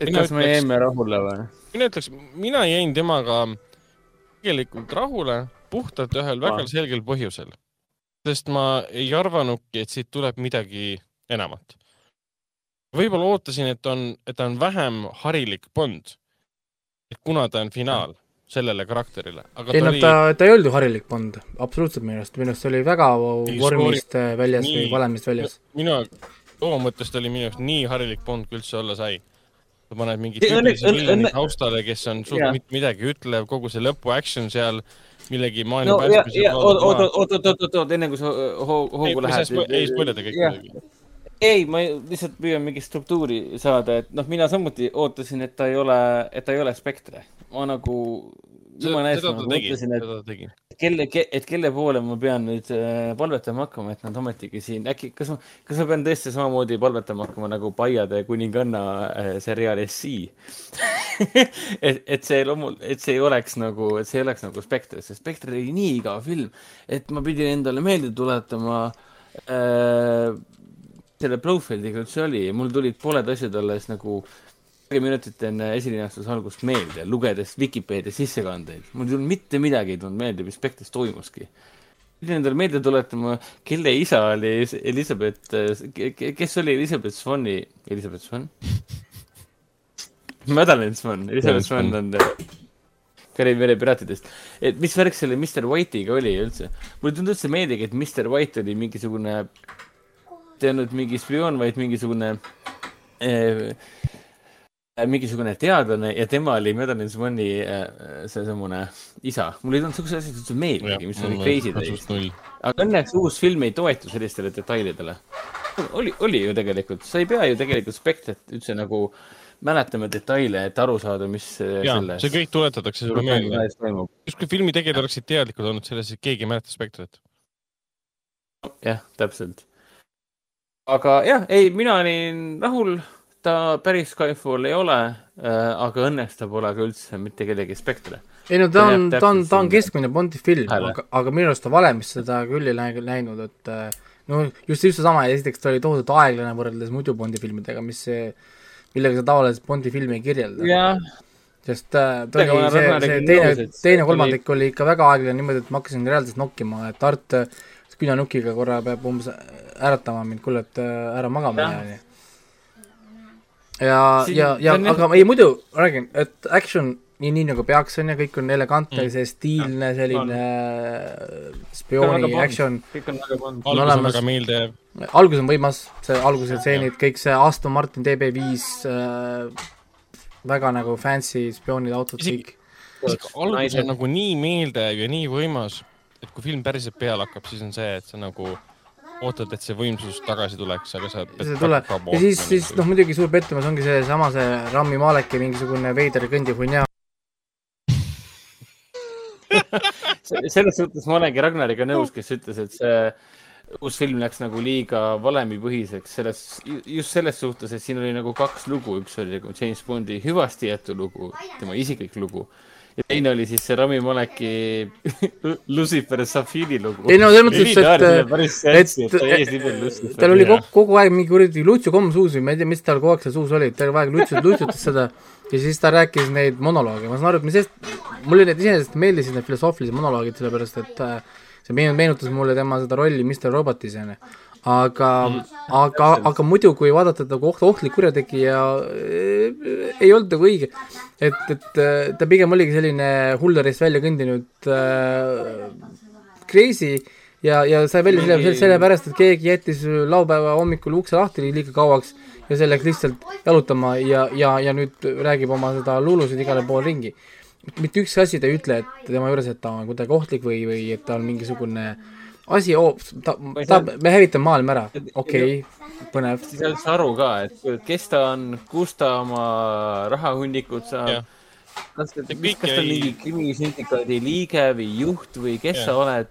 et kas me jäime rahule või? mina ütleks, mina jäin temaga tegelikult rahule puhtalt ühel väga selgel põhjusel. sest ma ei arvanudki, et siit tuleb midagi enamat. võib-olla ootasin, et on, et ta on vähem harilik Bond. Et kuna ta on finaal sellele karakterile. ei no oli... ta, ta ei olnud ju harilik Bond, absoluutselt minu arust, minu arust see oli väga vormist skoori... väljas nii, või valemist väljas. minu, loo mõttes ta oli minu jaoks nii harilik Bond, kui üldse olla sai sa paned mingi tüübilise villani taustale, kes on suht mitte midagi ütlev, kogu see lõpu action seal, millegi maailma no, päästmise. oot, oot, oot, oot, oot, oot, enne kui sa hoogu lähed. ei spoilida kõik muidugi. Ei, ma lihtsalt püüan mingit struktuuri saada, et noh, mina samuti ootasin, et ta ei ole, et ta ei ole spektre. ma nagu jumala eest ma mõtlesin, et kelle ke,, et kelle poole ma pean nüüd äh, palvetama hakkama, et nad ometigi siin äkki, kas ma, kas ma pean tõesti samamoodi palvetama hakkama nagu Paiade kuninganna äh, seriaalis Sea (laughs) et, et see loomu-, et see ei oleks nagu, et see ei oleks nagu Spectre, sest Spectre oli nii igav film, et ma pidin endale meelde tuletama äh, selle Blofeldiga üldse oli ja mul tulid pooled asjad alles nagu äh, minutit enne esilinastuse algust meelde, lugedes Vikipeedia sissekandeid. mul ei tulnud mitte midagi ei tulnud meelde, mis Spektris toimuski. pidin endale meelde tuletama, kelle isa oli Elizabeth, kes oli Elizabeth Swani, Elizabeth Swan? (laughs) Madeline Swan, Elizabeth Swan on Kariibi mere piraatidest. et mis värk selle Mr White'iga oli üldse? mulle ei tulnud üldse meeldigi, et Mr White oli mingisugune, ei olnud mingi spioon, vaid mingisugune eh, Äh, mingisugune teadlane ja tema oli Madeline Swani äh, seesamune isa. mulle ei tulnud siuksed asjad üldse meeldigi, mis oli crazy täis. aga õnneks uus film ei toetu sellistele detailidele. oli, oli ju tegelikult, sa ei pea ju tegelikult Spectret üldse nagu mäletama detaile, et aru saada, mis äh, ja, selles. see kõik tuletatakse sulle meelde. justkui filmi tegijad oleksid teadlikud olnud selles, et keegi ei mäleta Spectret. jah, täpselt. Aga jah, ei, mina olin rahul ta päris Skyfall ei ole äh,, aga õnneks ta pole ka üldse mitte kellegi spektre. ei no ta on, ta on, ta on keskmine Bondi film, aga, aga minu arust ta valemist seda küll ei läinud, et äh, no just, just seesama, esiteks ta oli tohutult aeglane võrreldes muidu Bondi filmidega, mis see, millega sa tavaliselt Bondi filmi ei kirjelda. sest äh, ta oli see, see teine, teine kolmandik oli ikka väga aeglane niimoodi, et ma hakkasin reaalselt nokkima, et Art küünanukkiga korra peab umbes äratama mind, kuule, et äh, ära magama jää, onju ja, ja, ja aga ei muidu, räägin, et action nii, nii nagu peaks, on ju, kõik on elegantne mm., see stiilne selline äh, spiooni action. algus on väga meeldejääv. algus on võimas, see alguse stseenid, kõik see Aston Martin DB5 äh,, väga nagu fancy spioonide autod, kõik. algus on nagu nii meeldejääv ja nii võimas, et kui film päriselt peale hakkab, siis on see, et see nagu ootad, et see võimsus tagasi tuleks, aga sa see ei tule ja siis, siis noh, muidugi suur pettumus ongi seesama see Rami Maleki mingisugune veider kõndihunnia (laughs) selles suhtes ma olengi Ragnariga nõus, kes ütles, et see uus film läks nagu liiga valemipõhiseks selles, just selles suhtes, et siin oli nagu kaks lugu, üks oli nagu James Bondi hüvasti jäetu lugu, tema isiklik lugu ja teine oli siis see Rami Maleki (laughs) Lucifer Safiri lugu. ei no selles mõttes, et, et, et tal oli kogu, kogu aeg mingi kuradi lutsukomm suus või ma ei tea, mis tal kogu aeg seal suus oli, ta kogu aeg lutsutas, (laughs) lutsutas seda. Ja siis ta rääkis neid monolooge, ma saan aru, et mis sest, mulle need iseenesest meeldisid, need filosoofilised monoloogid, sellepärast et äh, see meenutas mulle tema seda rolli Mr Robotis, onju aga mm., aga, aga muidu, kui vaadata kui oht, ohtlik kurjategija äh,, ei olnud nagu õige. et, et äh, ta pigem oligi selline hullerist välja kõndinud äh, crazy, ja, ja sai välja selle, sellepärast, et keegi jättis laupäeva hommikul ukse lahti liiga kauaks ja see läks lihtsalt jalutama ja, ja, ja nüüd räägib oma seda luulusid igale poole ringi. mitte ükski asi ta ei ütle, et tema juures, et ta on kuidagi ohtlik või, või et ta on mingisugune asi oh,, ta, ta, me hävitame maailma ära, okei okay,, põnev. siis ei üldse aru ka, et kes ta on, kust ta oma rahahunnikut saab kas kas ta on mingi krimisündikaadi liige või juht või kes Jah. sa oled.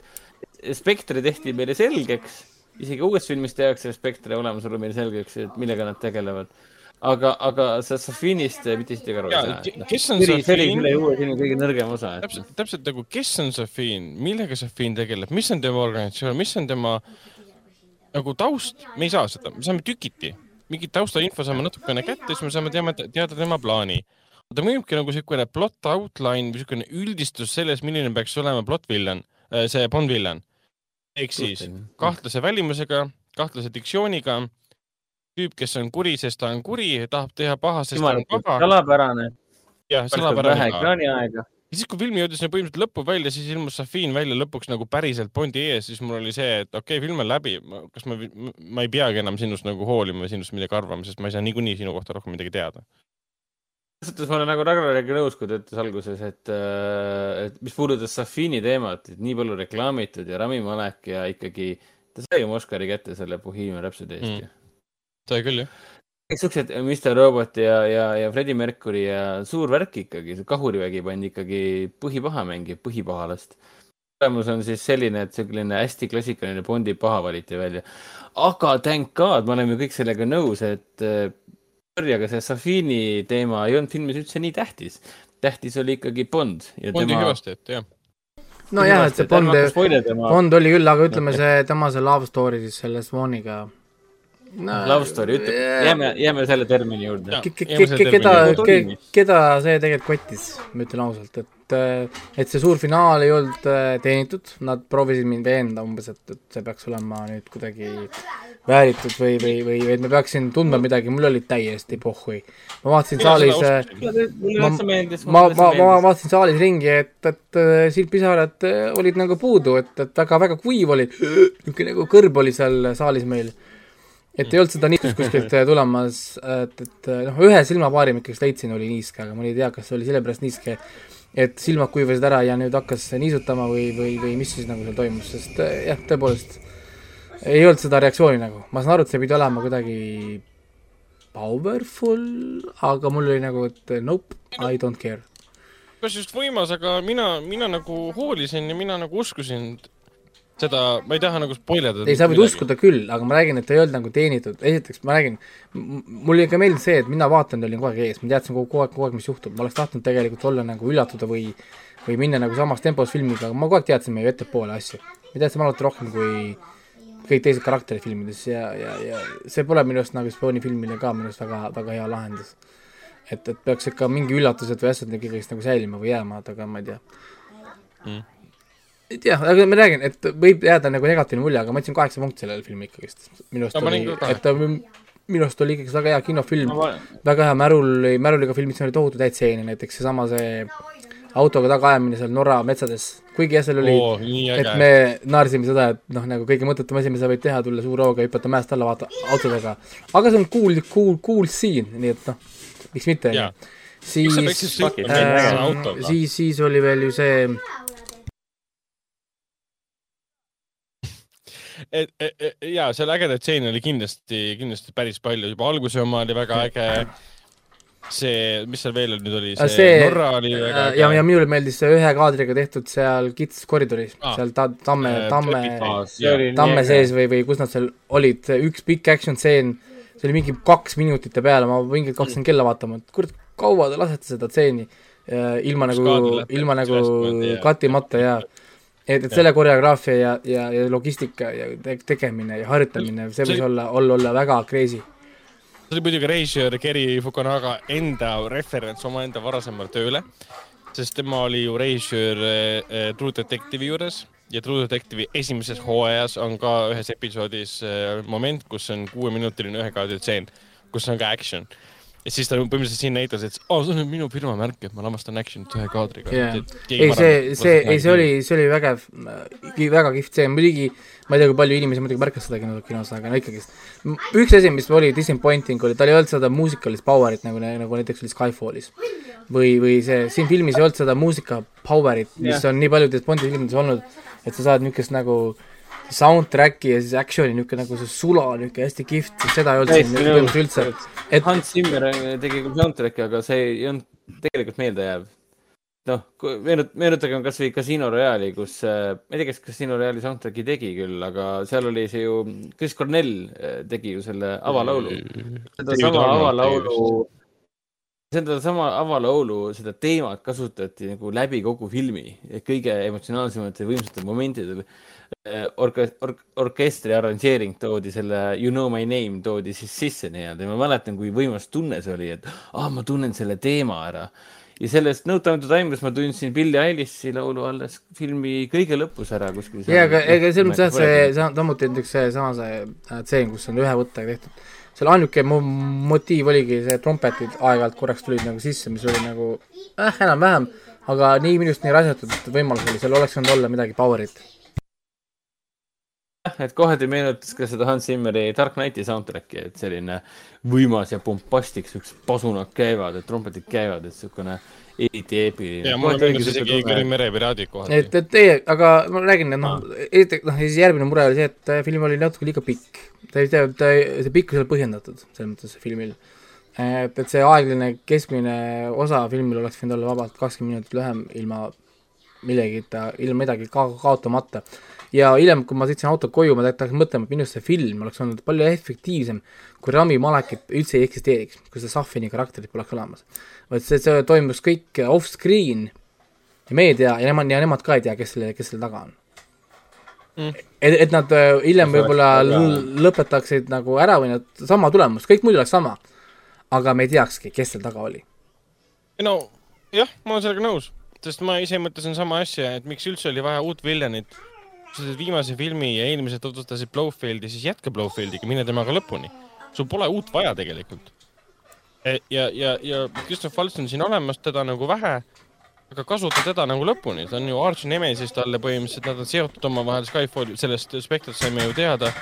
Spektre tehti meile selgeks, isegi uues filmis tehakse Spektre olemasolu meile selgeks, et millega nad tegelevad. aga, aga sa Safinist mitte siit aru ei Jaa, saa ke-. kes on see oli, see oli Safin? selle uue filmi kõige nõrgem osa. täpselt, täpselt nagu, kes on Safin, millega Safin tegeleb, mis on tema organisatsioon, mis on tema nagu taust, me ei saa seda, me saame tükiti, mingit taustainfo saame natukene kätte, siis me saame teama, teada tema plaani. ta mõjubki nagu niisugune plot outline või niisugune üldistus sellest, milline peaks olema plot villan, see Bond villan. ehk siis kahtlase välimusega, kahtlase diktsiooniga, tüüp, kes on kuri, sest ta on kuri, tahab teha paha, sest ta on paga. salapärane, jah, vähe salapärane ka. ekraaniaega. ja siis, kui film jõudis nagu põhimõtteliselt lõppu välja, siis ilmus Safin välja lõpuks nagu päriselt Bondi ees, siis mul oli see, et okei okay,, film on läbi, kas ma, ma ei peagi enam sinust nagu hoolima sinust midagi arvama, sest ma ei saa niikuinii sinu kohta rohkem midagi teada. selles suhtes ma olen nagu Ragnariga nõus, kui ta ütles alguses, et, et mis puudutas Safini teemat, et nii palju reklaamitud ja Rami Malek ja ikkagi ta sai oma Oscari kätte selle Bohemian Rhapsody eest Mm. ju. Sai küll jah. kõik siuksed Mr Robot ja, ja, ja Freddie Mercury ja suur värk ikkagi, see kahurivägi pandi ikkagi põhipaha mängib, põhipahalast. tulemus on siis selline, et selline hästi klassikaline Bondi paha valiti välja. aga thank god, me oleme kõik sellega nõus, et äh, sorry, aga see Safini teema ei olnud filmis üldse nii tähtis. tähtis oli ikkagi Bond ja Bondi tema. hüvasti, et jah. nojah, et see Bond, Bond oli küll, aga ütleme see, tema see love story siis selle Swaniga no,. love story, ütleme, jääme, jääme selle termini juurde. Keda keda see tegelikult kottis, ma ütlen ausalt, et, et see suur finaal ei olnud äh, teenitud, nad proovisid mind veenda umbes, et, et see peaks olema nüüd kuidagi vääritud või, või, või et ma peaksin tundma midagi, mul oli täiesti pohhui. ma vaatasin saalis äh, ma- ma, ma, ma vaatasin saalis ringi, et, et äh, sild-pisarad äh, olid nagu puudu, et, et väga-väga kuiv oli, (gasps) niisugune nagu kõrb oli seal saalis meil. Et ei olnud seda niiskust kuskilt äh, tulemas, et, et äh, noh, ühe silmapaari ma ikkagi leidsin, oli niiske, aga ma ei tea, kas see oli sellepärast niiske, et silmad kuivasid ära ja nüüd hakkas niisutama või, või, või mis siis nagu seal toimus, sest äh, jah, tõepoolest ei olnud seda reaktsiooni nagu, ma saan aru, et see pidi olema kuidagi powerful, aga mul oli nagu, et nope, I don't care. kas just võimas, aga mina, mina nagu hoolisin ja mina nagu uskusin seda, ma ei taha nagu spoilerdada. ei, sa võid uskuda küll, aga ma räägin, et ei olnud nagu teenitud, esiteks ma räägin, mulle ikka meeldis see, et mina vaatan, olin kogu aeg ees, ma teadsin kogu aeg, kogu aeg, mis juhtub, ma oleks tahtnud tegelikult olla nagu üllatuda või või minna nagu samas tempos filmiga, aga ma kogu aeg teadsin meie ettepoole asju. me teadsime alati rohkem kui kõik teised karakterid filmides ja, ja, ja see pole minu arust nagu spioonifilmile ka minu arust väga, väga hea lahendus. et, et peaks ikka mingi üllatused või asjad ikkagi nagu säilima või jääma, aga ma ei tea Mm. Ei tea, aga ma räägin, et võib jääda nagu negatiivne mulje, aga ma andsin kaheksa punkti sellele filmile ikkagist. minu arust No oli et ta minu arust oli ikkagi väga hea kinofilm, väga hea märul, märuliga filmis oli tohutu täit stseene, näiteks seesama see autoga tagaajamine seal Norra metsades, kuigi jah, seal oli nii et me naersime seda, et noh, nagu kõige mõttetum asi, mida sa võid teha, tulla suure hooga, hüpata mäest alla, vaata autodega. aga see on cool, cool, cool scene, nii et noh, miks mitte, siis äh, siis, siis oli veel ju see et, et, et, ja seal ägedaid stseene oli kindlasti, kindlasti päris palju, juba alguse oma oli väga äge. see, mis seal veel nüüd oli, see, see Norra oli väga äge. ja, ja minule meeldis see ühe kaadriga tehtud seal kitsas koridoris. Aa. seal ta, tamme Äh,, tamme, tamme sees või, või kus nad seal olid, üks pikk action stseen, see oli mingi kaks minutit ja peale, ma mingi hakkasin kella vaatama, et kurat, kaua te lasete seda stseeni? Äh, ilma nagu ilma nagu ülespoole, jah. katimata ja et, et selle koreograafia ja, ja, ja logistika ja te tegemine ja harjutamine, see võis olla, olla, olla väga crazy. see oli muidugi režissöör Geri Fukunaga enda referents omaenda varasemale tööle, sest tema oli ju režissöör äh, True Detective'i juures ja True Detective'i esimeses hooajas on ka ühes episoodis äh, moment, kus on kuueminutiline ühekaadritseen, kus on ka action. Ja siis ta põhimõtteliselt siin näitas, et aa, see on minu firma märk, et ma lavastan action'it ühe kaadriga Jaa. ei, see, see, ei, see oli, see oli vägev, väga kihvt see, muidugi ma ei tea, kui palju inimesi muidugi märkas seda kino, kinos, aga no ikkagist. üks asi, mis oli disappointing, oli, tal ei olnud seda muusikalist power'it nagu, nagu näiteks oli Skyfallis. või, või see, siin filmis ei olnud seda muusika power'it, mis Jah. on nii paljudes Bondi filmides olnud, et sa saad niisugust nagu soundtrack'i ja siis action'i niisugune nagu see sula, niisugune hästi kihvt, seda ei olnud siin põhimõtteliselt üldse. et Hans Zimmer tegi küll soundtrack'i, aga see ei olnud tegelikult meeldejääv. noh, meenut-, meenutagem kasvõi Casino Royale'i, kus äh,, ma ei tea, kes Casino Royale'i soundtrack'i tegi küll, aga seal oli see ju, Chris Cornell äh, tegi ju selle avalaulu. sedasama avalaulu, sedasama avalaulu, seda teemat kasutati nagu läbi kogu filmi, kõige emotsionaalsematel ja võimsatel momentidel. Orke-, ork-, orkestri arranžeering toodi selle You know my name toodi siis sisse nii-öelda ja ma mäletan, kui võimas tunne see oli, et ah, ma tunnen selle teema ära. ja sellest No Time to Time'ist ma tundsin Billie Eilish'i laulu alles filmi kõige lõpus ära kuskil. jaa, aga ega selles mõttes jah, see, see samuti näiteks seesama see äh, tseen, kus on ühe võttega tehtud. selle ainuke mo- motiiv oligi see trompetid aeg-ajalt korraks tulid nagu sisse, mis oli nagu äh, enam-vähem, aga nii minu arust nii raisatud võimalus oli, seal oleks võinud olla midagi power'it. Et kohati meenutas ka seda Hans Zimmeri Dark Knighti soundtrack'i, et selline võimas ja pompastlik, siuksed pasunad käivad, et trompetid käivad, et siukene eriti eepiline. ja mulle meenus isegi Kõri merepiraadid kohati et, et ei, aga ma räägin, et noh, esiteks noh, ja siis järgmine mure oli see, et äh, film oli natuke liiga pikk. ta ei tea, ta ei, see pikkus ei ole põhjendatud, selles mõttes filmil. et, et see aegline keskmine osa filmil oleks võinud olla vabalt kakskümmend minutit lühem ilma millegita, ilma midagi ka kaotamata. Ja hiljem, kui ma sõitsin autoga koju, ma hakkasin mõtlema, et minu arust see film oleks olnud palju efektiivsem, kui Rami Malekit üldse ei eksisteeriks, kui seda Safini karakterit poleks olemas. vaid see, see toimus kõik off-screen ja meie ei tea ja nemad, ja nemad ka ei tea, kes selle, kes selle taga on Mm. et, et nad äh, hiljem võib-olla lõpetaksid nagu ära või nad, sama tulemus, kõik muidu oleks sama. aga me ei teakski, kes seal taga oli. no jah, ma olen sellega nõus, sest ma ise mõtlesin sama asja, et miks üldse oli vaja uut viljanit. sa teed viimase filmi ja eelmised tutvustasid Blowfieldi, siis jätka Blowfieldiga, mine temaga lõpuni. sul pole uut vaja tegelikult. ja, ja, ja Christoph Waltz on siin olemas, teda nagu vähe, aga kasuta teda nagu lõpuni, ta on ju Arch Nemesis talle põhimõtteliselt, nad on seotud omavahel Skyfall, sellest Spectre'ist saime ju teada.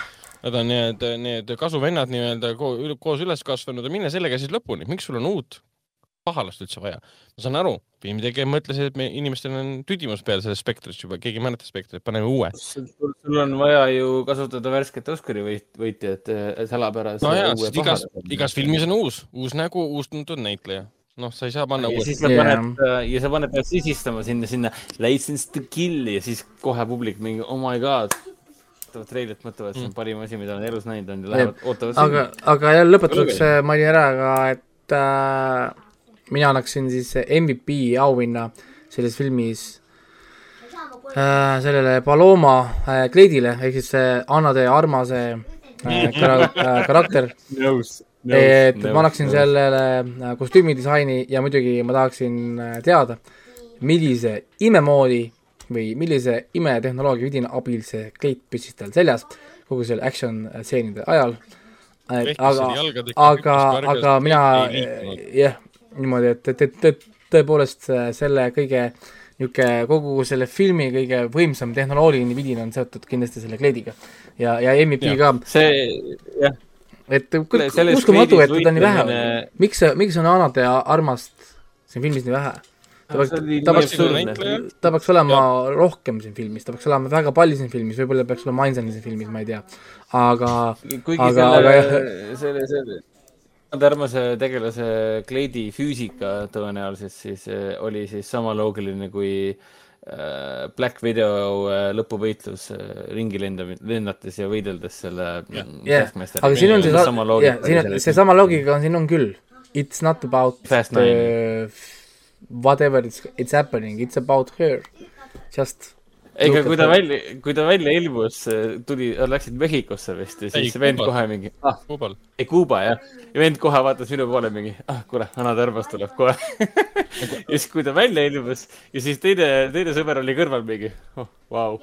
Nad on need, need kasuvennad nii-öelda ko koos üles kasvanud ja mine sellega siis lõpuni, miks sul on uut pahalast üldse vaja? ma saan aru, filmitegija mõtles, et me inimestel on tüdimus peal sellest Spectre'ist juba, keegi ei mäleta Spectre'it, paneme uue. sul on vaja ju kasutada värsket Oscari võit, võitjat äh, salapärase no jaa, sest igas, igas filmis on uus, uus nägu, uus tuntud näitleja. noh, sa ei saa panna ja uuesti siis sa paned äh, ja sa paned pead sisistama sinna, sinna license to kill ja siis kohe publik mingi oh my god. vaatavad treilit, mõtlevad, et see on parim asi, mida nad elus näinud on ja lähevad, ootavad aga, aga jah, lõpetuseks mainin ära ka, et äh, mina annaksin siis MVP auhinna selles filmis äh, sellele Paloma äh, kleidile ehk siis see Anna de Armase äh, kara- äh, karakter. nõus. et ma annaksin sellele äh, kostüümidisaini ja muidugi ma tahaksin äh, teada, millise imemoodi või millise imetehnoloogia vidina abil see kleit püssis tal seljas kogu selle action stseenide ajal. aga, aga, aga mina jah, niimoodi, et, et, et, et tõepoolest selle kõige niisugune kogu selle filmi kõige võimsam tehnoloogiline vidin on seotud kindlasti selle kleediga. ja, ja MVP Jah. ka, see, jah, et uskumatu, et teda nii vähe on miks, miks on Anat ja Armast siin filmis nii vähe? ta peaks, ta peaks, ta peaks olema rohkem siin filmis, ta peaks olema väga palju siin filmis, võib-olla peaks olema ainsana siin filmis, ma ei tea. aga Aga- aga, selle, selle Tarmase tegelase kleidi füüsika tõenäoliselt siis eh, oli siis sama loogiline kui äh, Black Widow äh, lõpuvõitlus ringi lendab, lennates ja võideldes selle Jah. mm, jah, Taskmasteri. aga siin on see, sama jah, siin on, seesama loogika on siin on küll. It's not about Fast the whatever it's, it's happening, it's about her. Just ega kui ta välja, kui ta välja ilmus, tuli, läksid Mehhikosse vist ja Ei, siis vend Kuubal. kohe mingi, ah, Kuubal. ei Kuuba jah. ja vend kohe vaatas minu poole mingi, ah kuule, Anna Tõrvas tuleb kohe. (laughs) ja siis, kui ta välja ilmus ja siis teine, teine sõber oli kõrval mingi, oh, vau.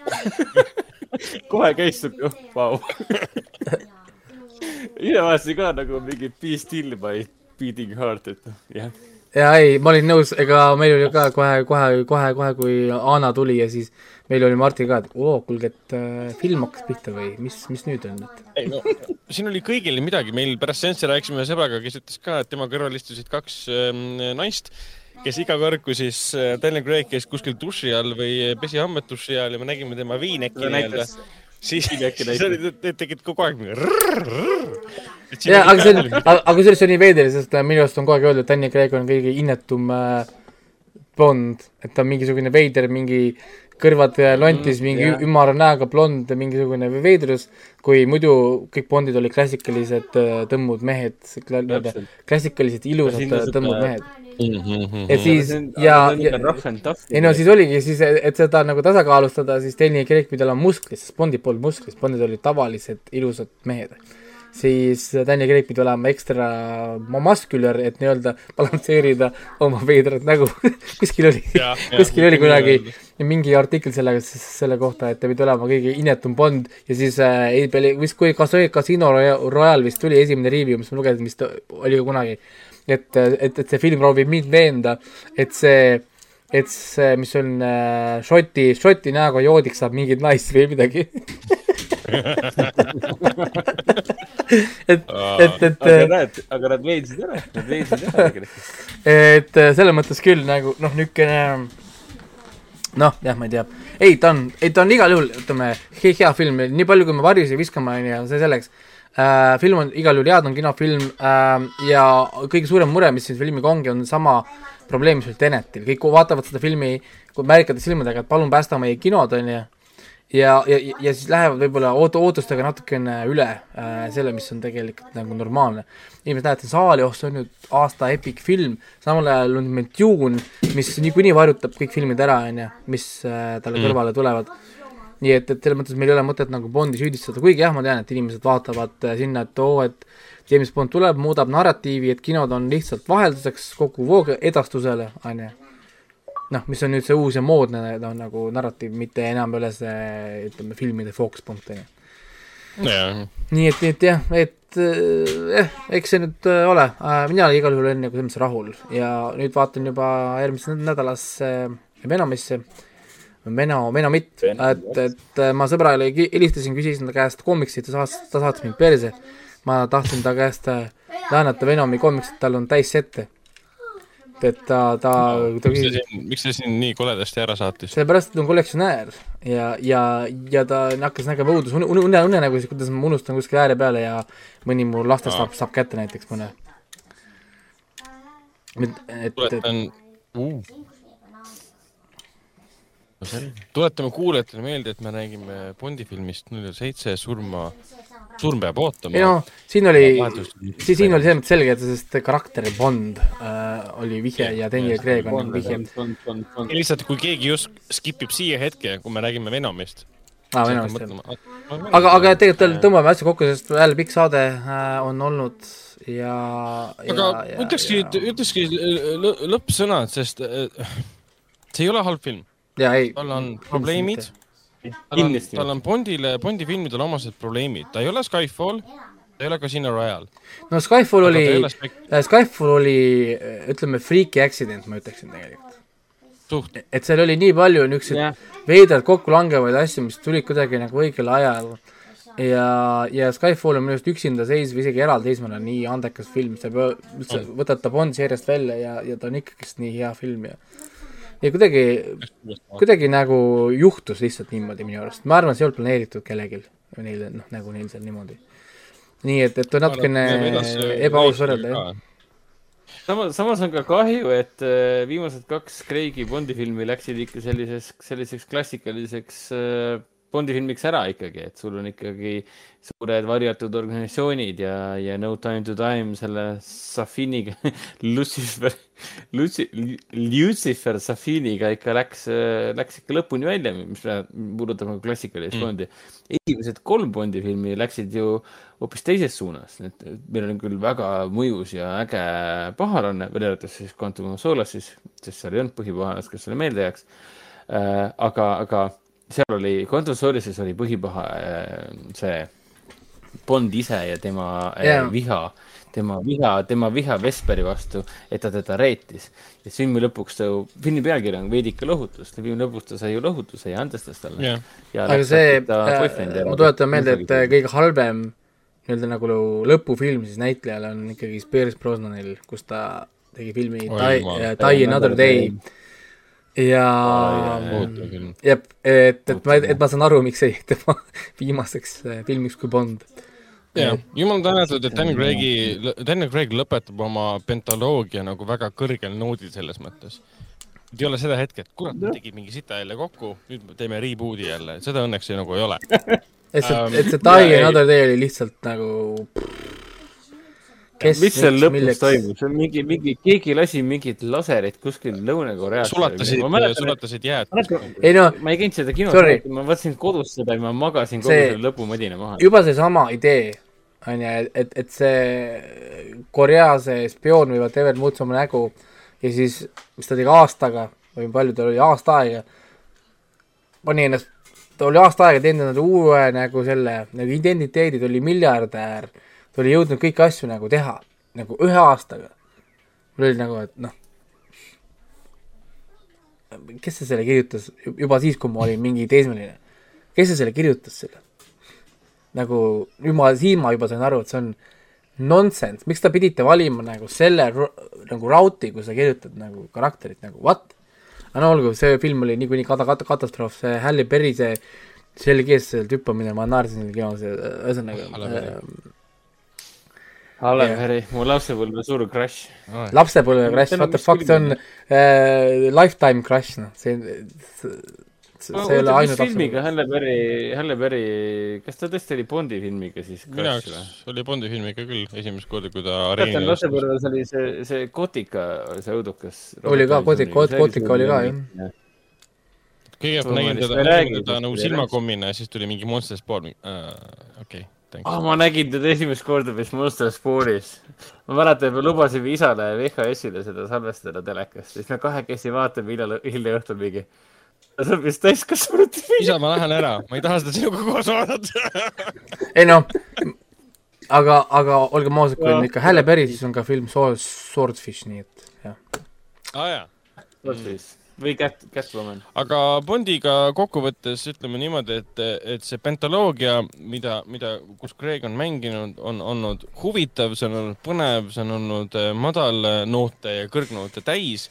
(laughs) kohe käis siuke, oh, vau. (laughs) ise vaatasin ka nagu mingi Be still my beating heart, et noh, jah. jaa, ei, ma olin nõus, ega meil oli ka kohe, kohe, kohe, kohe, kui Anna tuli ja siis meil oli Martin ka, et oo, kuulge, et äh, film hakkas pihta või mis, mis nüüd on, et? Ei no siin oli kõigil midagi, meil pärast seanssi rääkisime ühe sõbraga, kes ütles ka, et tema kõrval istusid kaks ähm, naist, kes iga kord, kui siis äh, Daniel Craig käis kuskil duši all või pesi hammed duši all ja me nägime tema viineki nii-öelda siis, siis need tegid kogu aeg mingi jaa, aga see on, aga kusjuures see on nii veider, sest äh, minu arust on kogu aeg öeldud, et Daniel Craig on kõige innetum äh, blond, et ta on mingisugune veider, mingi kõrvad äh, lontis mm,, mingi yeah. ümara näoga blond, mingisugune veidrus, kui muidu kõik Bondid olid klassikalised äh, tõmmud mehed, klassikalised ilusad äh, tõmmud mehed. Mhm. ja siis ja, ja ei no siis oligi siis, et seda nagu tasakaalustada, siis Daniel Craig pidi olema musklis, sest Bondid polnud musklis, Bondid olid tavalised ilusad mehed. siis Daniel Craig pidi olema ekstra muscular, et nii-öelda balansseerida oma veidrat nägu. (laughs) kuskil oli kuskil oli kunagi öelda. mingi artikkel sellega, selle kohta, et ta pidi olema kõige inetum Bond ja siis äh, ei peale, vist kui kas oli Casino Roya- Royale vist tuli esimene review, mis ma lugesin, vist oli ka kunagi, et, et, et see film proovib mind veenda, et see et see, mis on äh, Šoti, Šoti näoga joodik saab mingit naist või midagi. (laughs) et, et, et, aga näed, aga nad veetsid ära, nad veetsid ära (laughs) et äh, selles mõttes küll nagu noh, niisugune noh, jah, ma ei tea, ei ta on, ei ta on igal juhul, ütleme, hea, film, nii palju kui me varjusi viskame, on ju, see selleks. Äh,. film on igal juhul hea, ta on kinofilm äh, ja kõige suurem mure, mis siin filmiga ongi, on sama probleem, mis oli Tenetil, kõik vaatavad seda filmi märkade silmadega, et palun päästa meie kinod, on ju ja, ja, ja siis lähevad võib-olla oot-, ootustega natukene üle äh, selle, mis on tegelikult nagu normaalne. inimesed näevad seda saali, oh see on nüüd aasta epic film, samal ajal on meil Dune, mis niikuinii varjutab kõik filmid ära, on ju, mis äh, talle mm. kõrvale tulevad. nii et, et selles mõttes meil ei ole mõtet nagu Bondi süüdistada, kuigi jah, ma tean, et inimesed vaatavad äh, sinna, et oo, et James Bond tuleb, muudab narratiivi, et kinod on lihtsalt vahelduseks kogu voogedastusele, on ju noh, mis on nüüd see uus ja moodne no, nagu narratiiv, mitte enam ei ole see, ütleme, filmide fookuspunkt, on ju. nii et, et jah, et äh, jah, eks see nüüd äh, ole äh,, mina olen igal juhul olen nagu selles mõttes rahul ja nüüd vaatan juba järgmises nädalas äh, Venomisse, Veno, Venomit, et, et äh, ma sõbrale helistasin, küsisin ta käest koomiksit ja saatis, ta saatis mind perse. ma tahtsin ta käest laenata Venomi koomiksit, tal on täis sette. Et ta, ta, ta miks ta siin, miks ta siin nii koledasti ära saatis? sellepärast, et ta on kollektsionäär ja, ja, ja ta hakkas nägema õudus, une, une, unenägusid, kuidas ma unustan kuskile ääre peale ja mõni mu lastest saab, saab kätte näiteks mõne. et, et, et tuletan uh.. tuletame kuulajatele meelde, et me räägime Bondi filmist null seitse surma, surm peab ootama. ei noh, siin oli, siis siin oli selles mõttes selge, et sest karakter Bond äh, oli vihje ja Daniel Craig on vihje. Lihtsalt, kui keegi just skip ib siia hetke, kui me räägime Venomist. aa, arust jah. aga, aga tegelikult tõmbame asja kokku, sest jälle pikk saade äh, on olnud ja, ja aga, ja- ütlekski ütlekski lõ- lõppsõnad, sest äh, see ei ole halb film, tal on probleemid, kindlasti. tal on Bondile, Bondi filmidele omased probleemid, ta ei ole Skyfall, ta ei ole Casino Royale. no Skyfall oli äh, Skyfall oli, ütleme, freaky accident, ma ütleksin tegelikult. et seal oli nii palju niisuguseid jah, veidralt kokku langevaid asju, mis tulid kuidagi nagu õigel ajal. Ja, ja Skyfall on minu arust üksinda seisev, isegi eraldiseisvana nii andekas film, sa ei pea üldse, võtad ta Bond seeriast välja ja, ja ta on ikkagist nii hea film ja ja kuidagi, kuidagi nagu juhtus lihtsalt niimoodi minu arust, ma arvan, see ei olnud planeeritud kellelgi, neil, noh, nagu neil seal niimoodi. nii et, et on natukene ebaaus võrrelda, jah. samas, samas on ka kahju, et äh, viimased kaks Craig'i Bondi filmi läksid ikka selliseks, selliseks klassikaliseks äh, Bondi filmiks ära ikkagi, et sul on ikkagi suured varjatud organisatsioonid ja, ja No Time to Time selle Safiniga, (laughs) Lucifer, Luci-, Lucifer Safiniga ikka läks, läks ikka lõpuni välja, mis puudutab nagu klassikalist mm. Bondi. esimesed kolm Bondi filmi läksid ju hoopis teises suunas, et meil on küll väga mõjus ja äge paharanne, välja arvatud siis Quantum of Solace'is, sest seal ei olnud põhipaharast, kes sulle meelde jääks. aga, aga seal oli, Quantum Solace'is oli põhipaha äh, see Bond ise ja tema yeah. viha tema viha, tema viha Vesperi vastu, et ta teda reetis. ja filmi lõpuks ta ju, filmi pealkiri on veidike lohutus, filmi lõpuks ta sai ju lohutuse ja andestas talle. Jah, aga see, ma tuletan meelde, et äh, kõige halvem nii-öelda nagu lõpufilm siis näitlejale on ikkagi Spears Brosnanil, kus ta tegi filmi Oi, Die Die Another Day ja jep, et, et ma, et ma saan aru, miks see jäi tema (laughs) viimaseks äh, filmiks kui Bond. jah, jumal tänatud, et Dan Craig'i, Dan Craig lõpetab oma pentaloogia nagu väga kõrgel noodil selles mõttes. et ei ole seda hetke, et kurat, me tegime mingi sita jälle kokku, nüüd me teeme reboot'i jälle, seda õnneks ju nagu ei ole. et see et see Die Another Day oli lihtsalt nagu kes mis seal lõpus toimus, see on mingi, mingi, keegi lasi mingit laserit kuskil Lõuna-Koreas. sulatasid sulatasid jääd. ei no ma ei käinud seda kinos ma vaatasin kodus seda ja ma magasin kogu See- selle lõpumadina maha. juba seesama idee on ju, et, et see Korea see spioon või whatever muutis oma nägu ja siis, mis ta tegi aastaga või palju tal oli, aasta aega, pani ennast, ta oli aasta aega teinud endale uue nagu selle nagu identiteedi, ta oli miljardär, ta oli jõudnud kõiki asju nagu teha, nagu ühe aastaga. mul oli nagu, et noh, kes see selle kirjutas juba siis, kui ma olin mingi teismeline, kes see selle kirjutas selle? nagu ma, siin ma juba sain aru, et see on nonsense, miks te pidite valima nagu selle nagu raudti, kus sa kirjutad nagu karakterit nagu what? aga no olgu, see film oli niikuinii kata-, kata-, katastroof, see Halle Berry, see, see oli kes seal hüppamine, ma naersin seal kinos, ühesõnaga Äh, jah. Berry, mu lapsepõlve suur crush. lapsepõlve crash, what the fuck, see on äh, lifetime crash, noh, see, see, see ei ole ainult filmiga lapsepõlve. Halle Berry, Halle Berry, kas ta tõesti oli Bondi filmiga siis minu crush või? jaoks oli Bondi film ikka küll esimest korda, kui ta areenil lapsepõlves oli see, see Kotika, see õudukas. Oli ka, Kotik- Kot- Kotika oli ka, jah. kõigepealt nägin teda, nägin teda nagu silmakommina ja siis tuli mingi Monster Sport, okei, thanks ah,. ma nägin teda esimest korda vist Monster Spooris. ma mäletan, me lubasime isale VHS-ile seda salvestada telekast, siis me kahekesi vaatame hilja, hilja õhtul mingi. see on vist täiskasvanud film. isa, ma lähen ära, ma ei taha seda sinuga koos vaadata. (laughs) ei noh, aga, aga olgem ausad, kui on ikka Halle Berry, siis on ka film Sword- Swordfish, nii et jah. aa jaa või Cat, Catwoman. aga Bondiga kokkuvõttes ütleme niimoodi, et, et see pentaloogia, mida, mida, kus Craig on mänginud, on olnud huvitav, see on olnud põnev, see on olnud eh, madalnoote ja kõrgnoote täis.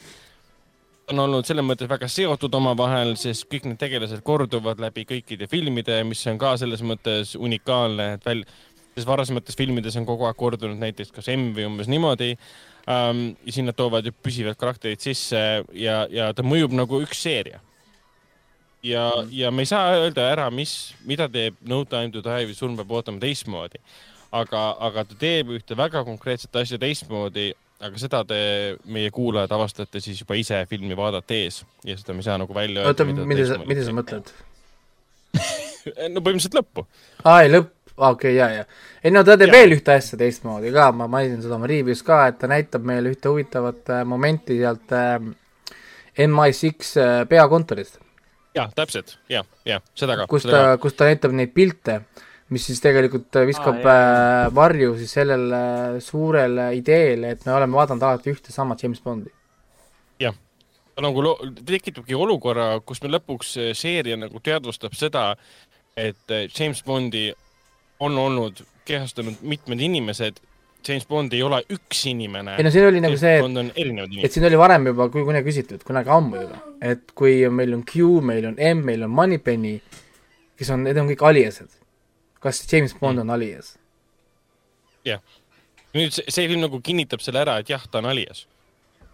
on olnud selles mõttes väga seotud omavahel, sest kõik need tegelased korduvad läbi kõikide filmide, mis on ka selles mõttes unikaalne, et väl-, sest varasemates filmides on kogu aeg kordunud näiteks kas M või umbes niimoodi ähm,. ja siin nad toovad ju püsivad karakterid sisse ja, ja ta mõjub nagu üks seeria. ja mm, ja me ei saa öelda ära, mis, mida teeb No Time to Die või Surm peab ootama teistmoodi. aga, aga ta teeb ühte väga konkreetset asja teistmoodi, aga seda te, meie kuulajad avastate siis juba ise filmi vaadates ja seda me ei saa nagu välja oota, mida sa, mida sa mõtled? (laughs) no põhimõtteliselt lõppu. aa, ei lõpp, okei okay,, jaa, jaa. ei no ta teeb veel ühte asja teistmoodi ka, ma mainisin seda oma review's ka, et ta näitab meile ühte huvitavat äh, momenti sealt äh, MI6 äh, peakontorist, ja täpselt. Ja, ja seda ka. kus ta, kus ta näitab neid pilte, mis siis tegelikult äh, viskab ah, äh, varju siis sellele suurele ideele, et me oleme vaadanud alati ühte sama James Bondi. nagu lo- tekitabki olukorra, kus me lõpuks eh, seeria nagu teadvustab seda, et eh, James Bondi on olnud kehastanud mitmed inimesed. James Bond ei ole üks inimene. ei no siin oli nagu see, on erinevad et siin oli varem juba ku- kunagi küsitud, kunagi ammu juba, et kui meil on Q, meil on M, meil on Moneypenny, kes on, need on kõik aliased. kas James Bond Mm. on alias? nüüd see, see film nagu kinnitab selle ära, et jah, ta on alias.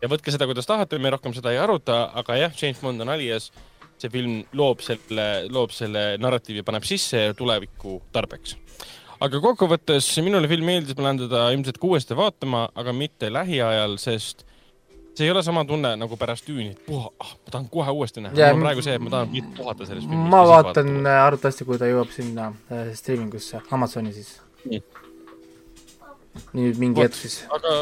ja võtke seda, kuidas tahate, me rohkem seda ei aruta, aga jah, James Bond on alias. see film loob selle, loob selle narratiivi, paneb sisse tuleviku tarbeks. Aga kokkuvõttes minule film meeldis, ma lähen teda ilmselt ka uuesti vaatama, aga mitte lähiajal, sest see ei ole sama tunne nagu pärast Düüni, et puha ah,, ma tahan kohe uuesti näha. Jaa, mul on praegu see, et ma tahan puhata sellest filmist. ma vaatan äh, arvatavasti, kui ta jõuab sinna äh, streamingusse, Amazoni siis. Nüüd mingi hetk siis. aga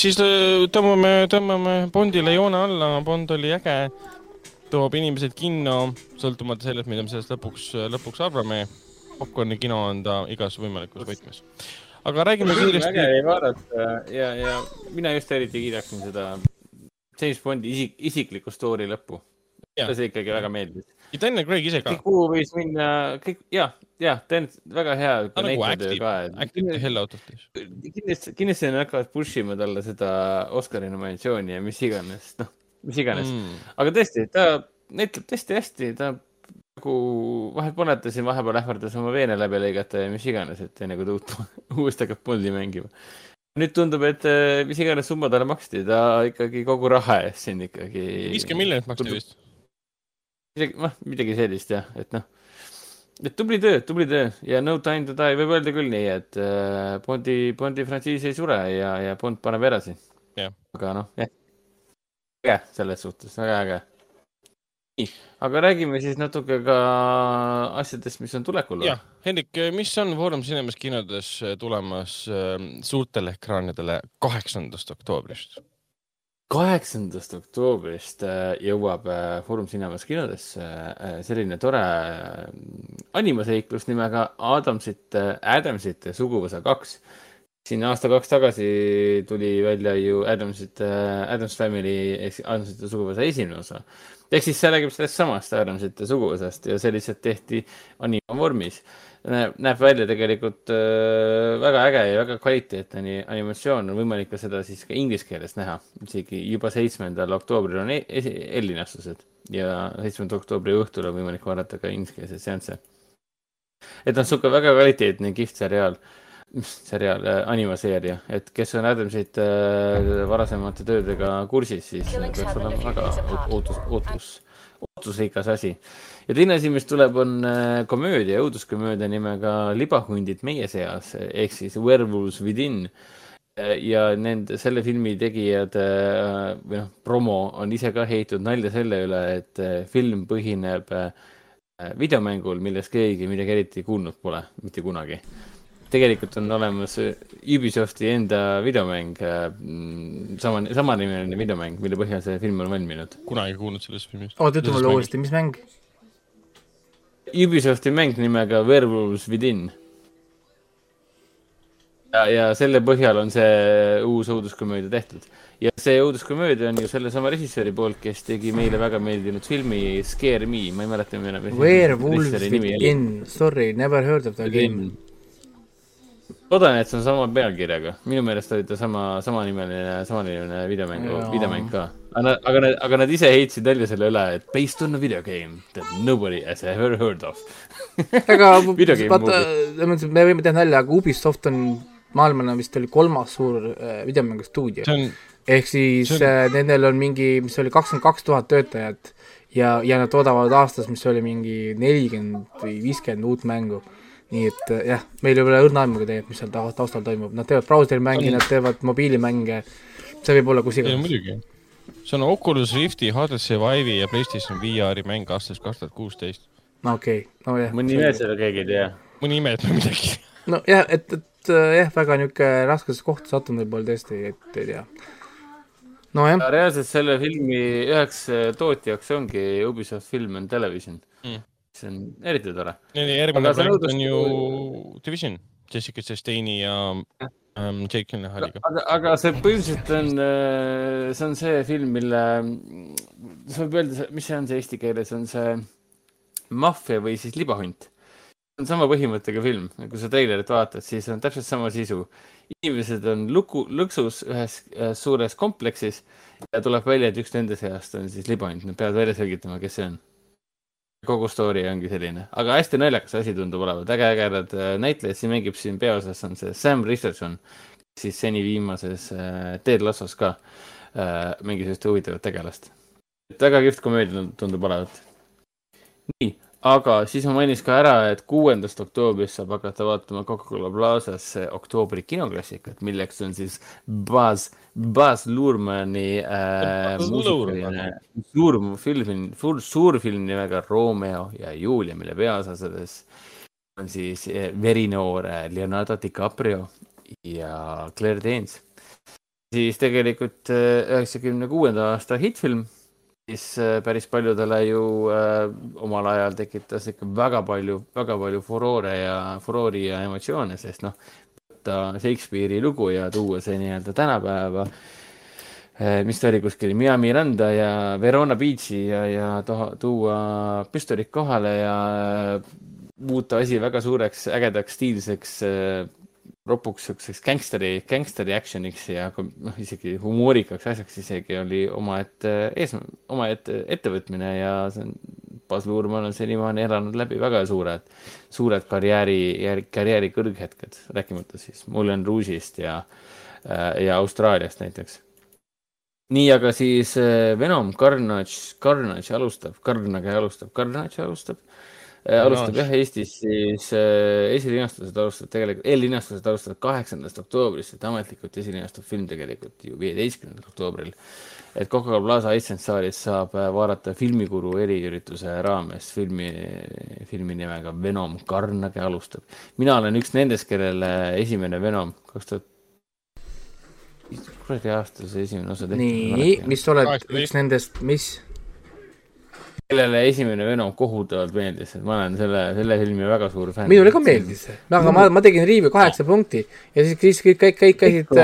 siis äh, tõmbame, tõmbame Bondile joone alla, Bond oli äge, toob inimesed kinno, sõltumata sellest, mida me sellest lõpuks, lõpuks arvame. Popkorni kino on ta igas võimalikus võtmes. aga räägime äge kiiresti, oli vaadata ja, ja mina just eriti kiidaksin seda James Bondi isik, isiklikku story lõppu. See ikkagi väga meeldis. ja Daniel Craig ise ka muu võis minna, kõik ja, ja tegelikult väga hea. ta nagu actib, actib the hell out of this. kindlasti, kindlasti nad hakkavad push ima talle seda Oscari nominatsiooni ja mis iganes, noh, mis iganes mm.. Aga tõesti, ta näitleb tõesti hästi, ta nagu vahel panetasin, vahepeal ähvardas oma veene läbi lõigata ja mis iganes, et enne kui ta uut, (laughs) uuesti hakkab Bondi mängima. nüüd tundub, et eh, mis iganes summa talle maksti, ta ikkagi kogu raha eest siin ikkagi. viiskümmend miljonit maksti vist. midagi, noh, midagi sellist jah, et noh, et tubli töö, tubli töö ja No Time to Die võib öelda küll nii, et äh, Bondi, Bondi frantsiis ei sure ja, ja Bond paneb edasi. Aga noh, jah, äge selles suhtes, väga äge. Aga räägime siis natuke ka asjadest, mis on tulekul. jah, Hendrik, mis on Foorum Cinemas kinodes tulemas äh, suurtele ekraanidele kaheksandast oktoobrist? kaheksandast oktoobrist äh, jõuab äh, Foorum Cinemas kinodesse äh, selline tore äh, animaseiklus nimega Adamsite, Adamsite suguvõsa kaks. siin aasta kaks tagasi tuli välja ju Adamsite, Adams Family ehk Adamsite suguvõsa esimene osa. Ehk siis see räägib sellest samast Adamsite suguvõsast ja see lihtsalt tehti anima vormis näeb, välja tegelikult äh, väga äge ja väga kvaliteetne ani- animatsioon, on võimalik ka seda siis ka inglise keeles näha. isegi juba seitsmendal oktoobril on e- eellinastused ja seitsmenda oktoobri õhtul on võimalik vaadata ka ingliskeelseid seansse. et noh, sihuke väga kvaliteetne kihvt seriaal, seriaal äh,, animaseeria, et kes on Adamsit äh, varasemate töödega kursis, siis äh, peaks olema väga oot- ootus, ootus, ootusrikas asi ja teine asi, mis tuleb, on äh, komöödia, õuduskomöödia nimega Libahundid meie seas ehk siis Werewolves Within. ja nende, selle filmi tegijad äh, või noh, promo on ise ka heitnud nalja selle üle, et äh, film põhineb äh, videomängul, millest keegi midagi eriti kuulnud pole mitte kunagi. Tegelikult on olemas äh, Ubisofti enda videomäng, sama, samanimeline videomäng, mille põhjal see film on valminud. kunagi kuulnud sellest filmist. oota, ütle mulle uuesti, mis mäng? Ubisofti mäng nimega Werewolves Within. ja, ja selle põhjal on see uus õuduskomöödia tehtud. ja see õuduskomöödia on ju sellesama režissööri poolt, kes tegi meile väga meeldinud filmi Scare Me, ma ei mäleta enam. Werewolves Within, sorry, never heard of that game. loodan, et see on sama pealkirjaga, minu meelest oli ta sama, samanimeline, samanimeline videomängu videomäng ka. aga nad, aga nad, aga nad ise heitsid välja selle üle, et based on a video game that nobody has ever heard of. (laughs) aga (laughs) vaata, selles mõttes, et me võime teha nalja, aga Ubisoft on maailmana vist oli kolmas suur äh, videomängustuudio. see on, ehk siis on- äh, nendel on mingi, mis oli kakskümmend kaks tuhat töötajat ja, ja nad toodavad aastas, mis oli mingi nelikümmend või viiskümmend uut mängu. Nii et äh, jah, meil ei ole õrna aimugi tegelikult, mis seal ta- taustal toimub, nad teevad brauserimänge, On- nad teevad mobiilimänge, see võib olla kus iganes. muidugi. see on Oculus Rifti, HTC Vive'i ja PlayStation VR-i mäng aastast kaks tuhat kuusteist. no okei okay., nojah. mõni ime seda keegi ei tea. mõni imetab midagi. nojah, et, et äh, jah, väga niisugune raskesse kohta sattunud võib-olla tõesti, et ei tea. nojah, reaalselt selle filmi üheks äh, tootjaks ongi Ubisoft Film and Television Mm. See on eriti tore. järgmine projekt on ju Division, Jessica Chastain'i ja um, Jake Gyllenhaaliga. aga, aga see põhimõtteliselt on, see on see film, mille, sa võib öelda, mis see on see eesti keeles, on see maffia või siis libahunt. see on sama põhimõttega film, kui sa treilerit vaatad, siis on täpselt sama sisu. inimesed on luku, lõksus ühes äh, suures kompleksis ja tuleb välja, et üks nende seast on siis libahunt, nad peavad välja selgitama, kes see on kogu story ongi selline, aga hästi naljakas asi tundub olevat, äge-ägedad äh, näitlejad, siin mängib siin peaosas on see Sam Richardson, siis seni viimases äh, Ted Lassos ka äh, mängis ühte huvitavat tegelast. et väga kihvt komöödia tundub olevat. nii, aga siis ma mainiks ka ära, et kuuendast oktoobrist saab hakata vaatama Coca-Cola Plazas oktoobri kinoklassikat, milleks on siis Buzz, Buzz Luhrmanni äh, muusikaline suur film, suur, suur film nimega Romeo ja Julia, mille peaosades on siis eh, verinoor Leonardo DiCaprio ja Claire Danes. siis tegelikult üheksakümne kuuenda aasta hittfilm, mis eh, päris paljudele ju äh, omal ajal tekitas ikka väga palju, väga palju furoore ja, furoori ja emotsioone, sest noh, võtta Shakespeare'i lugu ja tuua see nii-öelda tänapäeva Eh, mis ta oli kuskil Miami randa ja Verona Beachi ja, ja toha, tuua püstolid kohale ja eh, muuta asi väga suureks, ägedaks, stiilseks, eh, ropuks siukseks gängsteri, gängsteri action'iks ja noh, isegi humoorikaks asjaks isegi oli omaette ees, omaette ettevõtmine ja see on, Baz Luhrmann on senimaani elanud läbi väga suured, suured karjääri, karjääri kõrghetked, rääkimata siis Moulin Rouge'ist ja, ja Austraaliast näiteks nii, aga siis äh, Venom, Carnage, Carnage alustab, Carnage alustab, Carnage alustab. Alustab jah, Eestis siis äh, esilinastused alustavad tegelikult, eellinastused alustavad kaheksandast oktoobrist, et ametlikult esilinastub film tegelikult ju viieteistkümnendal oktoobril. et Coca-Cola Plaza Essence saalis saab äh, vaadata filmikuru eriürituse raames filmi, filmi nimega Venom, Carnage alustab. mina olen üks nendest, kellele esimene Venom kaks tuhat kuradi aasta see esimene osa tehti. nii, mis sa oled üks nendest, mis? Kellele esimene Venom kohutavalt meeldis, et ma olen selle, selle filmi väga suur fänn. minule ka meeldis see, aga ma, ma tegin riivi kaheksa punkti ja siis, siis kõik, kõik, kõik käisid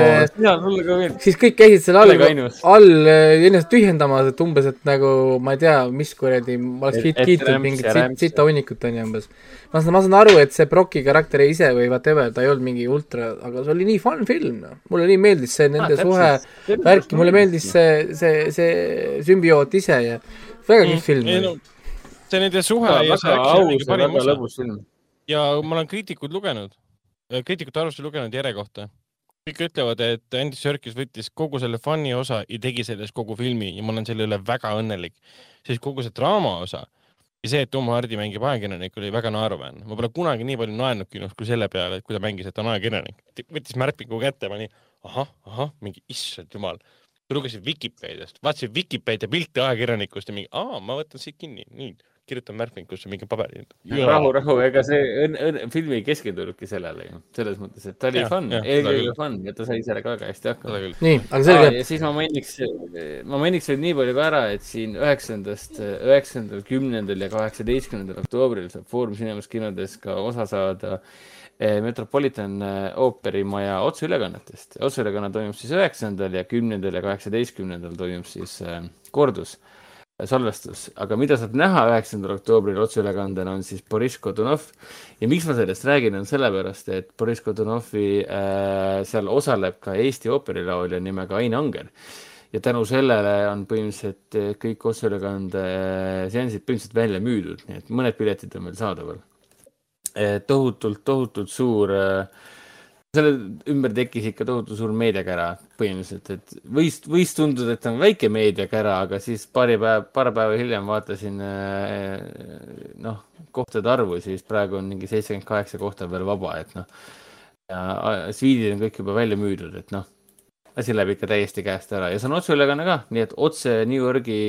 jaa, mulle ka meeldis. siis kõik käisid selle all, all äh, ennast tühjendamas, et umbes, et nagu ma ei tea, mis kuradi, ma oleks kiit-, kiitnud mingit sit, sita hunnikut, on ju, umbes. ma saan, ma saan aru, et see Brocki karakter ise või whatever, ta ei olnud mingi ultra, aga see oli nii fun film, noh. mulle nii meeldis see nende ah, suhe, värk, mulle meeldis see, see, see sümbioot ise ja väga kihvt film mm,. No, see nende suhe ja, ja see ja väga lõbus film. ja ma olen kriitikud lugenud, äh, kriitikute arvustusi lugenud Jere kohta. kõik ütlevad, et Andy Serkis võttis kogu selle fun'i osa ja tegi sellest kogu filmi ja ma olen selle üle väga õnnelik. siis kogu see draama osa ja see, et Tom Hardy mängib ajakirjanikku, oli väga naeruväärne. ma pole kunagi nii palju naernud kinos kui selle peale, et kui ta mängis, et ta on ajakirjanik. võttis märkmiku kätte, ma nii ahah, ahah, mingi issand jumal lugesin Vikipeediast, vaatasin Vikipeedia pilti ajakirjanikust ja mingi, aa, ma võtan siit kinni, nii, kirjutan märkmikusse mingi paberi. rahu, rahu, ega see õn, õn, film ei keskendunudki sellele ju, selles mõttes, et ta oli ja, fun, eelkõige fun ja ta sai sellega väga hästi hakkama. nii, aga selge. ja siis ma mainiks, ma mainiks veel nii palju ka ära, et siin üheksandast, üheksandal, kümnendal ja kaheksateistkümnendal oktoobril saab Foorum Cinemas kinodes ka osa saada äh, Metropolitan eh, ooperimaja otseülekannetest. otseülekanne toimub siis üheksandal ja kümnendal ja kaheksateistkümnendal toimub siis eh, kordus salvestus, aga mida saab näha üheksandal oktoobril otseülekandena on siis Boriss Godunov. ja miks ma sellest räägin, on sellepärast, et Boriss Godunovi äh, seal osaleb ka Eesti ooperilaulja nimega Ain Anger. ja tänu sellele on põhimõtteliselt kõik otseülekande seansid põhimõtteliselt välja müüdud, nii et mõned piletid on veel saadaval tohutult, tohutult suur, äh, selle ümber tekkis ikka tohutu suur meediakära põhimõtteliselt, et võis, võis tunduda, et on väike meediakära, aga siis paari päev, paar päeva hiljem vaatasin äh, noh, kohtade arvu, siis praegu on mingi seitsekümmend kaheksa kohta veel vaba, et noh. sviidid on kõik juba välja müüdud, et noh, asi läheb ikka täiesti käest ära ja see on otseülekanne ka, nii et otse New Yorgi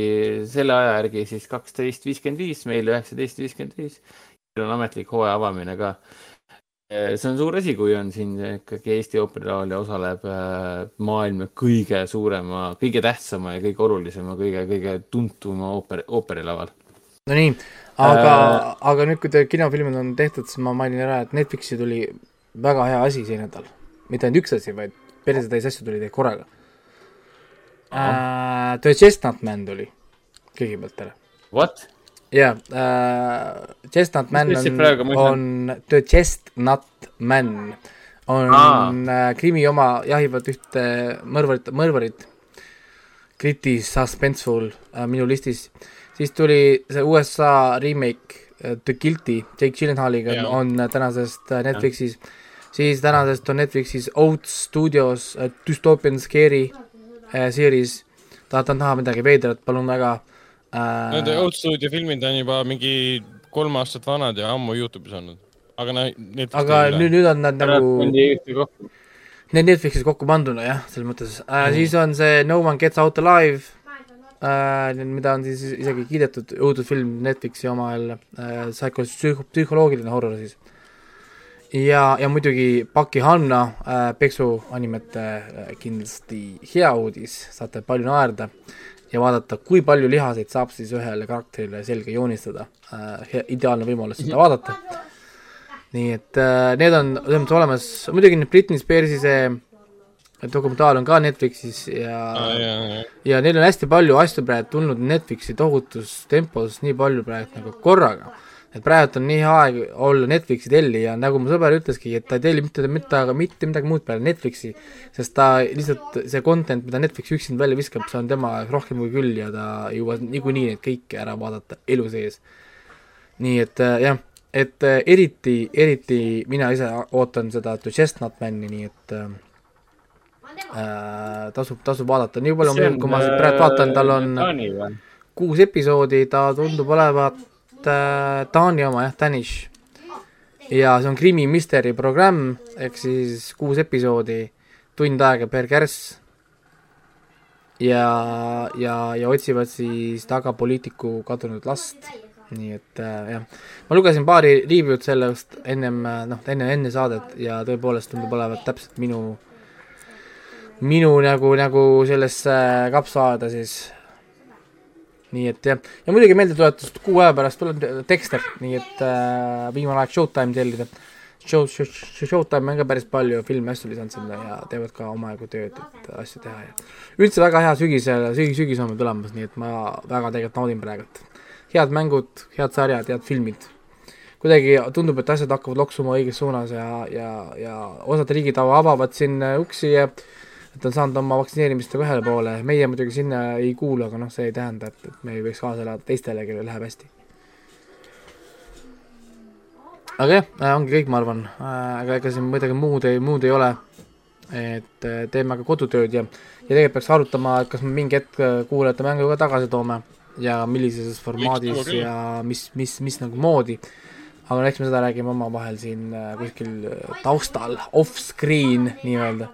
selle aja järgi siis kaksteist viiskümmend viis, meil üheksateist viiskümmend viis on ametlik hooaja avamine ka. see on suur asi, kui on siin ikkagi Eesti ooperilaulja osaleb äh, maailma kõige suurema, kõige tähtsama ja kõige olulisema, kõige, kõige tuntuma ooper, ooperilaval. Nonii, aga äh,, aga nüüd, kui te kinofilmid on tehtud, siis ma mainin ära, et Netflixi tuli väga hea asi see nädal. mitte ainult üks asi, vaid persetäis asju tuli teil korraga uh,. The Chestnut Man tuli kõigepealt teile. What? Jaa äh,, Chestnut Man on, on The Chestnut Man on ah. krimi oma, jahivad ühte mõrvarit, mõrvarit. Gritty suspenseful äh, minu listis. siis tuli see USA remake äh, The Guilty, Jake Gyllenhaaliga yeah. on tänasest äh, Netflixis yeah.. siis tänasest on Netflixis Oats Studios äh, Dystopian Scary äh, series. tahate näha midagi veidrat, palun väga äh, äh.... Nende Old Studio filmid on juba mingi kolm aastat vanad ja ammu Youtube'is olnud. aga need aga nüüd, nüüd on nad nagu Need Netflixis kokku panduna jah, selles mõttes. Äh, mm.. siis on see No One Gets Out Alive. Äh,, mida on siis isegi kiidetud õudusfilm Netflixi oma jälle. Äh,, psühho-, psühholoogiline horror siis. ja, ja muidugi Paki Hanna äh, peksuanimete äh, kindlasti hea uudis, saate palju naerda ja vaadata, kui palju lihaseid saab siis ühele karakterile selga joonistada äh,. ideaalne võimalus seda vaadata. nii et äh, need on selles mõttes olemas, muidugi nüüd Britney Spearsi see dokumentaal on ka Netflixis ja Ah, jah, jah. ja neil on hästi palju asju praegu tulnud Netflixi tohutus tempos nii palju praegu nagu korraga. Et praegu on nii hea aeg olla Netflixi tellija, nagu mu sõber ütleski, et ta ei telli mitte, mitte, mitte midagi muud peale Netflixi, sest ta lihtsalt, see content, mida Netflix üksinda välja viskab, see on tema jaoks rohkem kui küll ja ta jõuab niikuinii neid kõiki ära vaadata elu sees. nii et äh, jah, et äh, eriti, eriti mina ise ootan seda The Chestnut Mani, nii et äh, äh, tasub, tasub vaadata, nii palju, kui ma praegu vaatan, tal on kuus episoodi, ta tundub olevat Taani oma jah, Danish. ja see on krimi misteri programm, ehk siis kuus episoodi, tund aega per kärss. ja, ja, ja otsivad siis taga poliitiku kadunud last, nii et äh, jah. ma lugesin paari review'd sellest ennem, äh, noh, enne, enne saadet ja tõepoolest tundub olevat täpselt minu minu nagu, nagu sellesse kapsaaeda siis nii et jah, ja muidugi meeldetuletust, kuu aja pärast tuleb Dexter, nii et äh, viimane aeg Showtime tellida. Show, show, Showtime on ka päris palju filme asju lisanud sinna ja teevad ka omajagu tööd, et asju teha ja üldse väga hea sügisel, sügis, sügis on meil tulemas, nii et ma väga tegelikult naudin praegu, et head mängud, head sarjad, head filmid. kuidagi tundub, et asjad hakkavad loksuma õiges suunas ja, ja, ja osad riigid avavad siin uksi ja et on saanud oma vaktsineerimistega ühele poole, meie muidugi sinna ei kuulu, aga noh, see ei tähenda, et, et me ei võiks kaasa elada teistele, kellel läheb hästi. aga jah, ongi kõik, ma arvan, aga ega siin midagi muud ei, muud ei ole. et äh, teeme ka kodutööd ja, ja tegelikult peaks arutama, et kas me mingi hetk äh, kuulajate mängu ka tagasi toome ja millises formaadis ja mis, mis, mis nagu moodi. aga eks me seda räägime omavahel siin äh, kuskil äh, taustal, off-screen nii-öelda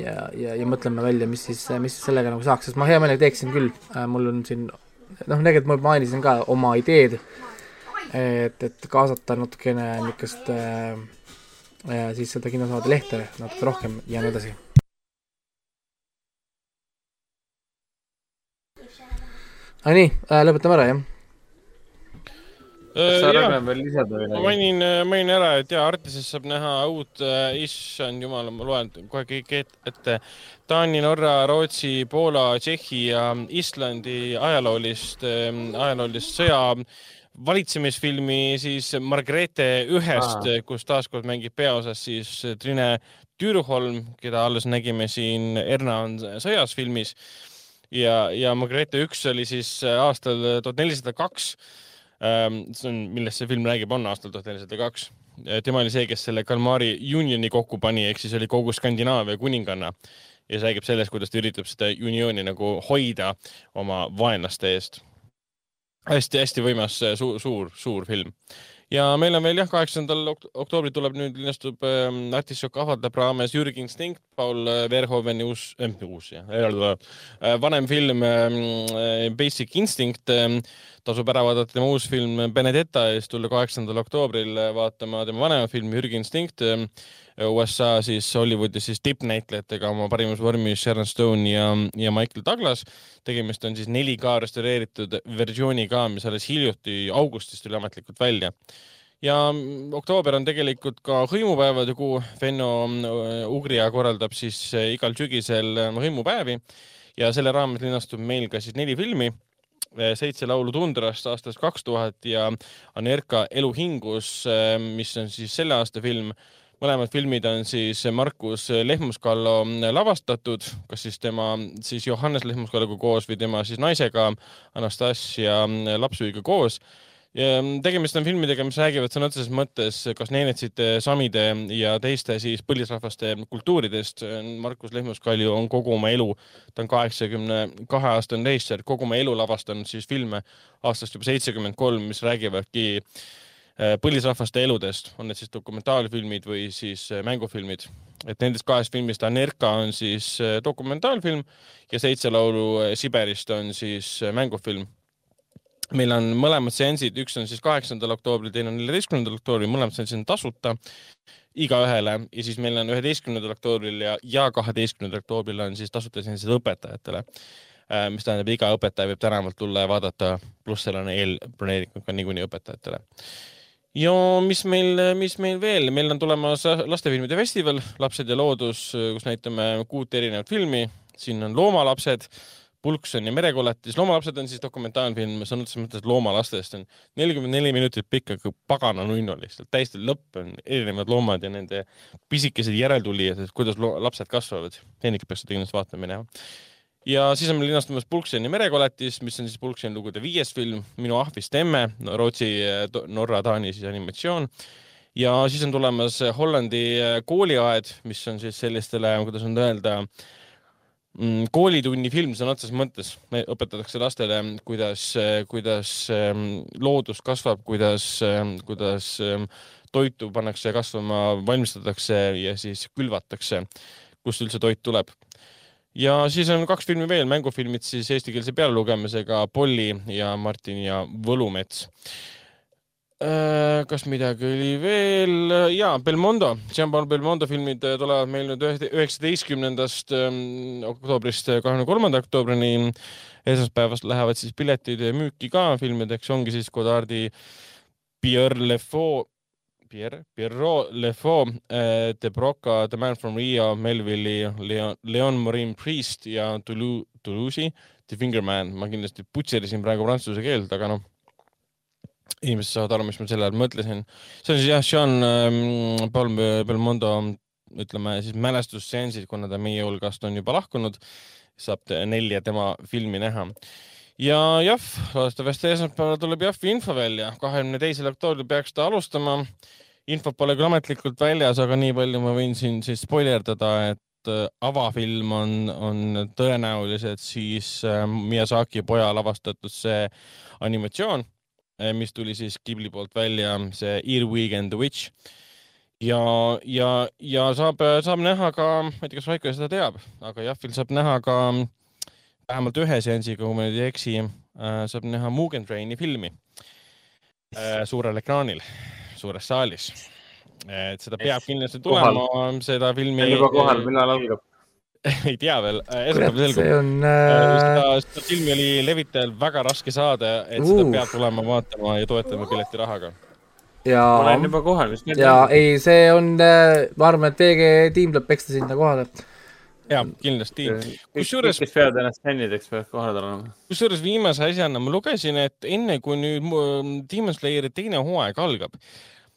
ja, ja, ja mõtleme välja, mis siis, mis siis sellega nagu saaks, sest ma hea meelega teeksin küll, mul on siin noh, tegelikult ma mainisin ka oma ideed, et, et kaasata natukene niisugust äh, äh, siis seda kinosaade lehte natuke rohkem ja nii edasi. aga nii äh,, lõpetame ära, jah? Kas sa, Äh, jaa. Ragnar, veel lisada ma midagi? mainin, mainin ära, et jaa, Artises saab näha uut äh,, issand jumal, ma loen kohe kõik et- ette. Taani, Norra, Rootsi, Poola, Tšehhi ja Islandi ajaloolist, ajaloolist sõja valitsemisfilmi siis Margrethe ühest, kus taaskord mängib peaosas siis Trine Tüüruholm, keda alles nägime siin Erna on sõjas filmis. ja, ja Margrethe üks oli siis aastal tuhat nelisada kaks see on, millest see film räägib, on aastal tuhat nelisada kaks. tema oli see, kes selle Kalmari Unioni kokku pani, ehk siis oli kogu Skandinaavia kuninganna ja see räägib sellest, kuidas ta üritab seda uniooni nagu hoida oma vaenlaste eest hästi-hästi võimas suur, suur, suur film. Ja meil on veel jah, kaheksandal oktoobril tuleb nüüd linastub ähm, Artišok avaldab raames Jürgen Instinkt, Paul äh, Verhoveni uus äh,, uus jah äh,, vanem film äh, Basic Instinct äh, tasub ära vaadata tema uus film Benedetta ja siis tulla kaheksandal oktoobril vaatama tema vanema filmi Jürgen Instinkt. USA siis Hollywoodis siis tippnäitlejatega oma parimas vormis Sharon Stone ja, ja Michael Douglas. tegemist on siis 4K restaureeritud versiooniga, mis alles hiljuti augustis tuli ametlikult välja ja oktoober on tegelikult ka hõimupäevade kuu. Venno äh, Ugria korraldab siis äh, igal sügisel äh, hõimupäevi ja selle raames linastub meil ka siis neli filmi. seitse laulu tundrast aastast kaks tuhat ja Anerka Elu hingus, mis on siis selle aasta film. Mõlemad filmid on siis Markus Lehmuskallo lavastatud, kas siis tema siis Johannes Lehmuskalloga koos või tema siis naisega Anastasia Lapsuiga koos ja tegemist on filmidega, mis räägivad sõna otseses mõttes kas neenetsite, samide ja teiste siis põlisrahvaste kultuuridest. Markus Lehmuskalju on kogu oma elu, ta on kaheksakümne kahe aastane reisijal, kogu oma elu lavastanud siis filme aastast juba seitsekümmend kolm, mis räägivadki äh, põlisrahvaste eludest, on need siis dokumentaalfilmid või siis äh, mängufilmid. et nendest kahest filmist Anerka on siis äh, dokumentaalfilm ja Seitse laulu äh, Siberist on siis äh, mängufilm meil on mõlemad seansid, üks on siis kaheksandal oktoobril, teine on neljateistkümnendal oktoobril, mõlemad seansid on tasuta igaühele ja siis meil on üheteistkümnendal oktoobril ja, ja kaheteistkümnendal oktoobril on siis tasuta seansid õpetajatele. mis tähendab, iga õpetaja võib tänavalt tulla ja vaadata, pluss seal on eelbroneeringud ka niikuinii õpetajatele. Ja mis meil, mis meil veel, meil on tulemas lastefilmide festival Lapsed ja loodus, kus näitame kuut erinevat filmi. siin on Loomalapsed, Pulkson ja Merekoletis. loomalapsed on siis dokumentaalfilm sõna otseses mõttes loomalastest on nelikümmend neli minutit pikk, aga pagana nunnu lihtsalt, täiesti lõpp on erinevad loomad ja nende pisikesed järeltulijad, et kuidas lapsed kasvavad. Hendrik peaks seda kindlasti vaatama minema ja siis on meil linastumas Pulkseni merekoletis, mis on siis Pulkseni lugude viies film, Minu ahvist emme Rootsi, Norra, Taani siis animatsioon. ja siis on tulemas Hollandi kooliaed, mis on siis sellistele, kuidas nüüd öelda, mm, koolitunni film sõna otseses mõttes. õpetatakse lastele, kuidas, kuidas ähm, loodus kasvab, kuidas, kuidas toitu pannakse kasvama, valmistatakse ja siis külvatakse, kust üldse toit tuleb ja siis on kaks filmi veel, mängufilmid siis eestikeelse pealelugemisega Polli ja Martin ja Võlumets. Äh, kas midagi oli veel? ja Belmondo, Jean-Paul Belmondo filmid tulevad meil nüüd üheksateistkümnendast ähm, oktoobrist kahekümne kolmanda oktoobrini. esmaspäevast lähevad siis piletid müüki ka filmideks, ongi siis Godardi Pierre Le Faux Pierre, Pierrot Lefaux, äh, De Broca, The Man from Rio, Melville'i, Leon, Leon Morin Priest ja Toulouse, Toulouse'i, The Fingerman. ma kindlasti putserisin praegu prantsuse keelt, aga noh, inimesed saavad aru, mis ma selle all mõtlesin. see on siis jah, Jean ähm, Paul Belmondo, ütleme siis mälestusseansid, kuna ta meie hulgast on juba lahkunud, saab nelja tema filmi näha ja jah, loodetavasti esmaspäeval tuleb Jahvi info välja, kahekümne teisel oktoobril peaks ta alustama. infot pole küll ametlikult väljas, aga nii palju ma võin siin siis spoilerdada, et äh, avafilm on, on tõenäoliselt siis äh, Miyazaki poja lavastatud see animatsioon, äh, mis tuli siis Ghibli poolt välja, see Earwig and the Witch ja, ja, ja saab, saab näha ka, ma ei tea, kas Raiko seda teab, aga Jahvil saab näha ka äh, vähemalt ühe seansiga, kui ma nüüd ei eksi, äh, saab näha Mugen Traini filmi äh, suurel ekraanil, suures saalis. et seda peab kindlasti tulema, seda filmi. juba kohal, millal algab? (laughs) ei tea veel, äh, esmaspäeval selgub. see on äh.... seda, seda filmi oli levitajal väga raske saada, et uh. seda peab tulema vaatama ja toetama piletirahaga ja. olen juba kohal, nüüd. ja ei, see on, ma arvan, et VG tiim tuleb peksta sinna kohale ja kindlasti. kusjuures. kes peavad ennast fännideks, peavad kohale tulema. kusjuures viimase asjana ma lugesin, et enne kui nüüd Demon Slayeri teine hooaeg algab,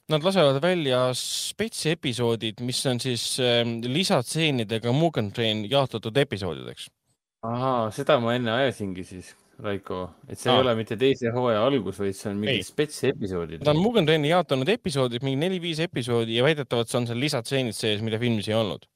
nad lasevad välja spetsepisoodid, mis on siis äh, lisatseenidega Mugen Train jaotatud episoodideks. ahaa, seda ma enne ajasingi siis Raiko, et see Aa. ei ole mitte teise hooaja algus, vaid see on mingid spetsepisoodid. ta on Mugen Traini jaotanud episoodid, mingi neli-viis episoodi ja väidetavalt see on seal lisatseenid sees, mida filmis ei olnud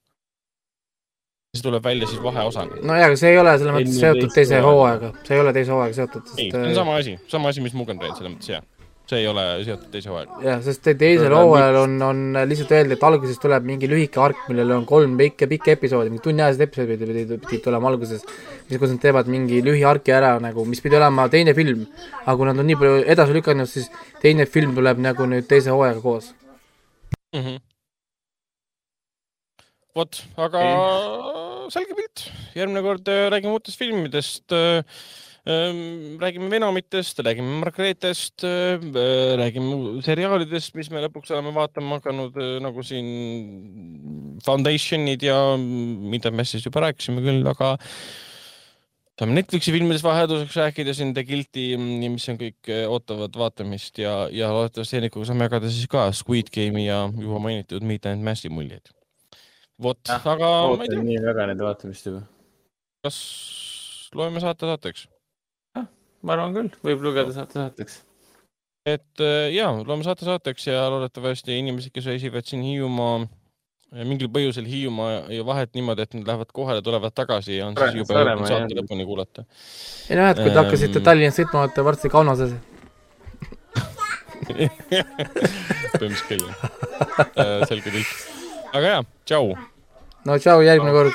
see tuleb välja siis vaheosana. nojah, aga see ei ole selles mõttes seotud teise hooajaga, see ei ole teise hooajaga seotud. ei, see on äh, sama asi, sama asi, mis Mugen Train selles mõttes, jah. see ei ole seotud teise hooajaga. jah, sest teisel hooajal on, on lihtsalt öeldi, et alguses tuleb mingi lühike ark, millel on kolm pikka, pikka episoodi, mingi tunniajased episoodid pidid, pidid tulema alguses. siis, kus nad teevad mingi lühiarki ära nagu, mis pidi olema teine film. aga kui nad on nii palju edasi lükanud, siis teine film tuleb nagu nüüd teise hooajaga koos mm. -hmm vot, aga okay. Selge pilt, järgmine kord äh, räägime uutest filmidest äh, ähm, räägime Venomitest, räägime Margretest, äh, räägime seriaalidest, mis me lõpuks oleme vaatama hakanud, nagu siin Foundationid ja mida me siis juba rääkisime küll, aga saame Netflixi filmidest vahelduseks rääkida siin The Guilty, mis on kõik ootavad vaatamist ja, ja loodetavasti Heinikuga saame jagada siis ka Squid Game'i ja juba mainitud Meet and Massi muljeid vot, aga ma ei tea. nii väga nende vaatamist juba. kas loeme saate saateks? ma arvan küll, võib lugeda saate saateks. et äh, ja, loeme saate saateks ja loodetavasti inimesed, kes reisivad siin Hiiumaa mingil põhjusel Hiiumaa ja vahet niimoodi, et nad lähevad kohale, tulevad tagasi ja on Praegu siis juba jõudnud saate lõpuni kuulata. ei noh, et kui te ähm... hakkasite Tallinnas sõitma, olete varsti Kaunases (laughs) põhimõtteliselt küll, äh, selge pilt. Aga jaa, tšau no tšau, järgmine kord.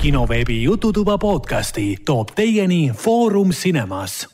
kinoveebi Jututuba podcasti toob teieni Foorum Cinemas